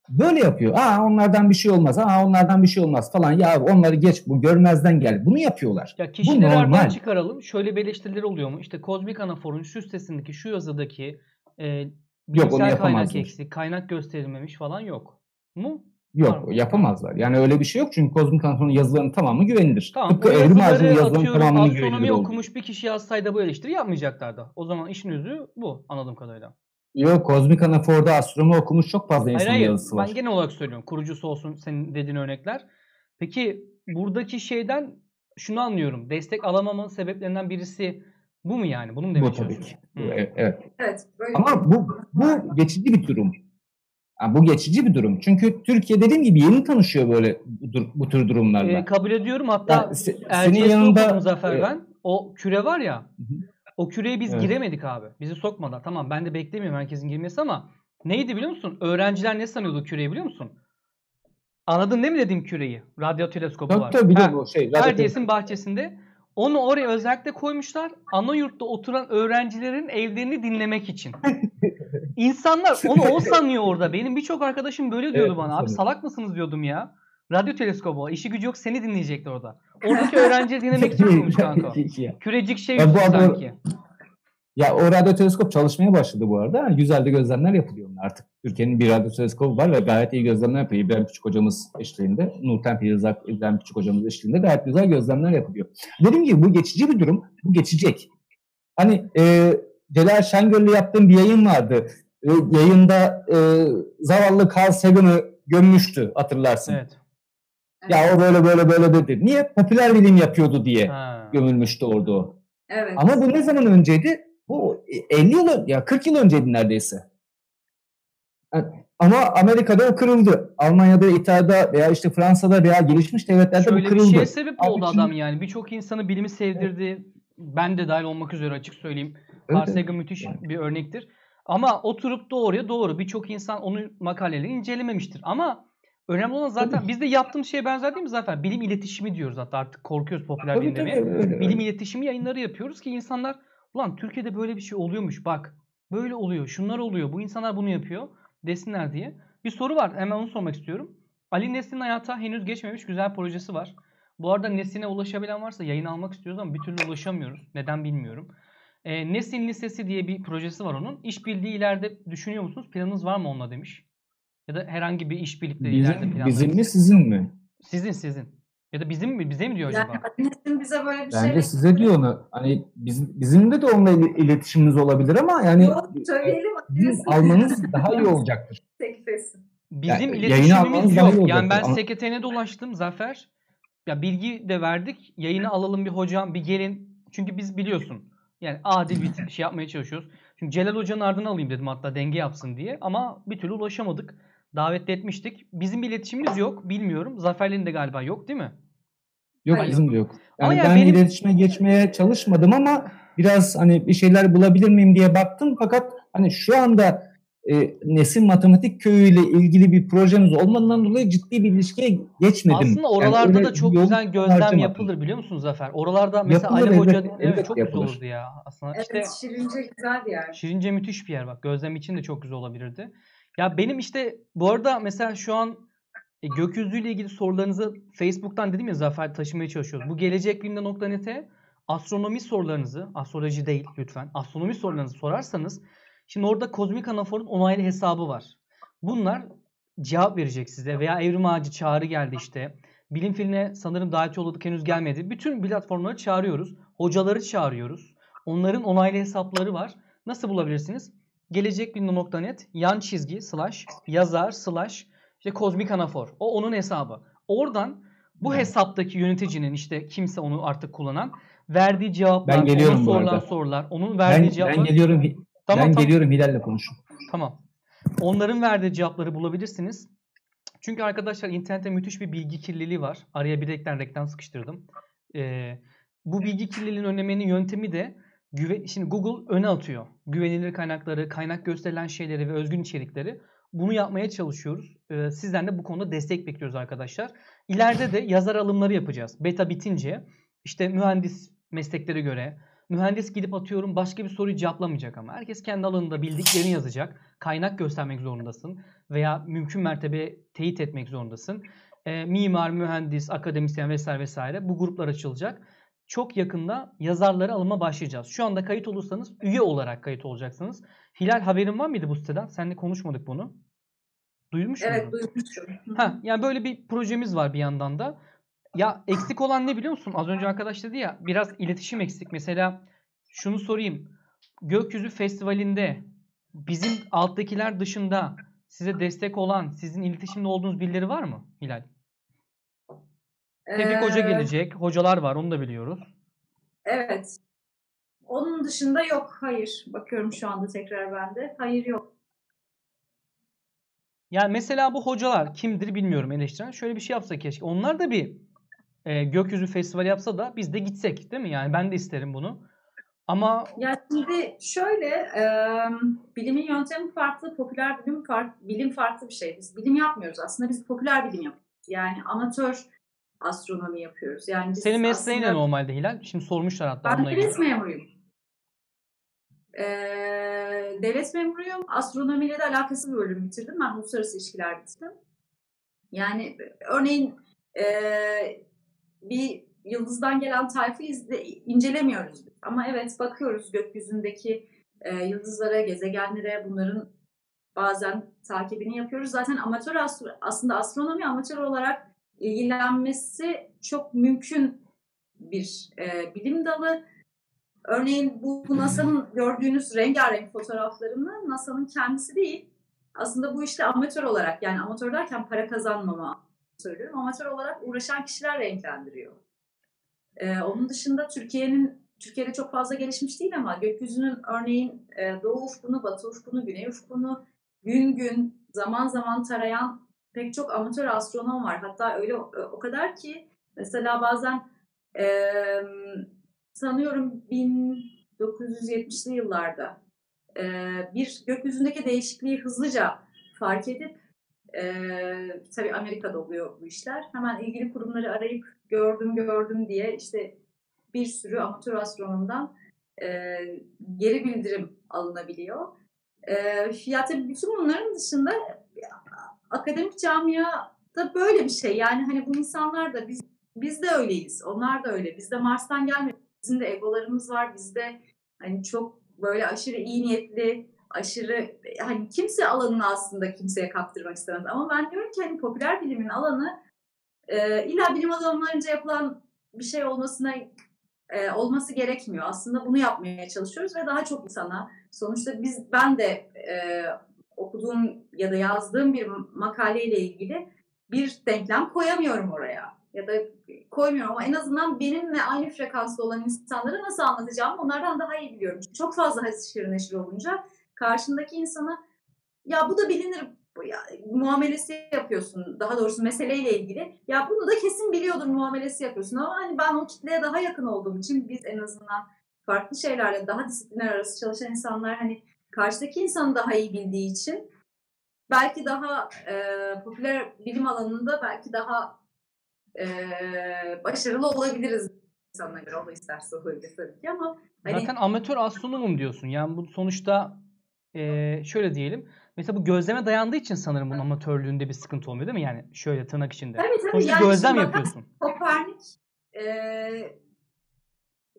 Speaker 2: Böyle yapıyor. Aa onlardan bir şey olmaz. Aa onlardan bir şey olmaz falan. Ya onları geç bu görmezden gel. Bunu yapıyorlar.
Speaker 1: Ya kişileri aradan çıkaralım. Şöyle bir eleştirileri oluyor mu? İşte Kozmik Anafor'un şu sitesindeki şu yazıdaki e,
Speaker 2: Yok, onu
Speaker 1: kaynak eksik, kaynak gösterilmemiş falan yok. Mu?
Speaker 2: Yok
Speaker 1: mı?
Speaker 2: yapamazlar. Yani öyle bir şey yok çünkü Kozmik Anton'un yazılarının tamamı güvenilir.
Speaker 1: Tamam
Speaker 2: Tıpkı
Speaker 1: bu
Speaker 2: Evrim Ağacı'nın
Speaker 1: yazıları
Speaker 2: yazılarının
Speaker 1: astronomi
Speaker 2: güvenilir olduğu.
Speaker 1: okumuş bir kişi yazsaydı bu eleştiri yapmayacaklardı. O zaman işin özü bu anladığım kadarıyla.
Speaker 2: Yok Kozmik Anafor'da astronomi okumuş çok fazla
Speaker 1: Hayır
Speaker 2: insan
Speaker 1: hayır
Speaker 2: yazısı var.
Speaker 1: ben genel olarak söylüyorum. Kurucusu olsun senin dediğin örnekler. Peki buradaki şeyden şunu anlıyorum. Destek alamamanın sebeplerinden birisi bu mu yani? Bunu mu
Speaker 2: Bu
Speaker 1: demeye
Speaker 2: tabii
Speaker 1: çalışıyorsun?
Speaker 2: ki.
Speaker 1: Hı.
Speaker 2: Evet, evet.
Speaker 3: Evet. Böyle
Speaker 2: Ama bu bu geçici bir durum. Yani bu geçici bir durum. Çünkü Türkiye dediğim gibi yeni tanışıyor böyle bu, bu tür durumlarla.
Speaker 1: Ee, kabul ediyorum. Hatta
Speaker 2: Yani se- senin yanında
Speaker 1: Zafer
Speaker 2: e,
Speaker 1: ben. O küre var ya.
Speaker 2: Hı.
Speaker 1: O küreye biz
Speaker 2: Evet.
Speaker 1: giremedik abi. Bizi sokmadılar. Tamam ben de beklemiyorum herkesin girmesi ama neydi biliyor musun? Öğrenciler ne sanıyordu küreyi biliyor musun? Anladın değil mi dediğim küreyi? Radyo teleskopu
Speaker 2: Tabii
Speaker 1: var.
Speaker 2: tabii biliyorum o şey. radyo-
Speaker 1: Erciyes'in bahçesinde. Onu oraya özellikle koymuşlar. Ana yurtta oturan öğrencilerin evlerini dinlemek için. *laughs* İnsanlar onu o *laughs* sanıyor orada. Benim birçok arkadaşım böyle diyordu
Speaker 2: Evet,
Speaker 1: bana. Abi salak mısınız diyordum ya. Radyo teleskobu. İşi gücü yok seni dinleyecekler orada. Oradaki öğrencileri dinlemek için *laughs* kurmuş kanka. *laughs* Kürecik şey
Speaker 2: Ya bu arada-
Speaker 1: sanki.
Speaker 2: Ya o radyo teleskop çalışmaya başladı bu arada. Güzel de gözlemler yapılıyor artık. Türkiye'nin bir radyo teleskobu var ve gayet iyi gözlemler yapıyor. İbrahim Küçük hocamız eşliğinde, Nurten Pirzak, İbrahim Küçük hocamız eşliğinde gayet güzel gözlemler yapılıyor. Dediğim gibi bu geçici bir durum. Bu geçecek. Hani e, Celal Şengör'le yaptığım bir yayın vardı. E, yayında e, zavallı Carl Sagan'ı gömmüştü hatırlarsın.
Speaker 1: Evet.
Speaker 2: Ya o böyle böyle böyle dedi. Niye? Popüler bilim yapıyordu diye
Speaker 1: Ha.
Speaker 2: gömülmüştü orada o.
Speaker 3: Evet.
Speaker 2: Ama bu ne zaman önceydi? Bu 50 yıl ya 40 yıl önceydi neredeyse. Ama Amerika'da o kırıldı. Almanya'da, İtalya'da veya işte Fransa'da veya gelişmiş devletlerde
Speaker 1: Şöyle
Speaker 2: bu kırıldı.
Speaker 1: bir şeye sebep
Speaker 2: Abi
Speaker 1: oldu
Speaker 2: şimdi-
Speaker 1: adam yani. Birçok insanı bilimi sevdirdi. Ben de dahil olmak üzere açık söyleyeyim.
Speaker 2: Evet,
Speaker 1: Carl
Speaker 2: evet.
Speaker 1: Sagan müthiş bir örnektir. Ama oturup doğruya doğru birçok insan onun makaleleri incelememiştir. Ama önemli olan zaten
Speaker 2: Tabii.
Speaker 1: biz de yaptığımız şeye benzer değil mi zaten? Bilim iletişimi diyoruz hatta artık korkuyoruz popüler
Speaker 2: Tabii,
Speaker 1: bilim
Speaker 2: tabii,
Speaker 1: demeye.
Speaker 2: öyle,
Speaker 1: Bilim iletişimi yayınları yapıyoruz ki insanlar ulan Türkiye'de böyle bir şey oluyormuş bak. Böyle oluyor. Şunlar oluyor. Bu insanlar bunu yapıyor. Desinler diye. Bir soru var. Hemen onu sormak istiyorum. Ali Nesin'in hayata henüz geçmemiş güzel projesi var. Bu arada Nesin'e ulaşabilen varsa yayın almak istiyoruz ama bir türlü ulaşamıyoruz. Neden bilmiyorum. E, Nesin Lisesi diye bir projesi var onun. İşbirliği ileride düşünüyor musunuz? Planınız var mı onunla demiş. Ya da herhangi bir işbirlikle ileride
Speaker 2: Bizim,
Speaker 1: planlarınız.
Speaker 2: bizim mi sizin mi?
Speaker 1: Sizin sizin. Ya da bizim mi? Bize mi diyor acaba?
Speaker 3: Atinet'in bize böyle bir şey
Speaker 2: Bence size diyor onu. Hani bizim, bizim de de onunla il- iletişimimiz olabilir ama yani
Speaker 3: Yok, söyleyelim.
Speaker 2: almanız daha iyi olacaktır. *laughs*
Speaker 3: teklif etsin.
Speaker 1: Bizim
Speaker 2: Yani
Speaker 1: iletişimimiz yok. Yani ben
Speaker 2: ama-
Speaker 1: sekreterine de ulaştım Zafer. Ya bilgi de verdik. Yayını alalım bir hocam bir gelin. Çünkü biz biliyorsun. Yani adil bir şey yapmaya çalışıyoruz. Şimdi Celal Hoca'nın ardına alayım dedim hatta denge yapsın diye. Ama bir türlü ulaşamadık. Davet de etmiştik. Bizim bir iletişimimiz yok. Bilmiyorum. Zafer'lerin de galiba yok değil mi?
Speaker 2: Yok
Speaker 3: Hayır.
Speaker 2: bizim de yok. Yani
Speaker 1: yani
Speaker 2: ben
Speaker 1: benim-
Speaker 2: iletişime geçmeye çalışmadım ama biraz hani bir şeyler bulabilir miyim diye baktım fakat hani şu anda e, Nesin Matematik Köyü ile ilgili bir projemiz olmadığından dolayı ciddi bir ilişkiye geçmedim.
Speaker 1: Aslında
Speaker 2: Yani
Speaker 1: oralarda
Speaker 2: öyle
Speaker 1: da çok güzel gözlem
Speaker 2: harcamadım.
Speaker 1: yapılır biliyor musun Zafer? Oralarda mesela
Speaker 2: Yapılır,
Speaker 1: Ali Hoca evet,
Speaker 2: elbet
Speaker 1: çok güzel
Speaker 2: yapılır.
Speaker 1: olurdu ya. Aslında
Speaker 3: Evet,
Speaker 1: işte
Speaker 3: Şirince güzel bir yer.
Speaker 1: Şirince müthiş bir yer bak. Gözlem için de çok güzel olabilirdi. Ya benim işte bu arada mesela şu an e, gökyüzüyle ilgili sorularınızı Facebook'tan dedim ya Zafer taşımaya çalışıyoruz. Bu gelecekbilimde.net'e astronomi sorularınızı, astroloji değil lütfen, astronomi sorularınızı sorarsanız şimdi orada kozmik anaforun onaylı hesabı var. Bunlar cevap verecek size veya Evrim Ağacı çağrı geldi işte. Bilim filine sanırım davet yolladık henüz gelmedi. Bütün platformları çağırıyoruz. Hocaları çağırıyoruz. Onların onaylı hesapları var. Nasıl bulabilirsiniz? Gelecekbilimde.net yan çizgi slash yazar slash işte kozmik anafor. O onun hesabı. Oradan bu hesaptaki yöneticinin işte kimse onu artık kullanan verdiği cevaplar,
Speaker 2: Ben geliyorum
Speaker 1: onun
Speaker 2: bu
Speaker 1: sorulan sorular, onun
Speaker 2: Ben,
Speaker 1: verdiği
Speaker 2: ben
Speaker 1: cevaplar.
Speaker 2: geliyorum
Speaker 1: Tamam,
Speaker 2: ben
Speaker 1: tamam.
Speaker 2: geliyorum Hilal'le konuşun.
Speaker 1: Tamam. Onların verdiği cevapları bulabilirsiniz. Çünkü arkadaşlar internette müthiş bir bilgi kirliliği var. Araya bir reklam reklam sıkıştırdım. Ee, bu bilgi kirliliğinin önlemenin yöntemi de güve şimdi Google öne atıyor. Güvenilir kaynakları, kaynak gösterilen şeyleri ve özgün içerikleri. Bunu yapmaya çalışıyoruz. Ee, sizden de bu konuda destek bekliyoruz arkadaşlar. İleride de yazar alımları yapacağız. Beta bitince işte mühendis mesleklere göre mühendis gidip atıyorum başka bir soruyu cevaplamayacak ama herkes kendi alanında bildiklerini yazacak. Kaynak göstermek zorundasın veya mümkün mertebe teyit etmek zorundasın. E, mimar, mühendis, akademisyen vesaire vesaire bu gruplar açılacak. Çok yakında yazarları alıma başlayacağız. Şu anda kayıt olursanız üye olarak kayıt olacaksınız. Hilal haberin var mıydı bu siteden? Seninle konuşmadık bunu. Duymuş muydun?
Speaker 3: Evet duymuştum.
Speaker 1: Ha, yani böyle bir projemiz var bir yandan da. Ya eksik olan ne biliyor musun? Az önce arkadaş dedi ya biraz iletişim eksik. Mesela şunu sorayım. Gökyüzü Festivali'nde bizim alttakiler dışında size destek olan, sizin iletişimde olduğunuz birileri var mı Hilal? Hoca
Speaker 3: Ee,
Speaker 1: gelecek. Hocalar var onu da biliyoruz.
Speaker 3: Evet. Onun dışında yok. Hayır. Bakıyorum şu anda tekrar bende. Hayır yok.
Speaker 1: Yani mesela bu hocalar kimdir bilmiyorum eleştiren. Şöyle bir şey yapsa keşke. Onlar da bir e, gökyüzü festivali yapsa da biz de gitsek değil mi? Yani ben de isterim bunu. Ama
Speaker 3: Ya şimdi şöyle e, bilimin yöntemi farklı, popüler bilim farklı, bilim farklı bir şey. Biz bilim yapmıyoruz aslında biz popüler bilim yapıyoruz. Yani amatör astronomi yapıyoruz. Yani biz
Speaker 1: senin mesleğin ne
Speaker 3: aslında-
Speaker 1: normalde Hilal? Şimdi sormuşlar hatta
Speaker 3: Ben devlet memuruyum. Ee, devlet memuruyum. Astronomiyle de alakası bir bölüm bitirdim. Ben uluslararası ilişkiler bitirdim. Yani örneğin e, bir yıldızdan gelen tayfı izle, incelemiyoruz. Ama evet bakıyoruz gökyüzündeki e, yıldızlara, gezegenlere bunların bazen takibini yapıyoruz. Zaten amatör astro- aslında astronomi amatör olarak ilgilenmesi çok mümkün bir e, bilim dalı. Örneğin bu NASA'nın gördüğünüz rengarenk fotoğraflarını NASA'nın kendisi değil. Aslında bu işte amatör olarak yani amatör derken para kazanmama söylüyorum. Amatör olarak uğraşan kişiler renklendiriyor. E, onun dışında Türkiye'nin Türkiye'de çok fazla gelişmiş değil ama gökyüzünün örneğin e, doğu ufkunu, batı ufkunu, güney ufkunu gün gün zaman zaman tarayan pek çok amatör astronom var. Hatta öyle o, o kadar ki mesela bazen e, sanıyorum 1970'li yıllarda e, bir gökyüzündeki değişikliği hızlıca fark edip e, tabii Amerika'da oluyor bu işler. Hemen ilgili kurumları arayıp gördüm gördüm diye işte bir sürü amatör astronomdan e, geri bildirim alınabiliyor. E, ya tabii bütün bunların dışında akademik camiada böyle bir şey. Yani hani bu insanlar da biz biz de öyleyiz. Onlar da öyle. Biz de Mars'tan gelmedik. Bizim de egolarımız var. Biz de hani çok böyle aşırı iyi niyetli, aşırı hani kimse alanını aslında kimseye kaptırmak istemez. Ama ben diyorum ki hani popüler bilimin alanı e, illa bilim adamlarınca yapılan bir şey olmasına e, olması gerekmiyor. Aslında bunu yapmaya çalışıyoruz ve daha çok insana sonuçta biz ben de e, okuduğum ya da yazdığım bir makaleyle ilgili bir denklem koyamıyorum oraya ya da koymuyorum ama en azından benimle aynı frekansta olan insanlara nasıl anlatacağım onlardan daha iyi biliyorum. Çok fazla haşır neşir olunca karşındaki insana ya bu da bilinir ya, muamelesi yapıyorsun. Daha doğrusu meseleyle ilgili. Ya bunu da kesin biliyordur muamelesi yapıyorsun ama hani ben o kitleye daha yakın olduğum için biz en azından farklı şeylerle daha disiplinler arası çalışan insanlar hani karşıdaki insanı daha iyi bildiği için belki daha e, popüler bilim alanında belki daha e, başarılı olabiliriz insanlara göre. O da isterse olabilir tabii ki ama
Speaker 1: hani... Zaten amatör astronomum diyorsun. Yani bu sonuçta e, şöyle diyelim. Mesela bu gözleme dayandığı için sanırım bunun amatörlüğünde bir sıkıntı olmuyor değil mi? Yani şöyle tırnak içinde.
Speaker 3: Tabii tabii.
Speaker 1: Sonuçta
Speaker 3: yani
Speaker 1: gözlem yapıyorsun.
Speaker 3: Kopernik e,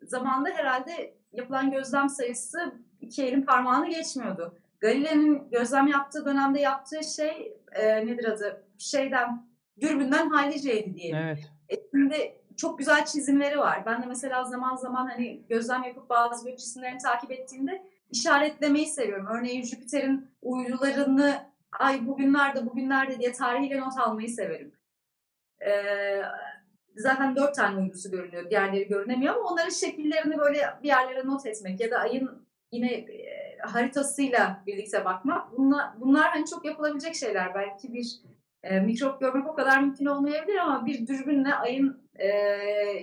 Speaker 3: zamanda herhalde yapılan gözlem sayısı iki elin parmağını geçmiyordu. Galile'nin gözlem yaptığı dönemde yaptığı şey e, nedir adı? Şeyden, dürbünden halliceydi diyelim.
Speaker 1: Evet.
Speaker 3: E, şimdi çok güzel çizimleri var. Ben de mesela zaman zaman hani gözlem yapıp bazı gök cisimlerini takip ettiğimde işaretlemeyi seviyorum. Örneğin Jüpiter'in uydularını ay bugünlerde bugünlerde diye tarihiyle not almayı severim. Ee, zaten dört tane uydusu görünüyor. Diğerleri görünemiyor ama onların şekillerini böyle bir yerlere not etmek ya da ayın yine e, haritasıyla birlikte bakmak. Bunlar, bunlar hani çok yapılabilecek şeyler. Belki bir e, mikrop görmek o kadar mümkün olmayabilir ama bir dürbünle ayın e,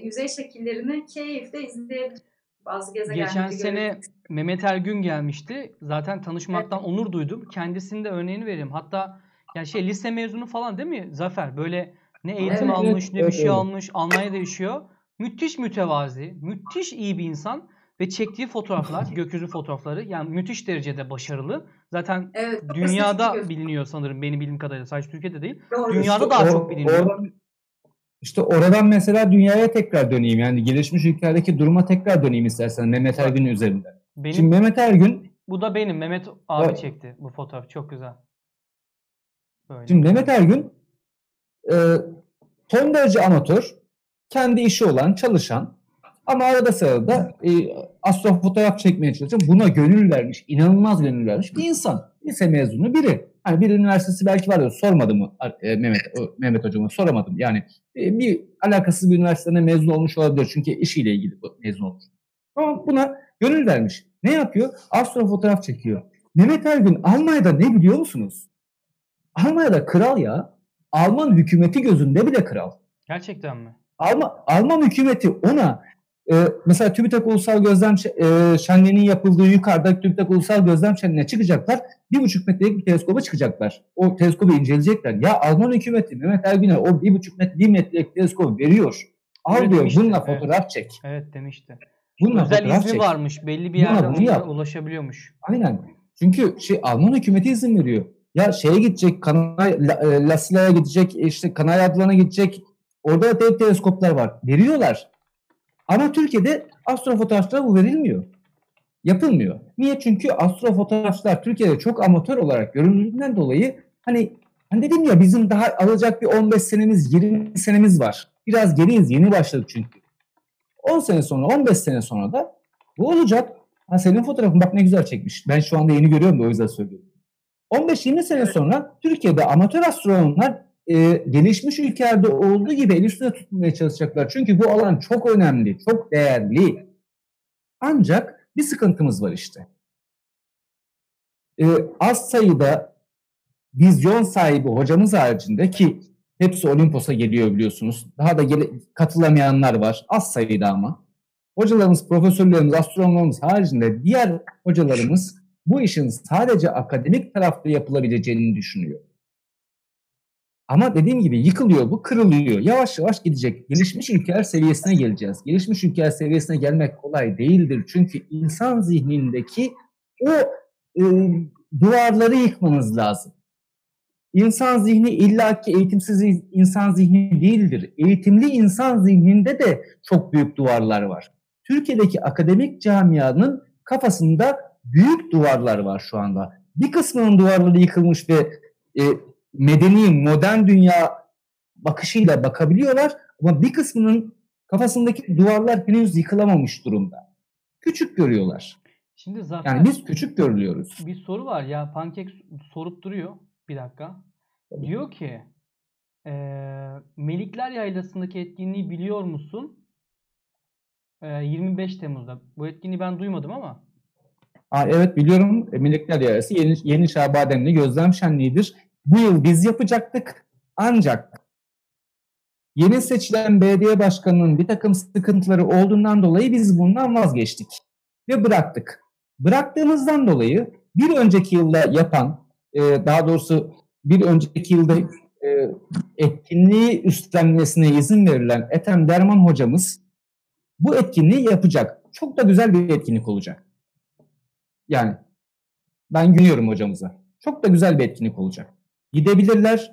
Speaker 3: yüzey şekillerini keyifle izleyebilir. Bazı gezegenleri
Speaker 1: Geçen sene Mehmet Ergün gelmişti. Zaten tanışmaktan evet. onur duydum. Kendisinin de örneğini vereyim. Hatta yani şey lise mezunu falan değil mi Zafer? Böyle ne eğitim evet, almış evet, ne bir şey evet. almış. Almanya'da yaşıyor. Müthiş mütevazi, müthiş iyi bir insan ve çektiği fotoğraflar, *laughs* gökyüzü fotoğrafları yani müthiş derecede başarılı. Zaten
Speaker 3: evet,
Speaker 1: dünyada biliniyor sanırım benim bildiğim kadarıyla. Sadece Türkiye'de değil. Doğru. Dünyada işte daha o, çok biliniyor.
Speaker 2: Oradan, işte oradan mesela dünyaya tekrar döneyim. Yani gelişmiş ülkelerdeki duruma tekrar döneyim istersen Mehmet Ergün üzerinden. Benim, Şimdi Mehmet Ergün
Speaker 1: bu da benim. Mehmet abi evet. çekti bu fotoğraf. Çok güzel.
Speaker 2: Böyle. Şimdi Mehmet Ergün e, son derece amatör, kendi işi olan, çalışan ama arada sırada e, astrofotoğraf çekmeye çalışan, buna gönül vermiş, inanılmaz gönül vermiş bir insan. Lise mezunu biri. Hani bir üniversitesi belki var ya sormadım mı e, Mehmet Mehmet hocama soramadım. Yani e, bir alakasız bir üniversiteden mezun olmuş olabilir çünkü işiyle ilgili mezun olmuş. Ama buna gönül vermiş. Ne yapıyor? Astrofotoğraf çekiyor. Mehmet Ergün Almanya'da ne biliyor musunuz? Almanya'da kral ya. Alman hükümeti gözünde bile kral.
Speaker 1: Gerçekten mi?
Speaker 2: Alman, Alman hükümeti ona e, mesela TÜBİTAK Ulusal Gözlem e, Şenliği'nin yapıldığı yukarıda TÜBİTAK Ulusal Gözlem Şenliği'ne çıkacaklar. Bir buçuk metrelik bir teleskoba çıkacaklar. O teleskobu inceleyecekler. Ya Alman hükümeti Mehmet Ergün'e o bir buçuk metre, bir metrelik teleskop veriyor. Al diyor demişti. bununla evet. fotoğraf çek.
Speaker 1: Evet demişti.
Speaker 2: Bununla
Speaker 1: Özel izni çek. varmış. Belli bir yerden ulaşabiliyormuş.
Speaker 2: Aynen. Çünkü şey Alman hükümeti izin veriyor. Ya şeye gidecek, Kanay, e, Lasila'ya gidecek, işte Kanay Adlan'a gidecek. Orada dev teleskoplar var. Veriyorlar. Ama Türkiye'de astrofotoğrafçılara bu verilmiyor. Yapılmıyor. Niye? Çünkü astrofotoğrafçılar Türkiye'de çok amatör olarak görüldüğünden dolayı hani hani dedim ya bizim daha alacak bir 15 senemiz 20 senemiz var. Biraz geriyiz yeni başladık çünkü. 10 sene sonra 15 sene sonra da bu olacak. Ha senin fotoğrafın bak ne güzel çekmiş. Ben şu anda yeni görüyorum da o yüzden söylüyorum. 15-20 sene sonra Türkiye'de amatör astronomlar e, gelişmiş ülkelerde olduğu gibi el üstüne tutmaya çalışacaklar. Çünkü bu alan çok önemli, çok değerli. Ancak bir sıkıntımız var işte. Ee, az sayıda vizyon sahibi hocamız haricinde ki hepsi Olimpos'a geliyor biliyorsunuz. Daha da gele, katılamayanlar var. Az sayıda ama. Hocalarımız, profesörlerimiz, astronomlarımız haricinde diğer hocalarımız bu işin sadece akademik tarafta yapılabileceğini düşünüyor. Ama dediğim gibi yıkılıyor bu, kırılıyor. Yavaş yavaş gidecek. Gelişmiş ülkeler seviyesine geleceğiz. Gelişmiş ülkeler seviyesine gelmek kolay değildir. Çünkü insan zihnindeki o e, duvarları yıkmanız lazım. İnsan zihni illaki eğitimsiz insan zihni değildir. Eğitimli insan zihninde de çok büyük duvarlar var. Türkiye'deki akademik camianın kafasında büyük duvarlar var şu anda. Bir kısmının duvarları yıkılmış ve e, medeni, modern dünya bakışıyla bakabiliyorlar ama bir kısmının kafasındaki duvarlar henüz yıkılamamış durumda. Küçük görüyorlar.
Speaker 1: Şimdi Zafer,
Speaker 2: yani biz küçük görülüyoruz.
Speaker 1: Bir soru var ya Pankek sorup duruyor. Bir dakika. Tabii. Diyor ki e, Melikler Yaylası'ndaki etkinliği biliyor musun? E, 25 Temmuz'da. Bu etkinliği ben duymadım ama.
Speaker 2: Aa, evet biliyorum. Melikler Yaylası Yeni, Yeni Çağ Bademli Gözlem Şenliği'dir. Bu yıl biz yapacaktık. Ancak yeni seçilen belediye başkanının bir takım sıkıntıları olduğundan dolayı biz bundan vazgeçtik ve bıraktık. Bıraktığımızdan dolayı bir önceki yılda yapan, e, daha doğrusu bir önceki yılda e, etkinliği üstlenmesine izin verilen Ethem Derman hocamız bu etkinliği yapacak. Çok da güzel bir etkinlik olacak. Yani ben güveniyorum hocamıza. Çok da güzel bir etkinlik olacak. Gidebilirler.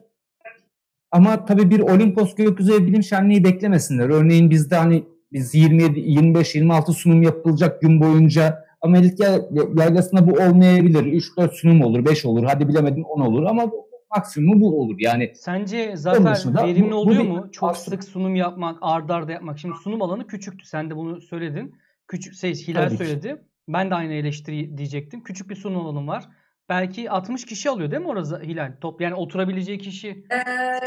Speaker 2: Ama tabii bir Olimpos Gökyüzü Bilim Şenliği beklemesinler. Örneğin bizde hani biz 27, 25, 26 sunum yapılacak gün boyunca Amerika yaylasında bu olmayabilir. 3-4 sunum olur, 5 olur. Hadi bilemedin 10 olur ama maksimumu bu olur. Yani
Speaker 1: Sence Zafer verimli bu, oluyor bu mu? Çok sık sunum yapmak, ard arda yapmak. Şimdi sunum alanı küçüktü. Sen de bunu söyledin. Küçük şey Hilal Tabii söyledi. Ki. Ben de aynı eleştiri diyecektim. Küçük bir sunum alanım var. Belki 60 kişi alıyor değil mi orada Hilal? Top yani oturabileceği kişi.
Speaker 3: Ee,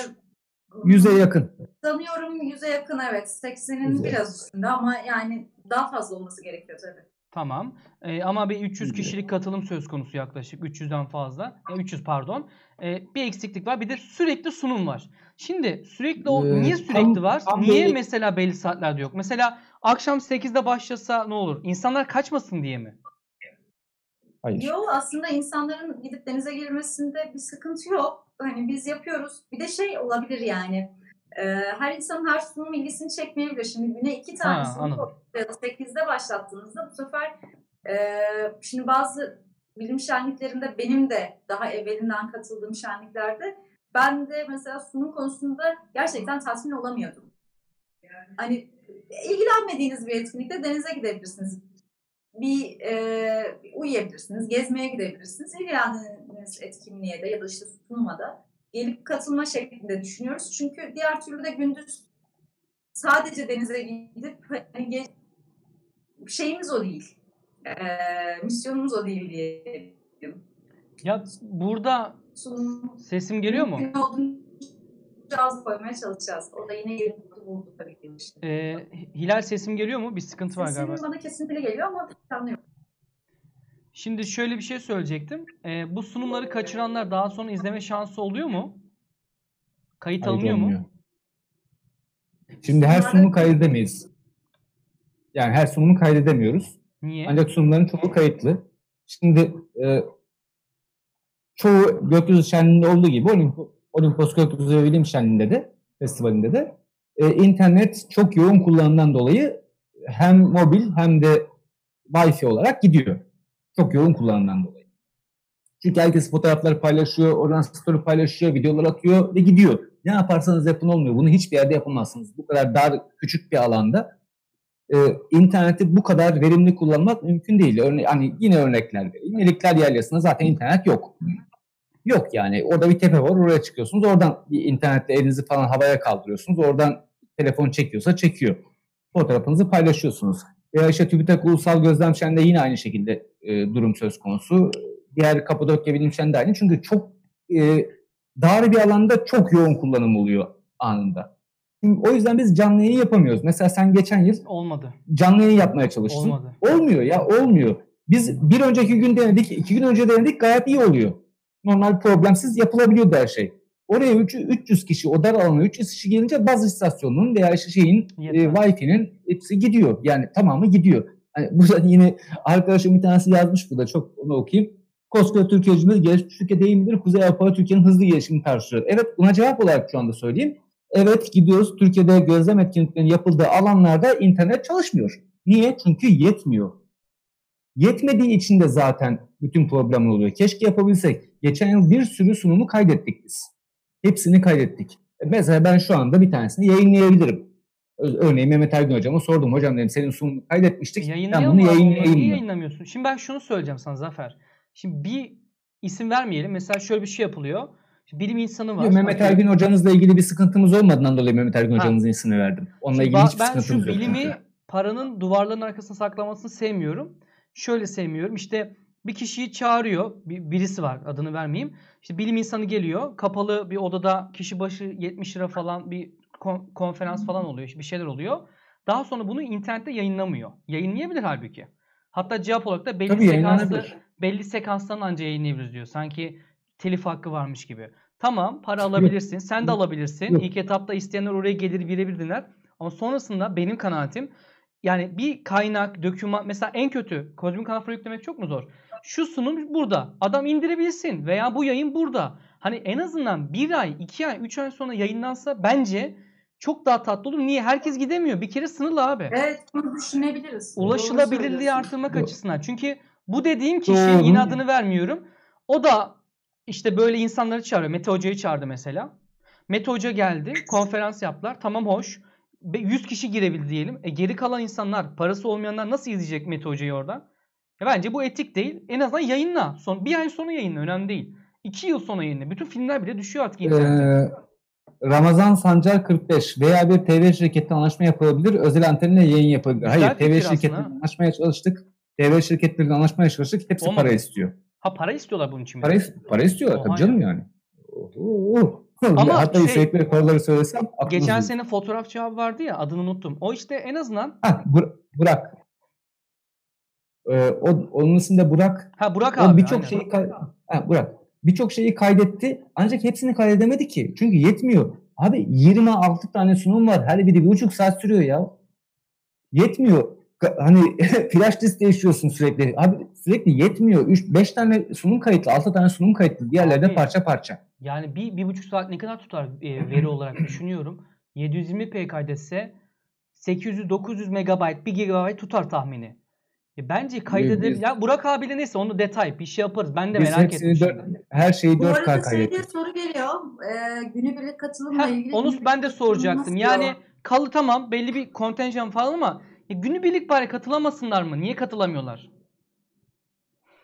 Speaker 2: yüze yakın.
Speaker 3: Sanıyorum yüze yakın evet. 80'in biraz üstünde ama yani daha fazla olması gerekiyor tabii.
Speaker 1: Tamam. Ee, ama bir 300 kişilik katılım söz konusu yaklaşık. 300'den fazla. E, 300 pardon. Ee, bir eksiklik var. Bir de sürekli sunum var. Şimdi sürekli o ee, niye sürekli tam, var? Tam niye böyle... mesela belli saatlerde yok? Mesela akşam 8'de başlasa ne olur? İnsanlar kaçmasın diye mi?
Speaker 3: Hayır. Yok aslında insanların gidip denize girmesinde bir sıkıntı yok. Hani biz yapıyoruz. Bir de şey olabilir yani. E, her insanın her sunum ilgisini çekmeyebilir. Şimdi güne iki tane sunum 8'de başlattığınızda bu sefer e, şimdi bazı bilim şenliklerinde benim de daha evvelinden katıldığım şenliklerde ben de mesela sunum konusunda gerçekten tatmin olamıyordum. Hani ilgilenmediğiniz bir etkinlikte denize gidebilirsiniz bir e, uyuyabilirsiniz, gezmeye gidebilirsiniz. İlgilendiğiniz etkinliğe de ya da işte sunuma da gelip katılma şeklinde düşünüyoruz. Çünkü diğer türlü de gündüz sadece denize gidip hani şeyimiz o değil. E, misyonumuz o değil diye.
Speaker 1: Ya burada Sunum, sesim geliyor mu?
Speaker 3: Az koymaya çalışacağız. O da yine yerini buldu tabii ki.
Speaker 1: Ee, Hilal sesim geliyor mu? Bir sıkıntı var
Speaker 3: Sesim
Speaker 1: galiba.
Speaker 3: bana kesintili geliyor ama anlıyorum.
Speaker 1: Şimdi şöyle bir şey söyleyecektim. Ee, bu sunumları kaçıranlar daha sonra izleme şansı oluyor mu? Kayıt
Speaker 2: Hayır,
Speaker 1: alınıyor
Speaker 2: olmuyor.
Speaker 1: mu?
Speaker 2: Şimdi her sunumu kaydedemeyiz. Yani her sunumu kaydedemiyoruz.
Speaker 1: Niye?
Speaker 2: Ancak sunumların çoğu kayıtlı. Şimdi e, çoğu gökyüzü şenliğinde olduğu gibi Olimpos, Olimpos Gökyüzü Bilim Şenliğinde de festivalinde de e, internet çok yoğun kullanımdan dolayı hem mobil hem de Wi-Fi olarak gidiyor. Çok yoğun kullanımdan dolayı. Çünkü herkes fotoğrafları paylaşıyor, oradan story paylaşıyor, videolar atıyor ve gidiyor. Ne yaparsanız yapın olmuyor. Bunu hiçbir yerde yapamazsınız. Bu kadar dar, küçük bir alanda e, interneti bu kadar verimli kullanmak mümkün değil. Örne hani yine örnekler vereyim. Melikler Yaylası'nda zaten internet yok. Yok yani. Orada bir tepe var. Oraya çıkıyorsunuz. Oradan bir internetle elinizi falan havaya kaldırıyorsunuz. Oradan telefon çekiyorsa çekiyor. Fotoğrafınızı paylaşıyorsunuz. Veya işte TÜBİTAK Ulusal Gözlem Şen'de yine aynı şekilde e, durum söz konusu. Diğer Kapadokya Bilim Şen'de aynı. Çünkü çok e, dar bir alanda çok yoğun kullanım oluyor anında. Şimdi o yüzden biz canlı yayın yapamıyoruz. Mesela sen geçen yıl
Speaker 1: Olmadı.
Speaker 2: canlı yayın yapmaya çalıştın.
Speaker 1: Olmadı.
Speaker 2: Olmuyor ya olmuyor. Biz bir önceki gün denedik, iki gün önce denedik gayet iyi oluyor. Normal problemsiz yapılabiliyordu her şey. Oraya 300 kişi, o dar alana 300 kişi gelince baz istasyonunun veya şeyin e, Wi-Fi'nin hepsi gidiyor. Yani tamamı gidiyor. Hani *laughs* burada yine arkadaşım bir tanesi yazmış burada çok onu okuyayım. Koskoca Türkiye Cumhuriyeti gelişmiş Türkiye değil midir? Kuzey Avrupa Türkiye'nin hızlı gelişimini karşılıyor. Evet buna cevap olarak şu anda söyleyeyim. Evet gidiyoruz. Türkiye'de gözlem etkinliklerinin yapıldığı alanlarda internet çalışmıyor. Niye? Çünkü yetmiyor. Yetmediği için de zaten bütün problemler oluyor. Keşke yapabilsek. Geçen yıl bir sürü sunumu kaydettik biz. Hepsini kaydettik. E, mesela ben şu anda bir tanesini yayınlayabilirim. Örneğin Mehmet Ergün hocama sordum. Hocam dedim senin sunumunu kaydetmiştik. Ben bunu yayınlayayım
Speaker 1: Niye yayınlamıyorsun? Şimdi ben şunu söyleyeceğim sana Zafer. Şimdi bir isim vermeyelim. Mesela şöyle bir şey yapılıyor. Şimdi bilim insanı var.
Speaker 2: Mehmet Ergün hocanızla ilgili bir sıkıntımız olmadığından dolayı Mehmet Ergün hocamızın ismini verdim. Onunla ilgili hiçbir sıkıntımız yok.
Speaker 1: Ben şu bilimi paranın duvarların arkasına saklamasını sevmiyorum. Şöyle sevmiyorum. İşte bir kişiyi çağırıyor. Bir, birisi var adını vermeyeyim. İşte bilim insanı geliyor. Kapalı bir odada kişi başı 70 lira falan bir kon- konferans falan oluyor. Bir şeyler oluyor. Daha sonra bunu internette yayınlamıyor. Yayınlayabilir halbuki. Hatta cevap olarak da belli
Speaker 2: Tabii
Speaker 1: sekanslı belli sekanstan anca yayınlayabiliriz diyor. Sanki telif hakkı varmış gibi. Tamam para alabilirsin. Yok. Sen de alabilirsin. Yok. İlk etapta isteyenler oraya gelir birebir dinler. Ama sonrasında benim kanaatim yani bir kaynak, döküman mesela en kötü kozmik kanallara yüklemek çok mu zor? Şu sunum burada. Adam indirebilsin veya bu yayın burada. Hani en azından bir ay, iki ay, üç ay sonra yayınlansa bence çok daha tatlı olur. Niye? Herkes gidemiyor. Bir kere sınırlı abi.
Speaker 3: Evet bunu düşünebiliriz.
Speaker 1: Ulaşılabilirliği artırmak açısından. Çünkü bu dediğim kişi Doğru. yine adını vermiyorum. O da işte böyle insanları çağırıyor. Mete Hoca'yı çağırdı mesela. Mete Hoca geldi. Konferans yaptılar. Tamam hoş. 100 kişi girebildi diyelim. E geri kalan insanlar, parası olmayanlar nasıl izleyecek Mete Hoca'yı oradan? Ya bence bu etik değil. En azından yayınla. Son bir ay sonra yayınla. Önemli değil. İki yıl sonra yayınla. Bütün filmler bile düşüyor artık internete. Ee,
Speaker 2: Ramazan Sancar 45 veya bir TV şirketle anlaşma yapılabilir. Özel antenle yayın yapabilir. Hayır TV şirketle anlaşmaya çalıştık. TV şirketleriyle anlaşmaya çalıştık. Hepsi Olmadı. para istiyor.
Speaker 1: Ha para istiyorlar bunun için.
Speaker 2: Para, para istiyorlar Oha tabii canım ya. yani. Oo. Ama Hatta şey, istedikleri paraları söylesem
Speaker 1: Geçen değil. sene fotoğrafçı abi vardı ya adını unuttum. O işte en azından.
Speaker 2: Ha Bur- Burak. Ee, o, onun isminde Burak.
Speaker 1: Ha Burak abi.
Speaker 2: Birçok şeyi ha, Burak. Birçok şeyi kaydetti. Ancak hepsini kaydedemedi ki. Çünkü yetmiyor. Abi 26 tane sunum var. Her biri bir buçuk saat sürüyor ya. Yetmiyor. Hani *laughs* flash disk değiştiriyorsun sürekli. Abi sürekli yetmiyor. 3 5 tane sunum kayıtlı, 6 tane sunum kayıtlı. Diğerleri de parça parça.
Speaker 1: Yani bir, bir buçuk saat ne kadar tutar e, *clears throat* veri olarak düşünüyorum. 720p kaydetse 800-900 megabayt, 1 gigabayt tutar tahmini. E bence kaydedelim. Ya Burak abiyle neyse onu detay bir şey yaparız. Ben de Biz merak ettim.
Speaker 2: Dört, her şeyi 4K kaydettik.
Speaker 3: Bu soru geliyor. Ee, günübirlik katılımla ilgili.
Speaker 1: Onu ben de soracaktım. Yani kalı tamam belli bir kontenjan falan ama e, günübirlik bari katılamasınlar mı? Niye katılamıyorlar?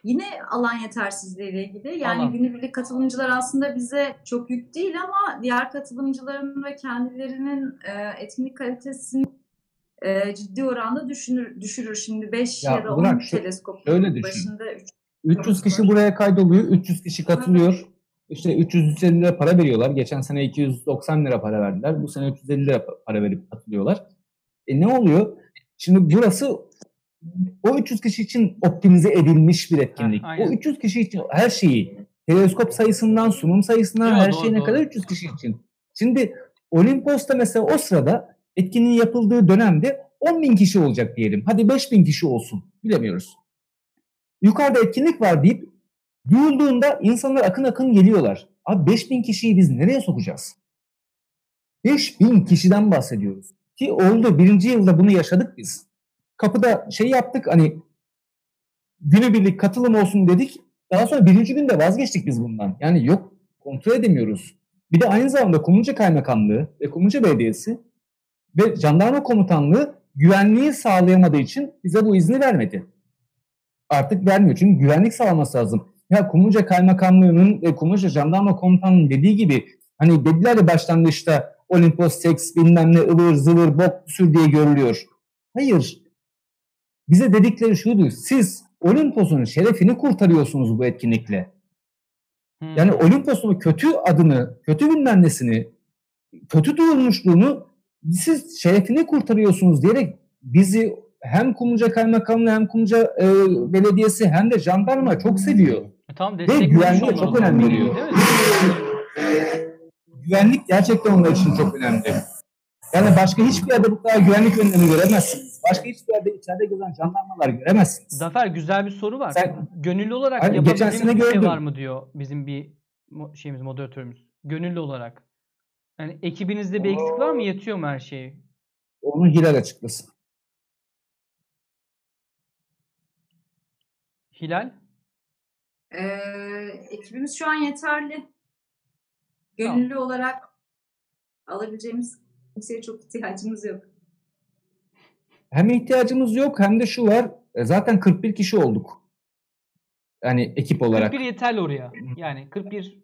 Speaker 3: Yine alan yetersizliği ile ilgili. Yani alan. günübirlik katılımcılar aslında bize çok yük değil ama diğer katılımcıların ve kendilerinin e, etkinlik kalitesini e, ciddi oranda düşünür, düşürür. Şimdi 5 ya, ya da 10 teleskop başında 3
Speaker 2: 300 kişi buraya kaydoluyor. 300 kişi katılıyor. İşte 350 lira para veriyorlar. Geçen sene 290 lira para verdiler. Bu sene 350 lira para verip katılıyorlar. E ne oluyor? Şimdi burası o 300 kişi için optimize edilmiş bir etkinlik. Ha, o 300 kişi için her şeyi teleskop sayısından sunum sayısından her doğru, şeyine doğru. kadar 300 kişi için. Şimdi Olimpos'ta mesela o sırada etkinliğin yapıldığı dönemde 10 bin kişi olacak diyelim. Hadi 5 bin kişi olsun. Bilemiyoruz. Yukarıda etkinlik var deyip duyulduğunda insanlar akın akın geliyorlar. Abi 5 bin kişiyi biz nereye sokacağız? 5 bin kişiden bahsediyoruz. Ki oldu. Birinci yılda bunu yaşadık biz. Kapıda şey yaptık hani günübirlik katılım olsun dedik. Daha sonra birinci günde vazgeçtik biz bundan. Yani yok kontrol edemiyoruz. Bir de aynı zamanda Kumluca Kaymakamlığı ve Kumluca Belediyesi ve Jandarma Komutanlığı güvenliği sağlayamadığı için bize bu izni vermedi. Artık vermiyor çünkü güvenlik sağlaması lazım. Ya Kumluca Kaymakamlığı'nın ve Kumluca Jandarma Komutanlığı'nın dediği gibi hani dediler ya başlangıçta Olimpos seks bilmem ne ıvır zıvır bok sür diye görülüyor. Hayır. Bize dedikleri şuydu. Siz Olimpos'un şerefini kurtarıyorsunuz bu etkinlikle. Hmm. Yani Olimpos'un kötü adını, kötü bilmem nesini, kötü duyulmuşluğunu siz şerefini kurtarıyorsunuz diyerek bizi hem Kumluca Kaymakamlığı hem Kumluca e, Belediyesi hem de jandarma çok seviyor.
Speaker 1: E, tamam
Speaker 2: Ve güvenliğe çok önem veriyor. Güvenlik gerçekten onlar için çok önemli. Yani başka hiçbir yerde bu kadar güvenlik önlemi göremezsiniz. Başka hiçbir yerde içeride gezen jandarmalar göremezsiniz.
Speaker 1: Zafer güzel bir soru var.
Speaker 2: Sen-
Speaker 1: Gönüllü olarak
Speaker 2: Hani sene
Speaker 1: bir şey
Speaker 2: gördüm.
Speaker 1: var mı diyor bizim bir şeyimiz moderatörümüz. Gönüllü olarak. Yani ekibinizde bir eksik var mı? Yetiyor mu her şey?
Speaker 2: Onu Hilal açıklasın.
Speaker 1: Hilal?
Speaker 3: Ee, ekibimiz şu an yeterli. Gönüllü olarak alabileceğimiz kimseye çok ihtiyacımız yok.
Speaker 2: Hem ihtiyacımız yok hem de şu var. e, Zaten 41 kişi olduk. Yani ekip olarak.
Speaker 1: 41 yeterli oraya. Yani 41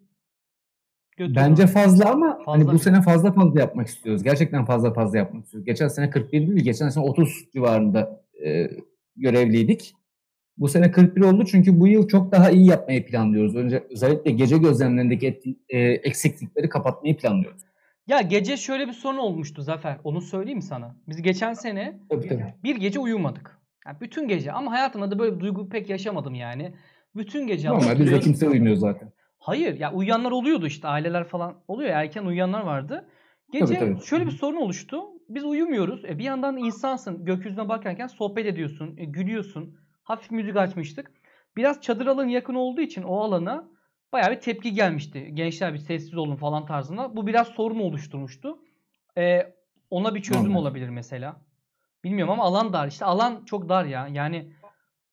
Speaker 1: götürür.
Speaker 2: Bence fazla ama hani
Speaker 1: Fazla.
Speaker 2: bu sene fazla fazla yapmak istiyoruz. Gerçekten fazla fazla yapmak istiyoruz. Geçen sene 41 değil, geçen sene 30 civarında e, görevliydik. Bu sene 41 oldu çünkü bu yıl çok daha iyi yapmayı planlıyoruz. Önce özellikle gece gözlemlerindeki etki- e, eksiklikleri kapatmayı planlıyoruz.
Speaker 1: Ya gece şöyle bir sorun olmuştu Zafer. Onu söyleyeyim sana? Biz geçen sene
Speaker 2: Tabii tabii.
Speaker 1: bir gece uyumadık. Yani bütün gece ama hayatımda da böyle bir duygu pek yaşamadım yani. Bütün gece
Speaker 2: Normal bizde kimse uyumuyor zaten.
Speaker 1: Hayır ya uyuyanlar oluyordu işte aileler falan oluyor ya erken uyuyanlar vardı. Gece
Speaker 2: Tabii, tabii.
Speaker 1: şöyle bir sorun oluştu. Biz uyumuyoruz. E, bir yandan insansın. Gökyüzüne bakarken sohbet ediyorsun. e, gülüyorsun. Hafif müzik açmıştık. Biraz çadır alanı yakın olduğu için o alana bayağı bir tepki gelmişti. Gençler bir sessiz olun falan tarzında. Bu biraz sorun oluşturmuştu. E, ona bir çözüm
Speaker 2: Normal.
Speaker 1: olabilir mesela. Bilmiyorum ama alan dar. İşte alan çok dar ya. Yani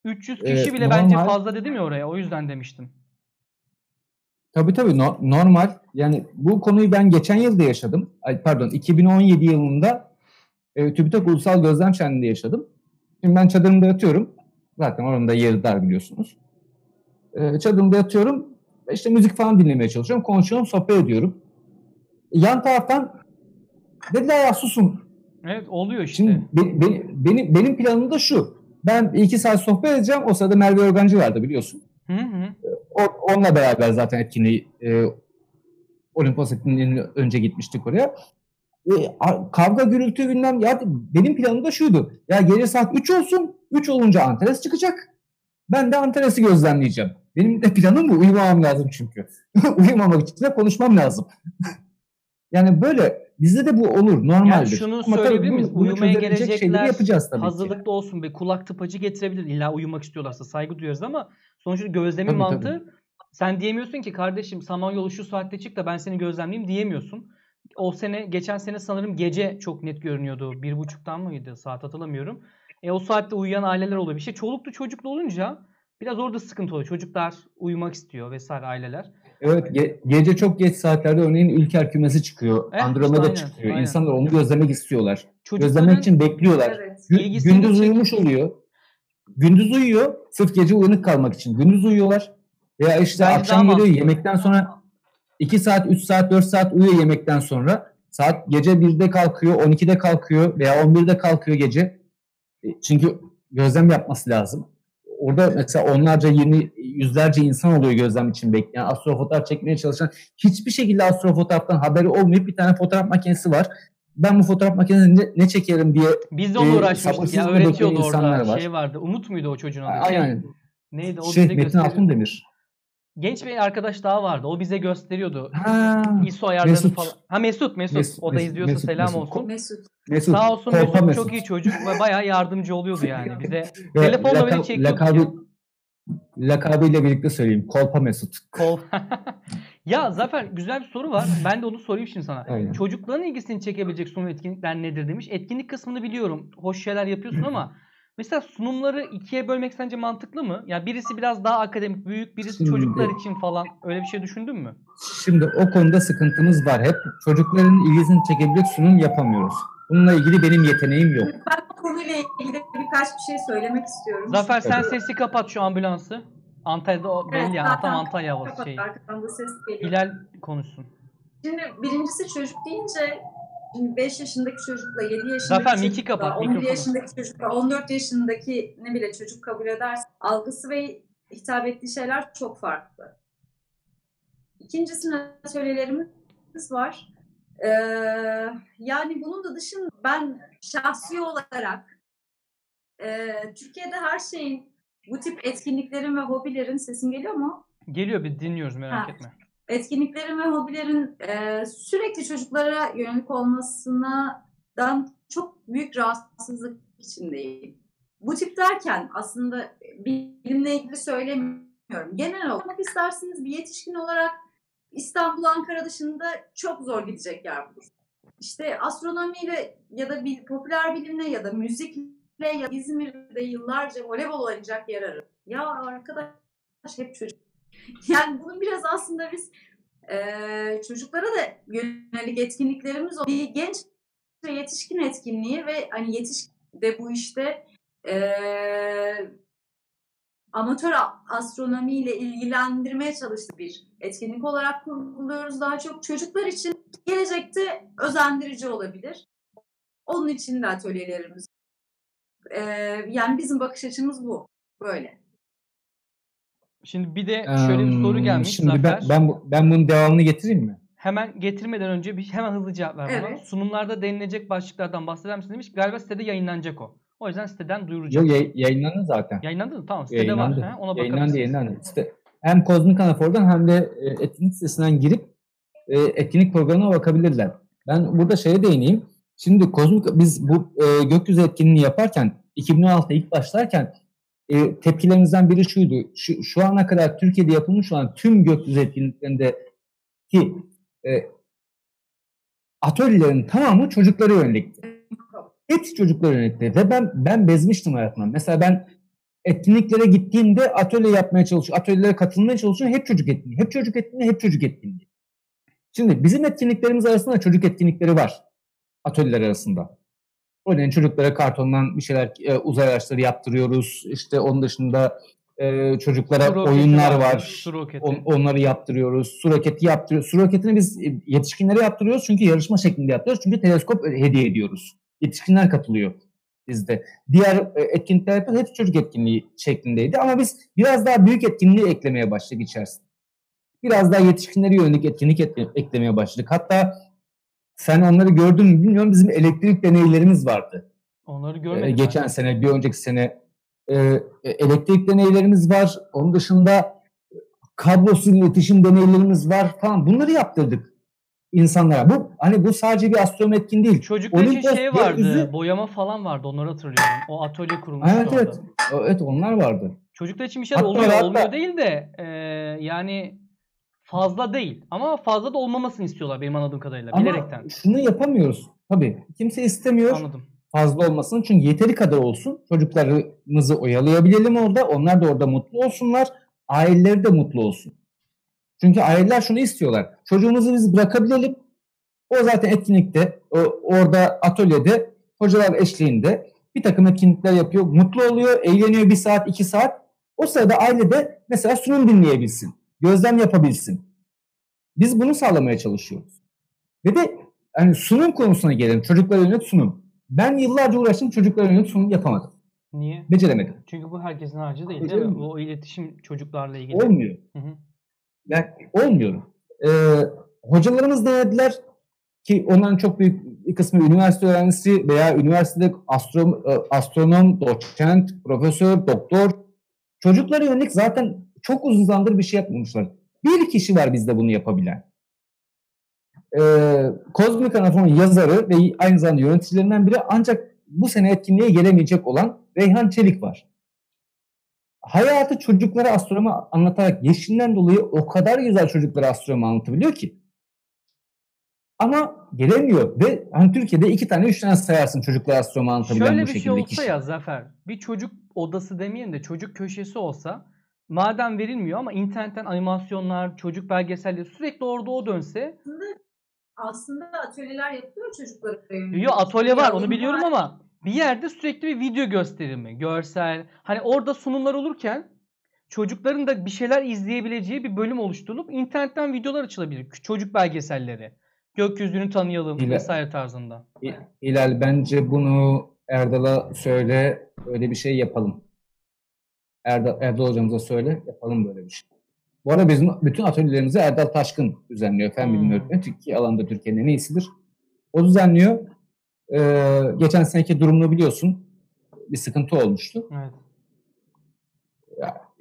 Speaker 1: 300 kişi
Speaker 2: Evet,
Speaker 1: bile bence
Speaker 2: normal.
Speaker 1: fazla dedim ya oraya. O yüzden demiştim.
Speaker 2: Tabii tabii no- normal. Yani bu konuyu ben geçen yıl da yaşadım. Ay, pardon 2017 yılında e, TÜBİTAK Ulusal Gözlem Şenliği'nde yaşadım. Şimdi ben çadırımda yatıyorum. Zaten oranın da yeri dar biliyorsunuz. E, çadırımda yatıyorum. İşte müzik falan dinlemeye çalışıyorum. Konuşuyorum, sohbet ediyorum. Yan taraftan dediler ya susun.
Speaker 1: Evet oluyor işte.
Speaker 2: Şimdi be- be- benim, benim planım da şu. Ben iki saat sohbet edeceğim. O sırada Merve Organcı vardı biliyorsun.
Speaker 1: Hı hı.
Speaker 2: O- onunla beraber zaten etkinliği e, Olimpos etkinliğinden önce gitmiştik oraya. E, kavga gürültü bilmem ya benim planım da şuydu. Ya gece saat 3 olsun. 3 olunca Antares çıkacak. Ben de Antares'i gözlemleyeceğim. Benim de planım bu. Uyumamam lazım çünkü. *laughs* Uyumamak için de konuşmam lazım. *laughs* yani böyle bizde de bu olur. Normaldir.
Speaker 1: Yani şunu
Speaker 2: Ama tabii
Speaker 1: söyleyebilir
Speaker 2: bunu-
Speaker 1: miyiz?
Speaker 2: bunu
Speaker 1: Uyumaya gelecekler
Speaker 2: yapacağız tabii ki.
Speaker 1: hazırlıklı olsun be kulak tıpacı getirebilir. İlla uyumak istiyorlarsa saygı duyuyoruz ama sonuçta gözlemin
Speaker 2: Tabii,
Speaker 1: mantığı sen diyemiyorsun ki kardeşim Samanyolu şu saatte çık da ben seni gözlemleyeyim diyemiyorsun. O sene geçen sene sanırım gece çok net görünüyordu. Bir buçuktan mıydı saat hatırlamıyorum. E o saatte uyuyan aileler oluyor. Bir şey çoluklu çocuklu olunca biraz orada sıkıntı oluyor. Çocuklar uyumak istiyor vesaire aileler.
Speaker 2: Evet ge- gece çok geç saatlerde örneğin Ülker kümesi çıkıyor.
Speaker 1: Eh,
Speaker 2: Andromeda
Speaker 1: işte aynen,
Speaker 2: çıkıyor.
Speaker 1: aynen.
Speaker 2: İnsanlar onu gözlemek istiyorlar.
Speaker 1: Çocukların
Speaker 2: Gözlemek için bekliyorlar.
Speaker 3: Evet.
Speaker 2: Gü- gündüz
Speaker 1: çek-
Speaker 2: uyumuş oluyor. Gündüz uyuyor. Sırf gece uyanık kalmak için. Gündüz uyuyorlar. Veya işte
Speaker 1: Bence
Speaker 2: akşam geliyor
Speaker 1: mantıklı.
Speaker 2: yemekten sonra 2 saat, 3 saat, 4 saat uyuyor yemekten sonra. Saat gece 1'de kalkıyor, 12'de kalkıyor veya 11'de kalkıyor gece. E, Çünkü gözlem yapması lazım. Orada mesela onlarca, yirmi, yüzlerce insan oluyor gözlem için bekleyen. Astrofotoğraf çekmeye çalışan. Hiçbir şekilde astrofotoğraftan haberi olmayıp bir tane fotoğraf makinesi var. Ben bu fotoğraf makinesini ne, ne çekerim diye
Speaker 1: Biz de onunla
Speaker 2: Ee,
Speaker 1: uğraşmıştık ya. Öğretiyordu orada.
Speaker 2: var.
Speaker 1: Şey vardı. Umut muydu o çocuğun adı?
Speaker 2: aynen
Speaker 1: Neydi? O
Speaker 2: şey Metin. Altındemir.
Speaker 1: Genç bir arkadaş daha vardı. O bize gösteriyordu.
Speaker 2: Ha,
Speaker 1: ISO ayarlarını
Speaker 2: Mesut.
Speaker 1: falan. Ha Mesut, Mesut.
Speaker 2: Mesut,
Speaker 1: o da izliyorsa
Speaker 2: Mesut,
Speaker 1: selam
Speaker 2: Mesut.
Speaker 1: olsun.
Speaker 3: Mesut.
Speaker 2: Mesut.
Speaker 1: Sağ olsun Mesut,
Speaker 2: Mesut.
Speaker 1: çok iyi çocuk ve bayağı yardımcı oluyordu yani bize. Telefonla
Speaker 2: laka-
Speaker 1: beni çekiyordu.
Speaker 2: lakabı-. Lakabıyla birlikte söyleyeyim. Kolpa Mesut.
Speaker 1: Kol. *laughs* ya Zafer güzel bir soru var. Ben de onu sorayım şimdi sana.
Speaker 2: Aynen.
Speaker 1: Çocukların ilgisini çekebilecek sunum etkinlikler nedir demiş. Etkinlik kısmını biliyorum. Hoş şeyler yapıyorsun ama mesela sunumları ikiye bölmek sence mantıklı mı? Ya birisi biraz daha akademik, büyük, birisi
Speaker 2: Şimdi-
Speaker 1: çocuklar için falan. Öyle bir şey düşündün mü?
Speaker 2: Şimdi o konuda sıkıntımız var. Hep çocukların ilgisini çekebilecek sunum yapamıyoruz. Bununla ilgili benim yeteneğim yok.
Speaker 3: Ben bu konuyla ilgili birkaç bir şey söylemek istiyorum.
Speaker 1: Zafer sen sesi kapat şu ambulansı. Antalya'da o
Speaker 3: Evet,
Speaker 1: belli ya.
Speaker 3: zaten
Speaker 1: Tam Antalya havası
Speaker 3: Kapat,
Speaker 1: şey.
Speaker 3: Arkadan da ses geliyor.
Speaker 1: Hilal konuşsun.
Speaker 3: Şimdi birincisi çocuk deyince şimdi 5 yaşındaki çocukla 7 yaşındaki
Speaker 1: Zafer,
Speaker 3: çocukla,
Speaker 1: kapat,
Speaker 3: 11
Speaker 1: mikrofonu.
Speaker 3: yaşındaki çocukla 14 yaşındaki ne bile çocuk kabul ederse algısı ve hitap ettiği şeyler çok farklı. İkincisi atölyelerimiz var. Ee, yani bunun da dışında ben şahsi olarak e, Türkiye'de her şeyin bu tip etkinliklerin ve hobilerin sesim geliyor mu?
Speaker 1: Geliyor bir dinliyoruz merak
Speaker 3: Ha.
Speaker 1: etme.
Speaker 3: Etkinliklerin ve hobilerin e, sürekli çocuklara yönelik olmasından çok büyük rahatsızlık içindeyim. Bu tip derken aslında bilimle ilgili söylemiyorum. Genel olarak isterseniz bir yetişkin olarak İstanbul, Ankara dışında çok zor gidecek yer bulur. İşte astronomiyle ya da bir popüler bilimle ya da müzikle ya da İzmir'de yıllarca voleybol oynayacak yer arar. Ya arkadaş hep çocuk. *laughs* Yani bunun biraz aslında biz eee, çocuklara da yönelik etkinliklerimiz oluyor. Bir genç ve yetişkin etkinliği ve hani yetişkin de bu işte eee amatör a- astronomiyle ilgilendirmeye çalıştığı bir etkinlik olarak kurguluyoruz daha çok. Çocuklar için gelecekte özendirici olabilir. Onun için de atölyelerimiz. Eee, yani bizim bakış açımız bu. Böyle.
Speaker 1: Şimdi bir de şöyle bir soru gelmiş
Speaker 2: Şimdi
Speaker 1: Zafer.
Speaker 2: ben, ben, bu- ben bunun devamını getireyim mi?
Speaker 1: Hemen getirmeden önce bir hemen hızlı cevap ver bana.
Speaker 3: Evet.
Speaker 1: Sunumlarda denilecek başlıklardan bahseder misin demiş. Galiba sitede yayınlanacak o. O yüzden siteden duyuracak.
Speaker 2: Yok yay- yayınlandı zaten.
Speaker 1: Yayınlandı mı? Tamam sitede
Speaker 2: Yayınlandı.
Speaker 1: var. Ha, ona
Speaker 2: yayınlandı,
Speaker 1: bakabilirsiniz.
Speaker 2: yayınlandı. İşte hem Kozmik Anafor'dan hem de e, etkinlik sitesinden girip e, etkinlik programına bakabilirler. Ben burada şeye değineyim. Şimdi Kozmik biz bu e, gökyüzü etkinliğini yaparken 2016'da ilk başlarken e, tepkilerimizden biri şuydu. Şu, şu ana kadar Türkiye'de yapılmış olan tüm gökyüzü etkinliklerinde ki e, atölyelerin tamamı çocuklara yönelikti. Hepsi çocuklara yönelikti ve ben ben bezmiştim hayatımdan. Mesela ben etkinliklere gittiğimde atölye yapmaya çalışıyor, atölyelere katılmaya çalışıyor. Hep çocuk etkinliği, hep çocuk etkinliği, hep çocuk etkinliği. Şimdi bizim etkinliklerimiz arasında çocuk etkinlikleri var. Atölyeler arasında. Örneğin çocuklara kartondan bir şeyler, e, uzay araçları yaptırıyoruz. İşte onun dışında e, çocuklara
Speaker 1: Su
Speaker 2: oyunlar var.
Speaker 1: Su roketi.
Speaker 2: On- onları yaptırıyoruz. Su roketi yaptırıyoruz. Su roketini biz e, yetişkinlere yaptırıyoruz çünkü yarışma şeklinde yaptırıyoruz. Çünkü teleskop hediye ediyoruz. Yetişkinler katılıyor bizde. Diğer e, etkinlikler yapıyoruz. Hepsi çocuk etkinliği şeklindeydi. Ama biz biraz daha büyük etkinliği eklemeye başladık içerisinde. Biraz daha yetişkinlere yönelik etkinlik ekle- eklemeye başladık. Hatta sen onları gördün mü bilmiyorum. Bizim elektrik deneylerimiz vardı.
Speaker 1: Onları
Speaker 2: Ee,
Speaker 1: görmedim.
Speaker 2: geçen
Speaker 1: ben.
Speaker 2: sene, bir önceki sene e, e, elektrik deneylerimiz var. Onun dışında kablosuz iletişim deneylerimiz var falan. Bunları yaptırdık insanlara. Bu hani bu sadece bir astronomi etkin değil.
Speaker 1: Çocuklar için şey vardı.
Speaker 2: gökyüzü-
Speaker 1: Boyama falan vardı. Onları hatırlıyorum. O atölye kurulmuştu
Speaker 2: Evet
Speaker 1: orada.
Speaker 2: evet. Evet onlar vardı.
Speaker 1: Çocuklar için bir şeyler
Speaker 2: Hatta
Speaker 1: oluyor.
Speaker 2: hatta-
Speaker 1: Olmuyor değil de e, yani fazla değil. Ama fazla da olmamasını istiyorlar benim anladığım kadarıyla.
Speaker 2: Ama
Speaker 1: Bilerekten.
Speaker 2: şunu yapamıyoruz. Tabii kimse istemiyor
Speaker 1: Anladım.
Speaker 2: fazla olmasını. Çünkü yeteri kadar olsun. Çocuklarımızı oyalayabilelim orada. Onlar da orada mutlu olsunlar. Aileleri de mutlu olsun. Çünkü aileler şunu istiyorlar. Çocuğumuzu biz bırakabilelim. O zaten etkinlikte, o, orada atölyede hocalar eşliğinde bir takım etkinlikler yapıyor. Mutlu oluyor, eğleniyor bir saat, iki saat. O sırada aile de mesela sunum dinleyebilsin. Gözlem yapabilsin. Biz bunu sağlamaya çalışıyoruz. Ve de hani sunum konusuna gelelim. Çocuklara yönelik sunum. Ben yıllarca uğraştım çocuklara yönelik sunum yapamadım.
Speaker 1: Niye?
Speaker 2: Beceremedim.
Speaker 1: Çünkü bu herkesin harcı değil değil mi? O iletişim çocuklarla ilgili.
Speaker 2: Olmuyor.
Speaker 1: Hı hı.
Speaker 2: Yani olmuyor. Ee, hocalarımız denediler ki onların çok büyük bir kısmı üniversite öğrencisi veya üniversitede astro, e, astronom, doçent, profesör, doktor. Çocuklara yönelik zaten çok uzun zamandır bir şey yapmamışlar. Bir kişi var bizde bunu yapabilen. Ee, Kozmik Anafon'un yazarı ve aynı zamanda yöneticilerinden biri ancak bu sene etkinliğe gelemeyecek olan Reyhan Çelik var hayatı çocuklara astronomi anlatarak yaşından dolayı o kadar güzel çocuklara astronomi anlatabiliyor ki. Ama gelemiyor ve hani Türkiye'de iki tane üç tane sayarsın çocuklara astronomi anlatabilen
Speaker 1: Şöyle
Speaker 2: bu
Speaker 1: bir şey
Speaker 2: şekilde
Speaker 1: olsa
Speaker 2: kişi.
Speaker 1: ya Zafer. Bir çocuk odası demeyelim de çocuk köşesi olsa madem verilmiyor ama internetten animasyonlar, çocuk belgeselleri sürekli orada o dönse.
Speaker 3: Aslında, aslında atölyeler yapılıyor çocuklara. yönelik.
Speaker 1: Yo atölye var onu biliyorum ama bir yerde sürekli bir video gösterimi, görsel. Hani orada sunumlar olurken çocukların da bir şeyler izleyebileceği bir bölüm oluşturulup internetten videolar açılabilir. Çocuk belgeselleri. Gökyüzünü tanıyalım
Speaker 2: İle-
Speaker 1: vesaire tarzında.
Speaker 2: İlal bence bunu Erdal'a söyle öyle bir şey yapalım. Erdal, Erdal hocamıza söyle yapalım böyle bir şey. Bu arada bizim bütün atölyelerimizi Erdal Taşkın düzenliyor. Fen bilimi
Speaker 1: Hmm.
Speaker 2: öğretmeni. Türkiye alanda Türkiye'nin en iyisidir. O düzenliyor. Ee, geçen seneki durumunu biliyorsun. Bir sıkıntı olmuştu.
Speaker 1: Evet.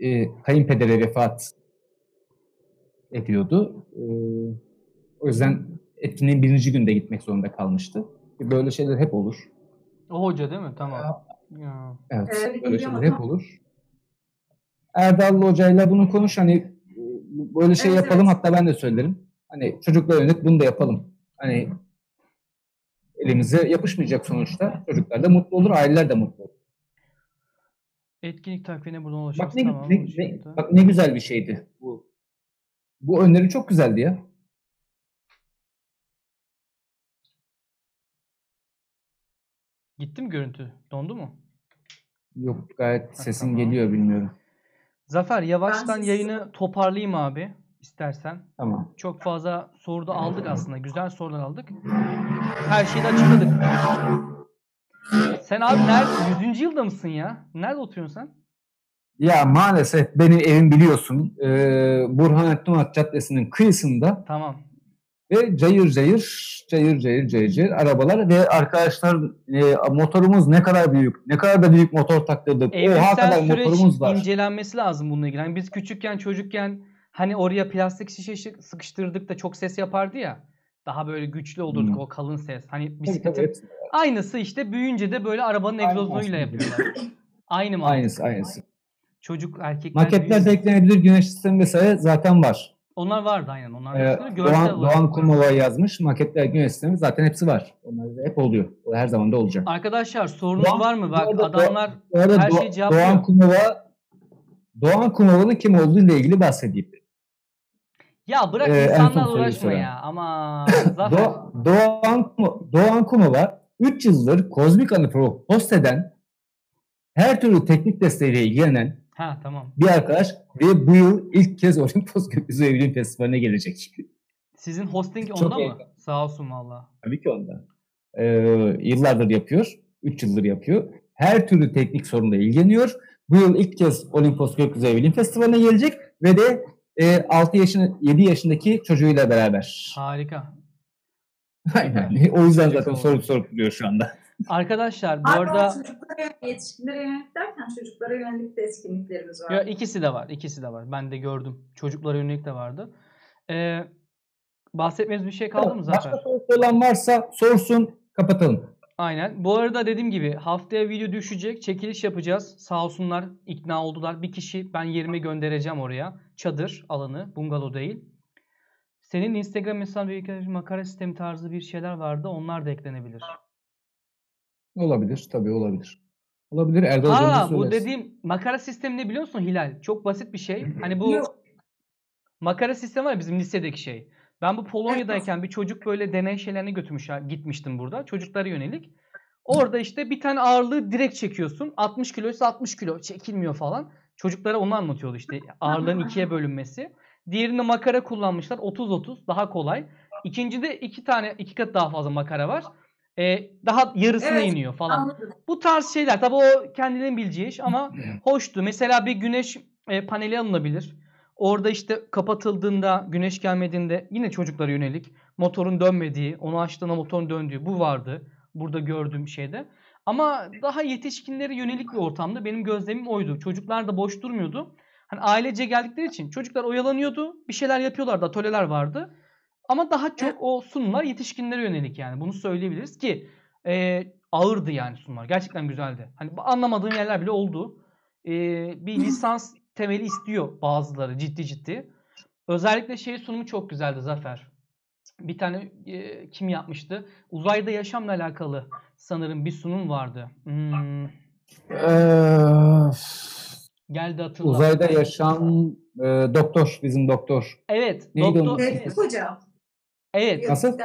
Speaker 2: Ee, kayınpedere vefat ediyordu. Ee, o yüzden etkinliğin birinci günde gitmek zorunda kalmıştı. Böyle şeyler hep olur.
Speaker 1: O hoca değil mi? Tamam. Ya.
Speaker 2: Evet,
Speaker 3: Evet,
Speaker 2: böyle şeyler hep olur. Erdallı hocayla bunu konuş hani böyle şey
Speaker 3: Evet,
Speaker 2: yapalım
Speaker 3: evet.
Speaker 2: hatta ben de söylerim. Hani çocuklara yönelik bunu da yapalım. Hani elimize yapışmayacak sonuçta. Çocuklar da mutlu olur, aileler de mutlu olur.
Speaker 1: Etkinlik takvimine buradan ulaşırız.
Speaker 2: Bak ne,
Speaker 1: tamam.
Speaker 2: ne- ne- bak ne güzel bir şeydi bu. Bu öneri çok güzeldi ya.
Speaker 1: Gitti mi görüntü? Dondu mu?
Speaker 2: Yok gayet sesin
Speaker 1: tamam.
Speaker 2: geliyor bilmiyorum.
Speaker 1: Zafer yavaştan yayını toparlayayım abi istersen.
Speaker 2: Tamam.
Speaker 1: Çok fazla soru da aldık aslında. Güzel sorular aldık. Her şeyi de açıkladık. Sen abi nerede? 100. yılda mısın ya? Nerede oturuyorsun sen?
Speaker 2: Ya maalesef benim evim biliyorsun ee, Burhanettin Onat Caddesi'nin kıyısında
Speaker 1: Tamam.
Speaker 2: Ve cayır cayır, cayır cayır cayır cayır arabalar ve arkadaşlar e, motorumuz ne kadar büyük, ne kadar da büyük motor taktırdık. Oha kadar motorumuz var.
Speaker 1: incelenmesi lazım bununla ilgili. Hani biz küçükken çocukken hani oraya plastik şişe şi- sıkıştırdık da çok ses yapardı ya. Daha böyle güçlü olurduk
Speaker 2: Hmm.
Speaker 1: o kalın ses. Hani bisikletin
Speaker 2: tabii, hepsi.
Speaker 1: aynı işte büyüyünce de böyle arabanın
Speaker 2: aslında.
Speaker 1: yapıyorlar. Aynı mantık.
Speaker 2: Aynısı, aynısı.
Speaker 1: Çocuk erkekler
Speaker 2: Maketler de
Speaker 1: büyüyor.
Speaker 2: eklenebilir güneş sistemi vesaire zaten var.
Speaker 1: Onlar vardı aynen. Onlar
Speaker 2: Ee,
Speaker 1: görsel
Speaker 2: Doğan,
Speaker 1: olarak.
Speaker 2: Doğan Kumova yazmış. Maketler güneş sistemi zaten hepsi var. Onlar hep oluyor. O her zaman da olacak.
Speaker 1: Arkadaşlar sorunuz
Speaker 2: Doğan-
Speaker 1: var mı? Bak
Speaker 2: arada
Speaker 1: adamlar
Speaker 2: arada
Speaker 1: her şeyi cevaplıyor.
Speaker 2: Doğan Kumova Doğan Kumova'nın kim olduğu ile ilgili bahsedeyim.
Speaker 1: ya bırak
Speaker 2: Ee, soruyu
Speaker 1: uğraşma ya. Ama *laughs* Zafer.
Speaker 2: Do- Doğan, Doğan Kumova 3 yıldır Kozmik Anıpro host eden her türlü teknik desteğiyle ilgilenen
Speaker 1: ha tamam.
Speaker 2: bir arkadaş ve bu yıl ilk kez Olimpos Gökyüzü Evrim Festivali'ne gelecek.
Speaker 1: Sizin hosting
Speaker 2: Çok
Speaker 1: onda mı? Sağ olsun valla.
Speaker 2: Tabii ki ondan. Ee, yıllardır yapıyor. 3 yıldır yapıyor. Her türlü teknik sorunla ilgileniyor. Bu yıl ilk kez Olimpos Gökyüzü Evrim Festivali'ne gelecek ve de e, 6 yaşın 7 yaşındaki çocuğuyla beraber.
Speaker 1: Harika.
Speaker 2: Aynen. O yüzden zaten sorup sorup duruyor şu anda.
Speaker 1: Arkadaşlar bu
Speaker 3: Pardon,
Speaker 1: arada
Speaker 3: çocuklara yönelik, yetişkinlere yönelik derken çocuklara yönelik de etkinliklerimiz var.
Speaker 1: ya ikisi de var. ikisi de var. Ben de gördüm. Çocuklara yönelik de vardı. Ee, bahsetmeniz bir şey kaldı mı Zafer?
Speaker 2: Başka sorusu olan varsa sorsun, kapatalım.
Speaker 1: Aynen. Bu arada dediğim gibi haftaya video düşecek. Çekiliş yapacağız. Sağ olsunlar ikna oldular. Bir kişi ben yerime göndereceğim oraya. Çadır alanı. Bungalov değil. Senin Instagram hesabı makara sistemi tarzı bir şeyler vardı. Onlar da eklenebilir.
Speaker 2: Olabilir, tabii olabilir. Olabilir, Erdal
Speaker 1: Ha bu
Speaker 2: söylersin.
Speaker 1: dediğim makara sistemi ne biliyor musun Hilal? Çok basit bir şey. Hani bu makara sistemi var ya bizim lisedeki şey. Ben bu Polonya'dayken bir çocuk böyle deney şeylerine götürmüş gitmiştim burada. Çocuklara yönelik. Orada işte bir tane ağırlığı direkt çekiyorsun. 60 kiloysa 60 kilo çekilmiyor falan. Çocuklara onu anlatıyordu işte ağırlığın ikiye bölünmesi. Diğerinde makara kullanmışlar 30-30 daha kolay. İkincide iki tane iki kat daha fazla makara var. Ee, daha yarısına
Speaker 3: Evet,
Speaker 1: iniyor falan.
Speaker 3: Anladım.
Speaker 1: Bu tarz şeyler tabii o kendilerinin bileceği iş ama *clears throat* hoştu. Mesela bir güneş e, paneli alınabilir. Orada işte kapatıldığında, güneş gelmediğinde yine çocuklara yönelik motorun dönmediği, onu açtığında motorun döndüğü bu vardı. Burada gördüğüm şeyde. Ama daha yetişkinlere yönelik bir ortamda benim gözlemim oydu. Çocuklar da boş durmuyordu. Hani ailece geldikleri için çocuklar oyalanıyordu. Bir şeyler yapıyorlardı, atölyeler vardı. Ama daha çok o sunumlar yetişkinlere yönelik yani. Bunu söyleyebiliriz ki e, ağırdı yani sunumlar. Gerçekten güzeldi. Hani anlamadığım yerler bile oldu. E, bir lisans temeli istiyor bazıları ciddi ciddi. Özellikle şey sunumu çok güzeldi Zafer. Bir tane e, kim yapmıştı? Uzayda yaşamla alakalı sanırım bir sunum vardı. Hmm,
Speaker 2: Ee,
Speaker 1: geldi hatırla.
Speaker 2: uzayda yaşam e, doktor, bizim doktor.
Speaker 1: Evet,
Speaker 2: Neydi
Speaker 1: doktor.
Speaker 2: onun
Speaker 3: Evet, hocam.
Speaker 1: Evet,
Speaker 2: Nasıl?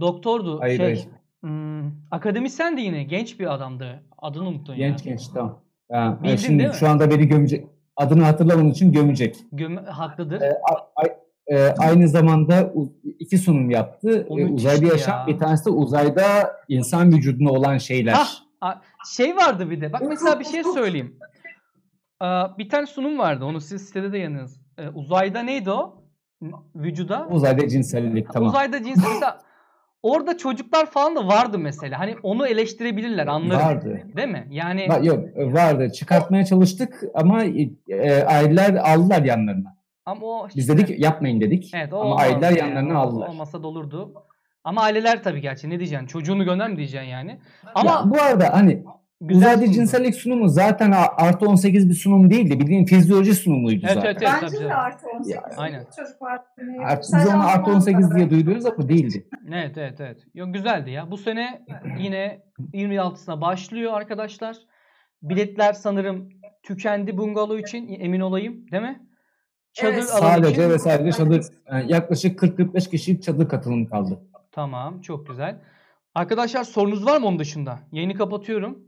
Speaker 1: doktordu.
Speaker 2: Hayır,
Speaker 1: şey,
Speaker 2: hayır.
Speaker 1: hmm, akademisyen de yine genç bir adamdı. Adını unuttun ya.
Speaker 2: Genç genç tamam. Ha,
Speaker 1: Bildin
Speaker 2: şimdi
Speaker 1: değil mi?
Speaker 2: şu anda beni gömecek. Adını hatırlamadığım için gömecek.
Speaker 1: Göm haklıdır.
Speaker 2: Ee, a- a- e, aynı zamanda iki sunum yaptı. Ee, uzayda yaşam,
Speaker 1: ya.
Speaker 2: bir tanesi de uzayda insan vücudunda olan şeyler.
Speaker 1: Hah, şey vardı bir de. Bak mesela bir şey söyleyeyim. Aa, bir tane sunum vardı. Onu siz sitede de yanınız. e, uzayda neydi o? Vücuda.
Speaker 2: Uzayda cinsellik tamam.
Speaker 1: Uzayda cinsel mesela *laughs* orada çocuklar falan da vardı mesela. Hani onu eleştirebilirler anlarım.
Speaker 2: Vardı.
Speaker 1: Değil mi? Yani
Speaker 2: Va- yok vardı. Çıkartmaya çalıştık ama e, aileler aldılar yanlarına.
Speaker 1: ama o
Speaker 2: Biz
Speaker 1: işte-
Speaker 2: dedik yapmayın dedik.
Speaker 1: Evet, o
Speaker 2: ama aileler
Speaker 1: yani.
Speaker 2: yanlarına aldılar.
Speaker 1: Olmasa da olurdu. Ama aileler tabii gerçi ne diyeceksin? Çocuğunu gönder mi diyeceksin yani? Ama
Speaker 2: Ya bu arada hani
Speaker 1: güzel
Speaker 2: uzayda cinsellik sunumu zaten artı 18 bir sunum değildi. Bildiğin fizyoloji sunumuydu
Speaker 1: Evet,
Speaker 2: zaten.
Speaker 1: evet, evet.
Speaker 3: Bence
Speaker 1: tabii
Speaker 3: de artı 18.
Speaker 2: Ya,
Speaker 1: aynen.
Speaker 3: Çocuk var.
Speaker 2: Artı, biz onu artı
Speaker 3: Alman
Speaker 2: 18
Speaker 3: kadar.
Speaker 2: diye duyduğunuz ama değildi.
Speaker 1: Evet evet evet. Yok güzeldi ya. Bu sene yine 26'sına başlıyor arkadaşlar. Biletler sanırım tükendi bungalov için emin olayım değil mi? Çadır
Speaker 3: Evet,
Speaker 2: Sadece
Speaker 1: için.
Speaker 2: ve sadece çadır yaklaşık 40-45 kişilik çadır katılım kaldı.
Speaker 1: Tamam çok güzel. Arkadaşlar sorunuz var mı onun dışında? Yayını kapatıyorum.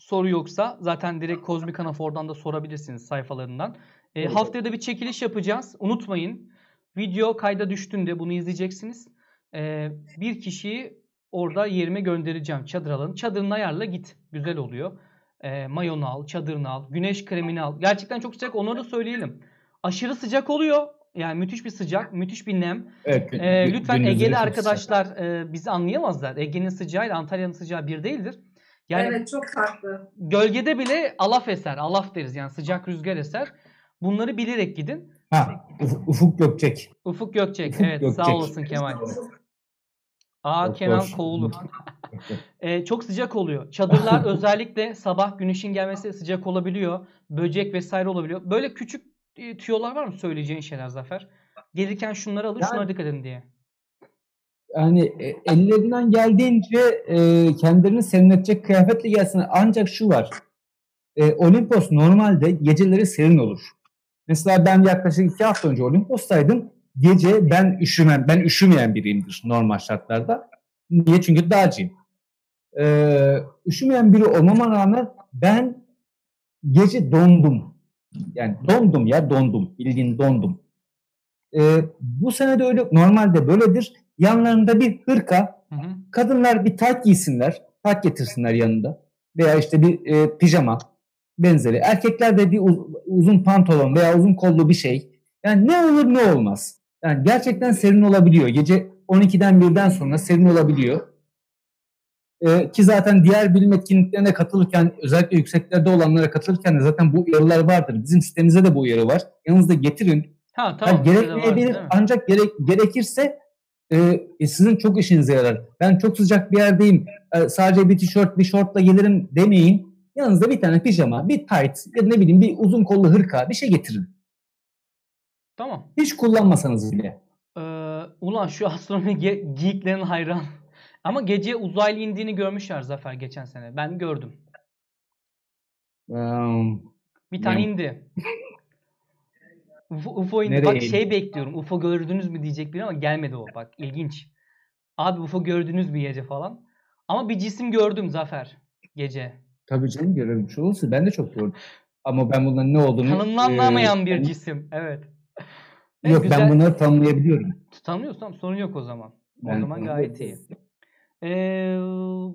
Speaker 1: Soru yoksa zaten direkt Kozmik Anafor'dan da sorabilirsiniz sayfalarından. E,
Speaker 2: Evet.
Speaker 1: haftaya da bir çekiliş yapacağız. Unutmayın. Video kayda düştüğünde bunu izleyeceksiniz. E, bir kişiyi orada yerime göndereceğim çadır alanı. Çadırını ayarla git. Güzel oluyor. E, mayonu al, çadırını al, güneş kremini al. Gerçekten çok sıcak. Onları da söyleyelim. Aşırı sıcak oluyor. Yani müthiş bir sıcak, müthiş bir nem.
Speaker 2: Evet. gün-
Speaker 1: lütfen Ege'li arkadaşlar e, bizi anlayamazlar. Ege'nin sıcağıyla Antalya'nın sıcağı bir değildir. Yani
Speaker 3: Evet çok farklı.
Speaker 1: gölgede bile alaf eser, alaf deriz yani sıcak rüzgar eser. Bunları bilerek gidin.
Speaker 2: Ha, Uf- Ufuk Gökçek.
Speaker 1: Ufuk Gökçek,
Speaker 2: Ufuk
Speaker 1: evet
Speaker 2: Gökçek.
Speaker 1: sağ olasın Kemal. Aa
Speaker 2: Doktor.
Speaker 1: Kenan Koğulu. *laughs* *laughs* Ee, çok sıcak oluyor. Çadırlar *laughs* özellikle sabah güneşin gelmesi sıcak olabiliyor. Böcek vesaire olabiliyor. Böyle küçük e, tüyolar var mı söyleyeceğin şeyler Zafer? Gelirken şunları alın,
Speaker 2: Yani-
Speaker 1: şunlara dikkat edin diye.
Speaker 2: Yani e, ellerinden geldiğince e, kendilerini serinletecek kıyafetle gelsin. Ancak şu var. E, Olimpos normalde geceleri serin olur. Mesela ben yaklaşık iki hafta önce Olimpos'taydım. Gece ben üşümem, ben üşümeyen biriyimdir normal şartlarda. Niye? Çünkü dağcıyım. E, üşümeyen biri olmama rağmen ben gece dondum. Yani dondum ya dondum. Bildiğin dondum. E, bu sene de öyle normalde böyledir. Yanlarında bir hırka,
Speaker 1: Hı hı.
Speaker 2: kadınlar bir tayt giysinler, tayt getirsinler yanında veya işte bir e, pijama benzeri. Erkekler de bir uz- uzun pantolon veya uzun kollu bir şey. Yani ne olur ne olmaz. Yani gerçekten serin olabiliyor. Gece 12'den 1'den sonra serin olabiliyor. E, ki zaten diğer bilim etkinliklerine katılırken özellikle yükseklerde olanlara katılırken de zaten bu uyarılar vardır. Bizim sitemizde de bu uyarı var. Yanınızda getirin.
Speaker 1: Ha
Speaker 2: Tamam,
Speaker 1: var,
Speaker 2: gerekmeyebilir
Speaker 1: mi?
Speaker 2: ancak gerek, gerekirse e, e, sizin çok işinize yarar. Ben çok sıcak bir yerdeyim. e, sadece bir tişört, bir şortla gelirim demeyin. Yanınızda bir tane pijama, bir tight ya ne bileyim bir uzun kollu hırka bir şey getirin.
Speaker 1: Tamam.
Speaker 2: Hiç kullanmasanız bile.
Speaker 1: Ee, ulan şu astronomi ge- geeklerin hayran. Ama gece uzaylı indiğini görmüşler Zafer geçen sene. Ben gördüm.
Speaker 2: Um,
Speaker 1: Bir tane
Speaker 2: Ne?
Speaker 1: indi. *laughs* UFO, UFO indi.
Speaker 2: Nereye
Speaker 1: Bak
Speaker 2: indi?
Speaker 1: şey bekliyorum. UFO gördünüz mü diyecek biri ama gelmedi o. Bak ilginç. Abi UFO gördünüz mü gece falan. Ama bir cisim gördüm Zafer gece.
Speaker 2: tabii canım görülmüş olursa ben de çok gördüm. Ama ben bunların ne olduğunu...
Speaker 1: Tanımlanamayan
Speaker 2: e,
Speaker 1: bir cisim. Evet. Evet,
Speaker 2: Yok
Speaker 1: güzel.
Speaker 2: ben bunları tanımlayabiliyorum.
Speaker 1: Tanıyorsun tamam sorun yok o zaman. O
Speaker 2: Ben
Speaker 1: zaman gayet iyi. Ee,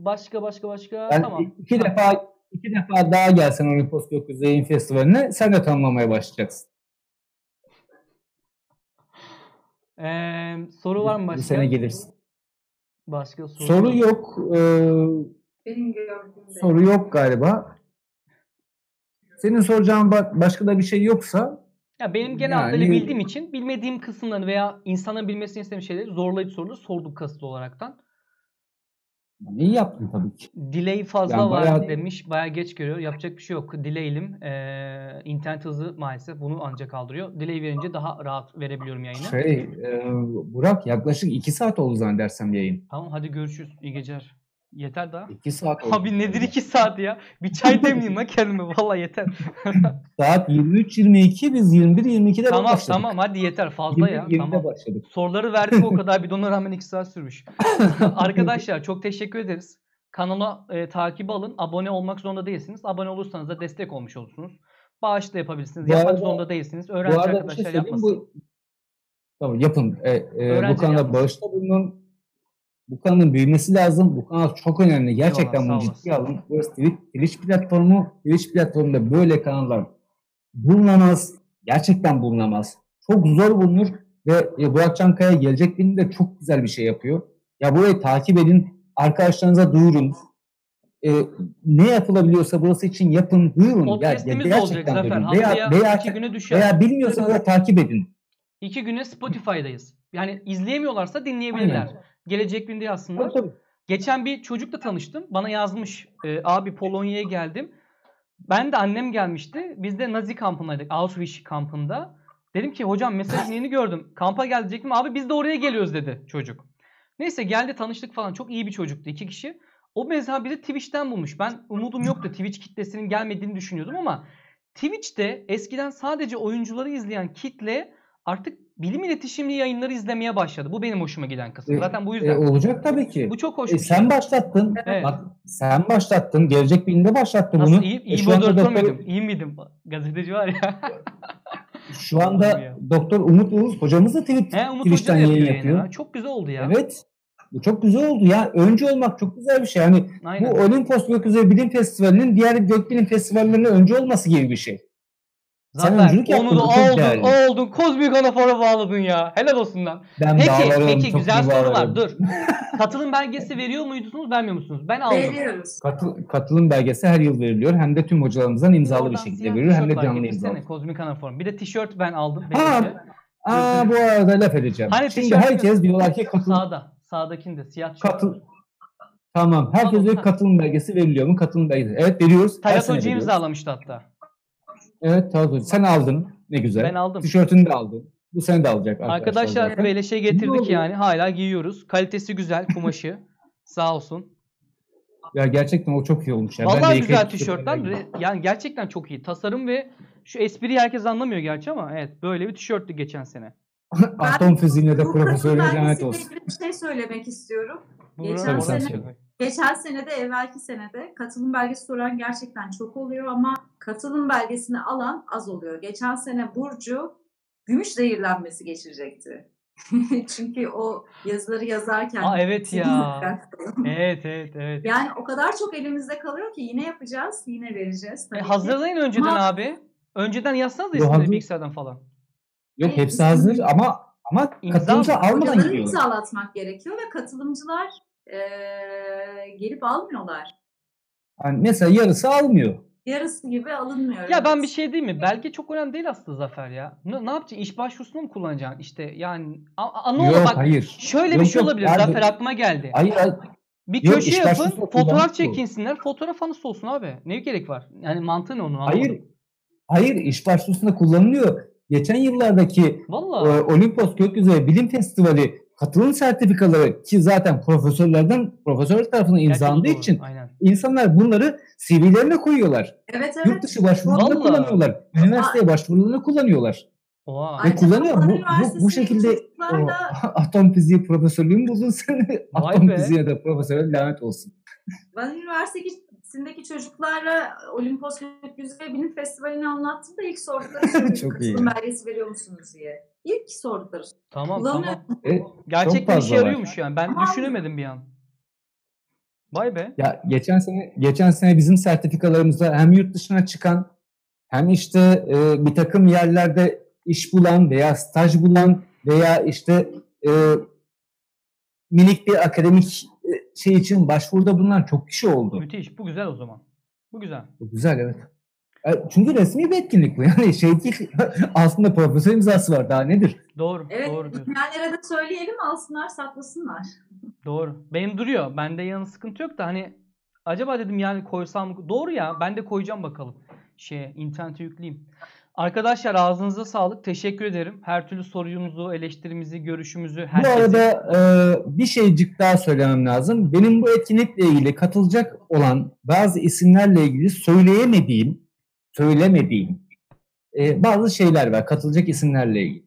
Speaker 1: başka başka başka
Speaker 2: Ben
Speaker 1: tamam.
Speaker 2: iki defa iki defa daha gelsen Olimpos Gökyüzü Yayın Festivali'ne sen de tanımlamaya başlayacaksın.
Speaker 1: Ee, soru var mı başka?
Speaker 2: sene gelirsin.
Speaker 1: Başka soru,
Speaker 2: Soru yok. Ee,
Speaker 3: Benim gördüğümde.
Speaker 2: soru yok galiba. Senin soracağın ba- başka da bir şey yoksa
Speaker 1: Ya benim genel
Speaker 2: Yani-
Speaker 1: hatlarıyla bildiğim için bilmediğim kısımlarını veya insanların bilmesini istediğim şeyleri zorlayıp soruları sorduk kasıtlı olaraktan.
Speaker 2: İyi yaptın tabii ki.
Speaker 1: Delay fazla
Speaker 2: Yani
Speaker 1: var
Speaker 2: bayağı-
Speaker 1: demiş. Bayağı geç görüyor. Yapacak bir şey yok. Delay'lim. Ee, internet hızı maalesef bunu ancak kaldırıyor. Delay verince daha rahat verebiliyorum yayını.
Speaker 2: Şey, e, Burak yaklaşık iki saat oldu zannedersem yayın.
Speaker 1: Tamam hadi görüşürüz. İyi geceler. Yeter daha.
Speaker 2: İki saat oldu.
Speaker 1: Abi nedir iki saat ya? Bir çay demleyeyim lan kendime. Vallahi yeter. *laughs*
Speaker 2: Saat 23.22 biz 21.22'de
Speaker 1: tamam
Speaker 2: başladık.
Speaker 1: tamam hadi yeter. Fazla ya.
Speaker 2: 20'de
Speaker 1: Tamam.
Speaker 2: başladık.
Speaker 1: Soruları verdik o kadar bidona rağmen 2 saat sürmüş. *laughs* Arkadaşlar çok teşekkür ederiz. Kanala e, takibi alın. Abone olmak zorunda değilsiniz. Abone olursanız da destek olmuş olursunuz. Bağış da yapabilirsiniz.
Speaker 2: Bu
Speaker 1: Yapmak
Speaker 2: arada-
Speaker 1: zorunda değilsiniz. Öğrenci
Speaker 2: bir şey
Speaker 1: arkadaşlar yapmasın.
Speaker 2: Bu, tamam yapın. E, e, bu
Speaker 1: yapmasın.
Speaker 2: bağışta bulunun. Bu kanalın büyümesi lazım. Bu kanal çok önemli. Gerçekten
Speaker 1: Eyvallah,
Speaker 2: bunu ciddiye alın. Burası Twitch, Twitch platformu. Twitch platformunda böyle kanallar bulunamaz. gerçekten bulunamaz. Çok zor bulunur ve e, Burak Çankaya gelecek filmde çok güzel bir şey yapıyor. Ya burayı takip edin, arkadaşlarınıza duyurun. E, ne yapılabiliyorsa burası için yapın, duyurun. Ya, ya
Speaker 1: Podcast'imiz de olacak
Speaker 2: gerçekten
Speaker 1: Zafer.
Speaker 2: Veya, veya,
Speaker 1: iki güne düşer.
Speaker 2: veya bilmiyorsanız da takip edin.
Speaker 1: İki güne Spotify'dayız. Yani izleyemiyorlarsa dinleyebilirler.
Speaker 2: Aynen.
Speaker 1: Gelecek günde yazsınlar.
Speaker 2: Tabii, tabii.
Speaker 1: Geçen bir çocukla tanıştım. Bana yazmış. e, abi Polonya'ya geldim. Ben de annem gelmişti. Biz de Nazi kampındaydık. Auschwitz kampında. Dedim ki hocam mesajını yeni gördüm. Kampa gelecektim. Abi biz de oraya geliyoruz dedi çocuk. Neyse geldi tanıştık falan. Çok iyi bir çocuktu. iki kişi. O mesela bizi Twitch'ten bulmuş. Ben umudum yoktu. Twitch kitlesinin gelmediğini düşünüyordum ama Twitch'te eskiden sadece oyuncuları izleyen kitle artık bilim iletişimli yayınları izlemeye başladı. Bu benim hoşuma giden kısım.
Speaker 2: E,
Speaker 1: Zaten bu
Speaker 2: E,
Speaker 1: yüzden.
Speaker 2: olacak tabii ki.
Speaker 1: bu çok hoş
Speaker 2: E,
Speaker 1: bir şey.
Speaker 2: sen başlattın.
Speaker 1: Evet.
Speaker 2: Bak sen başlattın. Gelecek bilimde başlattı
Speaker 1: Nasıl
Speaker 2: bunu.
Speaker 1: iyi,
Speaker 2: E,
Speaker 1: iyi
Speaker 2: şu anda
Speaker 1: moderatör
Speaker 2: doktor-
Speaker 1: müydüm? İyi miydim? Gazeteci var ya. *laughs*
Speaker 2: Şu anda. Doktor Umut Uğuz hocamız da tweet,
Speaker 1: He Umut
Speaker 2: Twitch'ten
Speaker 1: yapıyor
Speaker 2: yayın yapıyor.
Speaker 1: ha. Çok güzel oldu ya.
Speaker 2: Evet. Bu çok güzel oldu ya. Öncü olmak çok güzel bir şey. Yani
Speaker 1: Aynen.
Speaker 2: bu Olimpos Gökyüzü Bilim Festivali'nin diğer gökbilim festivallerine öncü olması gibi bir şey. Sen
Speaker 1: Zafer
Speaker 2: öncülük
Speaker 1: onu da aldın,
Speaker 2: değerli.
Speaker 1: aldın. Kozmik anafora bağladın ya. Helal olsun lan.
Speaker 2: Ben
Speaker 1: Peki,
Speaker 2: bağlarım,
Speaker 1: peki güzel soru var. Dur. *laughs* Katılım belgesi veriyor muydunuz, vermiyor musunuz? Ben aldım.
Speaker 3: Veriyoruz.
Speaker 2: Katıl- katılım belgesi her yıl veriliyor. Hem de tüm hocalarımızdan imzalı bir şekilde veriliyor hem de canlı imzalı.
Speaker 1: Kozmik anaform. Bir de tişört ben aldım.
Speaker 2: Ha. Aa bu arada laf edeceğim.
Speaker 1: Hani
Speaker 2: Şimdi herkes diyorlar ki katıl
Speaker 1: Sağda. Sağdakinde siyah tişört.
Speaker 2: katıl Tamam. Herkes
Speaker 1: Tamam,
Speaker 2: katılım belgesi veriliyor mu? Katılım belgesi. Evet veriyoruz.
Speaker 1: Tayyat Hoca imzalamıştı hatta.
Speaker 2: Evet Hoca. Sen aldın. Ne güzel.
Speaker 1: Ben aldım.
Speaker 2: Tişörtünü de aldın. Bu sene de alacak arkadaşlar.
Speaker 1: Arkadaşlar böyle şey getirdik yani. Hala giyiyoruz. Kalitesi güzel kumaşı. *laughs* Sağ olsun.
Speaker 2: Ya gerçekten o çok iyi olmuş. Ya. Ben de
Speaker 1: Vallahi güzel tişörtler. Re- Yani gerçekten çok iyi. Tasarım ve şu espriyi herkes anlamıyor gerçi ama evet böyle bir tişörttü geçen sene. *laughs*
Speaker 2: Atom fiziğine de
Speaker 3: katıl
Speaker 2: lanet olsun.
Speaker 3: bir şey söylemek istiyorum. Geçen
Speaker 2: sene-
Speaker 3: Geçen sene de evvelki senede katılım belgesi soran gerçekten çok oluyor ama katılım belgesini alan az oluyor. Geçen sene Burcu gümüş zehirlenmesi geçirecekti. *laughs* Çünkü o yazıları yazarken
Speaker 1: Aa evet ya.
Speaker 3: Yani *laughs*
Speaker 1: Evet evet evet.
Speaker 3: o kadar çok elimizde kalıyor ki yine yapacağız, yine vereceğiz.
Speaker 1: E,
Speaker 3: Tabii ki.
Speaker 1: hazırlayın önceden
Speaker 3: Ama-
Speaker 1: abi. Önceden yazsanız da isimleri bilgisayardan falan.
Speaker 2: Yok
Speaker 3: Evet,
Speaker 2: hepsi hazır ama ama
Speaker 1: İmza
Speaker 2: katılımcı almadan gidiyor.
Speaker 3: imzalatmak gerekiyor ve katılımcılar eee, gelip almıyorlar.
Speaker 2: Yani mesela yarısı almıyor.
Speaker 3: Yarısı gibi alınmıyor.
Speaker 1: Ya ben bir şey diyeyim mi? Belge çok önemli değil aslında Zafer ya. Ne, ne yapacaksın? İş başvurusunu mu kullanacaksın? İşte yani a, a, ne olur bak
Speaker 2: hayır.
Speaker 1: şöyle bir
Speaker 2: Yok,
Speaker 1: şey
Speaker 2: yok,
Speaker 1: olabilir.
Speaker 2: abi.
Speaker 1: Zafer aklıma geldi.
Speaker 2: Hayır, hayır.
Speaker 1: Bir
Speaker 2: Yok,
Speaker 1: köşe yapın, fotoğraf çekinsinler. Fotoğraf anısı olsun abi. Ne gerek var? Yani mantığı ne onun anlamadım.
Speaker 2: Hayır. Hayır iş başvurusunda kullanılıyor. Geçen yıllardaki
Speaker 1: Valla.
Speaker 2: e, Olimpos Gökyüzü Bilim Festivali katılım sertifikaları ki zaten profesörlerden profesörler tarafından imzalandığı
Speaker 1: doğru,
Speaker 2: için
Speaker 1: Aynen.
Speaker 2: insanlar bunları CV'lerine koyuyorlar.
Speaker 3: Evet
Speaker 2: Yurt
Speaker 3: evet.
Speaker 2: dışı başvurularında
Speaker 1: Vallahi.
Speaker 2: kullanıyorlar. Üniversiteye başvurularında kullanıyorlar.
Speaker 1: Oha.
Speaker 2: Ve kullanıyor. Bu, bu, bu şekilde o, *laughs* atom fiziği profesörlüğü mü buldun sen? Atom
Speaker 1: be.
Speaker 2: fiziğine de profesöre lanet olsun.
Speaker 3: Ben üniversitesindeki çocuklarla Olimpos Gökyüzü ve Bilim Festivali'ni anlattım da ilk sordukları *laughs* şey
Speaker 2: Çok iyi
Speaker 3: belgesi veriyor musunuz diye. İlk sordukları.
Speaker 1: Tamam
Speaker 3: Kullanıyor.
Speaker 1: tamam.
Speaker 2: E,
Speaker 1: Gerçekten işe
Speaker 2: var.
Speaker 1: yarıyormuş yani. Ben
Speaker 3: Tamam.
Speaker 1: düşünemedim bir an. Vay be.
Speaker 2: Ya geçen sene geçen sene bizim sertifikalarımızda hem yurt dışına çıkan hem işte e, bir takım yerlerde iş bulan veya staj bulan veya işte e, minik bir akademik şey için başvuruda bulunan çok kişi oldu.
Speaker 1: Müthiş. Bu güzel o zaman. Bu güzel.
Speaker 2: Bu güzel evet. E, Çünkü resmi bir etkinlik bu. Yani şey değil. *laughs* Aslında profesör imzası var. Daha nedir?
Speaker 1: Doğru.
Speaker 3: Evet,
Speaker 1: Doğru
Speaker 3: dinleyenlere de söyleyelim alsınlar, saklasınlar.
Speaker 1: Doğru. Benim duruyor. Bende yanı sıkıntı yok da hani acaba dedim yani koysam? Doğru ya. Ben de koyacağım bakalım. Şeye internete yükleyeyim. Arkadaşlar ağzınıza sağlık. Teşekkür ederim. Her türlü sorumuzu, eleştirimizi, görüşümüzü
Speaker 2: Bu
Speaker 1: herkese.
Speaker 2: arada e, bir şeycik daha söylemem lazım. Benim bu etkinlikle ilgili katılacak olan bazı isimlerle ilgili söyleyemediğim, söylemediğim e, bazı şeyler var. Katılacak isimlerle ilgili.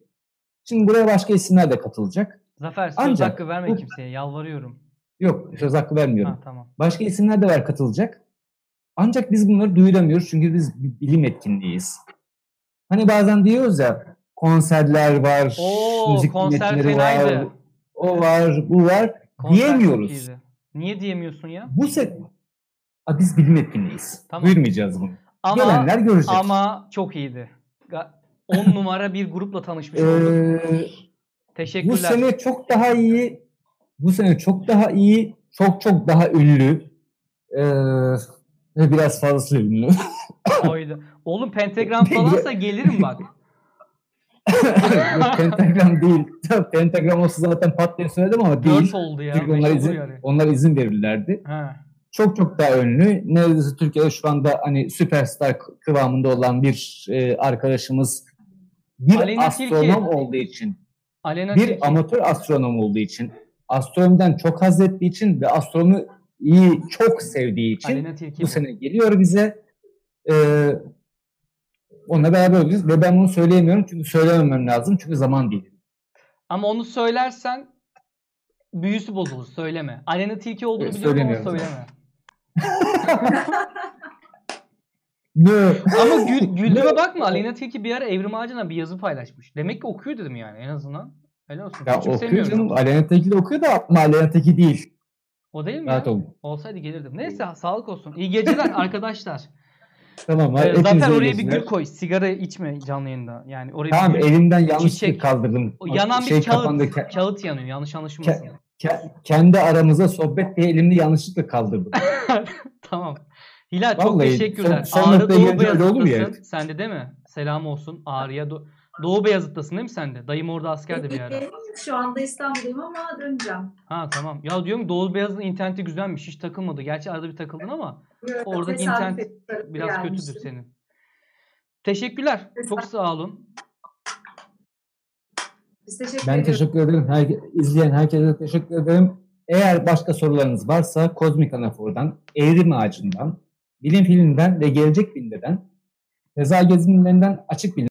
Speaker 2: Şimdi buraya başka isimler de katılacak.
Speaker 1: Zafer söz
Speaker 2: Ancak
Speaker 1: hakkı verme
Speaker 2: bu-
Speaker 1: kimseye. Yalvarıyorum.
Speaker 2: Yok söz hakkı vermiyorum.
Speaker 1: Ha, tamam.
Speaker 2: Başka isimler de var katılacak. Ancak biz bunları duyuramıyoruz çünkü biz bilim etkinliğiyiz. Hani bazen diyoruz ya konserler var,
Speaker 1: Oo,
Speaker 2: müzik
Speaker 1: konser
Speaker 2: dinletmeleri var, o var, bu var.
Speaker 1: Konser
Speaker 2: diyemiyoruz.
Speaker 1: Niye diyemiyorsun ya?
Speaker 2: Bu se Aa, biz bilim etkinliğiyiz.
Speaker 1: Tamam.
Speaker 2: Duyurmayacağız bunu.
Speaker 1: Ama
Speaker 2: Gelenler görecek.
Speaker 1: ama çok iyiydi. Ga- 10 *laughs* numara bir grupla tanışmış olduk.
Speaker 2: Ee, bu
Speaker 1: Teşekkürler.
Speaker 2: sene çok daha iyi. Bu sene çok daha iyi. Çok çok daha ünlü. Ee, biraz fazlası ünlü.
Speaker 1: Oydu. Oğlum pentagram falansa gelirim bak.
Speaker 2: Yok, *laughs* *laughs* Pentagram değil. Pentagram olsa zaten pat diye söyledim ama değil.
Speaker 1: 4 oldu ya.
Speaker 2: Çünkü onlar izin,
Speaker 1: yani.
Speaker 2: onlar izin verirlerdi.
Speaker 1: Ha.
Speaker 2: Çok çok daha ünlü. Neredeyse Türkiye'de şu anda hani süperstar kıvamında olan bir e, arkadaşımız bir
Speaker 1: Aleyna
Speaker 2: astronom
Speaker 1: Tilki.
Speaker 2: olduğu için,
Speaker 1: Alena
Speaker 2: bir
Speaker 1: Tilki.
Speaker 2: amatör astronom olduğu için, astronomiden çok haz ettiği için ve astronomu iyi çok sevdiği için
Speaker 1: Alena
Speaker 2: bu sene geliyor bize. Ee, onunla beraber olacağız ve ben bunu söyleyemiyorum çünkü söylememem lazım çünkü zaman değil.
Speaker 1: Ama onu söylersen büyüsü bozulur. Söyleme. Alena Tilki olduğunu
Speaker 2: Evet,
Speaker 1: biliyorum ama söyleme. *laughs* Ama gül, güldüğüme bakma. Alena Tilki bir ara Evrim Ağacı'na bir yazı paylaşmış. Demek ki okuyor dedim yani en azından. Helal olsun.
Speaker 2: Ya okuyor canım. Aleyna Tilki de okuyor da ama Aleyna Tilki değil.
Speaker 1: O değil mi
Speaker 2: Rahat
Speaker 1: ya?
Speaker 2: olun.
Speaker 1: Olsaydı gelirdim. Neyse sağlık olsun. İyi geceler *laughs* arkadaşlar.
Speaker 2: Tamam.
Speaker 1: Ee, zaten oraya bir gül koy. Sigara içme canlı yayında. Yani oraya
Speaker 2: Tamam
Speaker 1: bir
Speaker 2: elimden yanlışlıkla
Speaker 1: Çiçek.
Speaker 2: kaldırdım.
Speaker 1: O yanan
Speaker 2: şey
Speaker 1: bir kağıt.
Speaker 2: Ke-
Speaker 1: Kağıt yanıyor. Yanlış anlaşılmasın.
Speaker 2: ke- kendi aramıza sohbet diye elimde yanlışlıkla kaldırdım. *laughs*
Speaker 1: tamam. Hilal çok
Speaker 2: Vallahi
Speaker 1: teşekkürler.
Speaker 2: son- son
Speaker 1: Ağrı Doğu Beyazıt'tasın.
Speaker 2: yani?
Speaker 1: Sende değil mi? Selam olsun. Ağrı'ya Do- Doğu Beyazıt'tasın değil mi sende? Dayım orada askerdi bir ara.
Speaker 3: Şu anda İstanbul'dayım ama döneceğim.
Speaker 1: Ha tamam. Ya diyorum Doğu Beyazıt'ın interneti güzelmiş. Hiç takılmadı. Gerçi arada bir takıldın ama Oradaki
Speaker 3: Tesadüf
Speaker 1: internet biraz
Speaker 3: gelmiştim.
Speaker 1: kötüdür senin. Teşekkürler. Çok sağ olun.
Speaker 3: Biz teşekkür
Speaker 2: Ben
Speaker 3: ediyoruz.
Speaker 2: teşekkür ederim. Her, izleyen herkese teşekkür ederim. Eğer başka sorularınız varsa Kozmik Anafor'dan, Evrim Ağacı'ndan, Bilim Film'den ve Gelecek Bilim'den, Feza Gezinlerinden Açık Bilim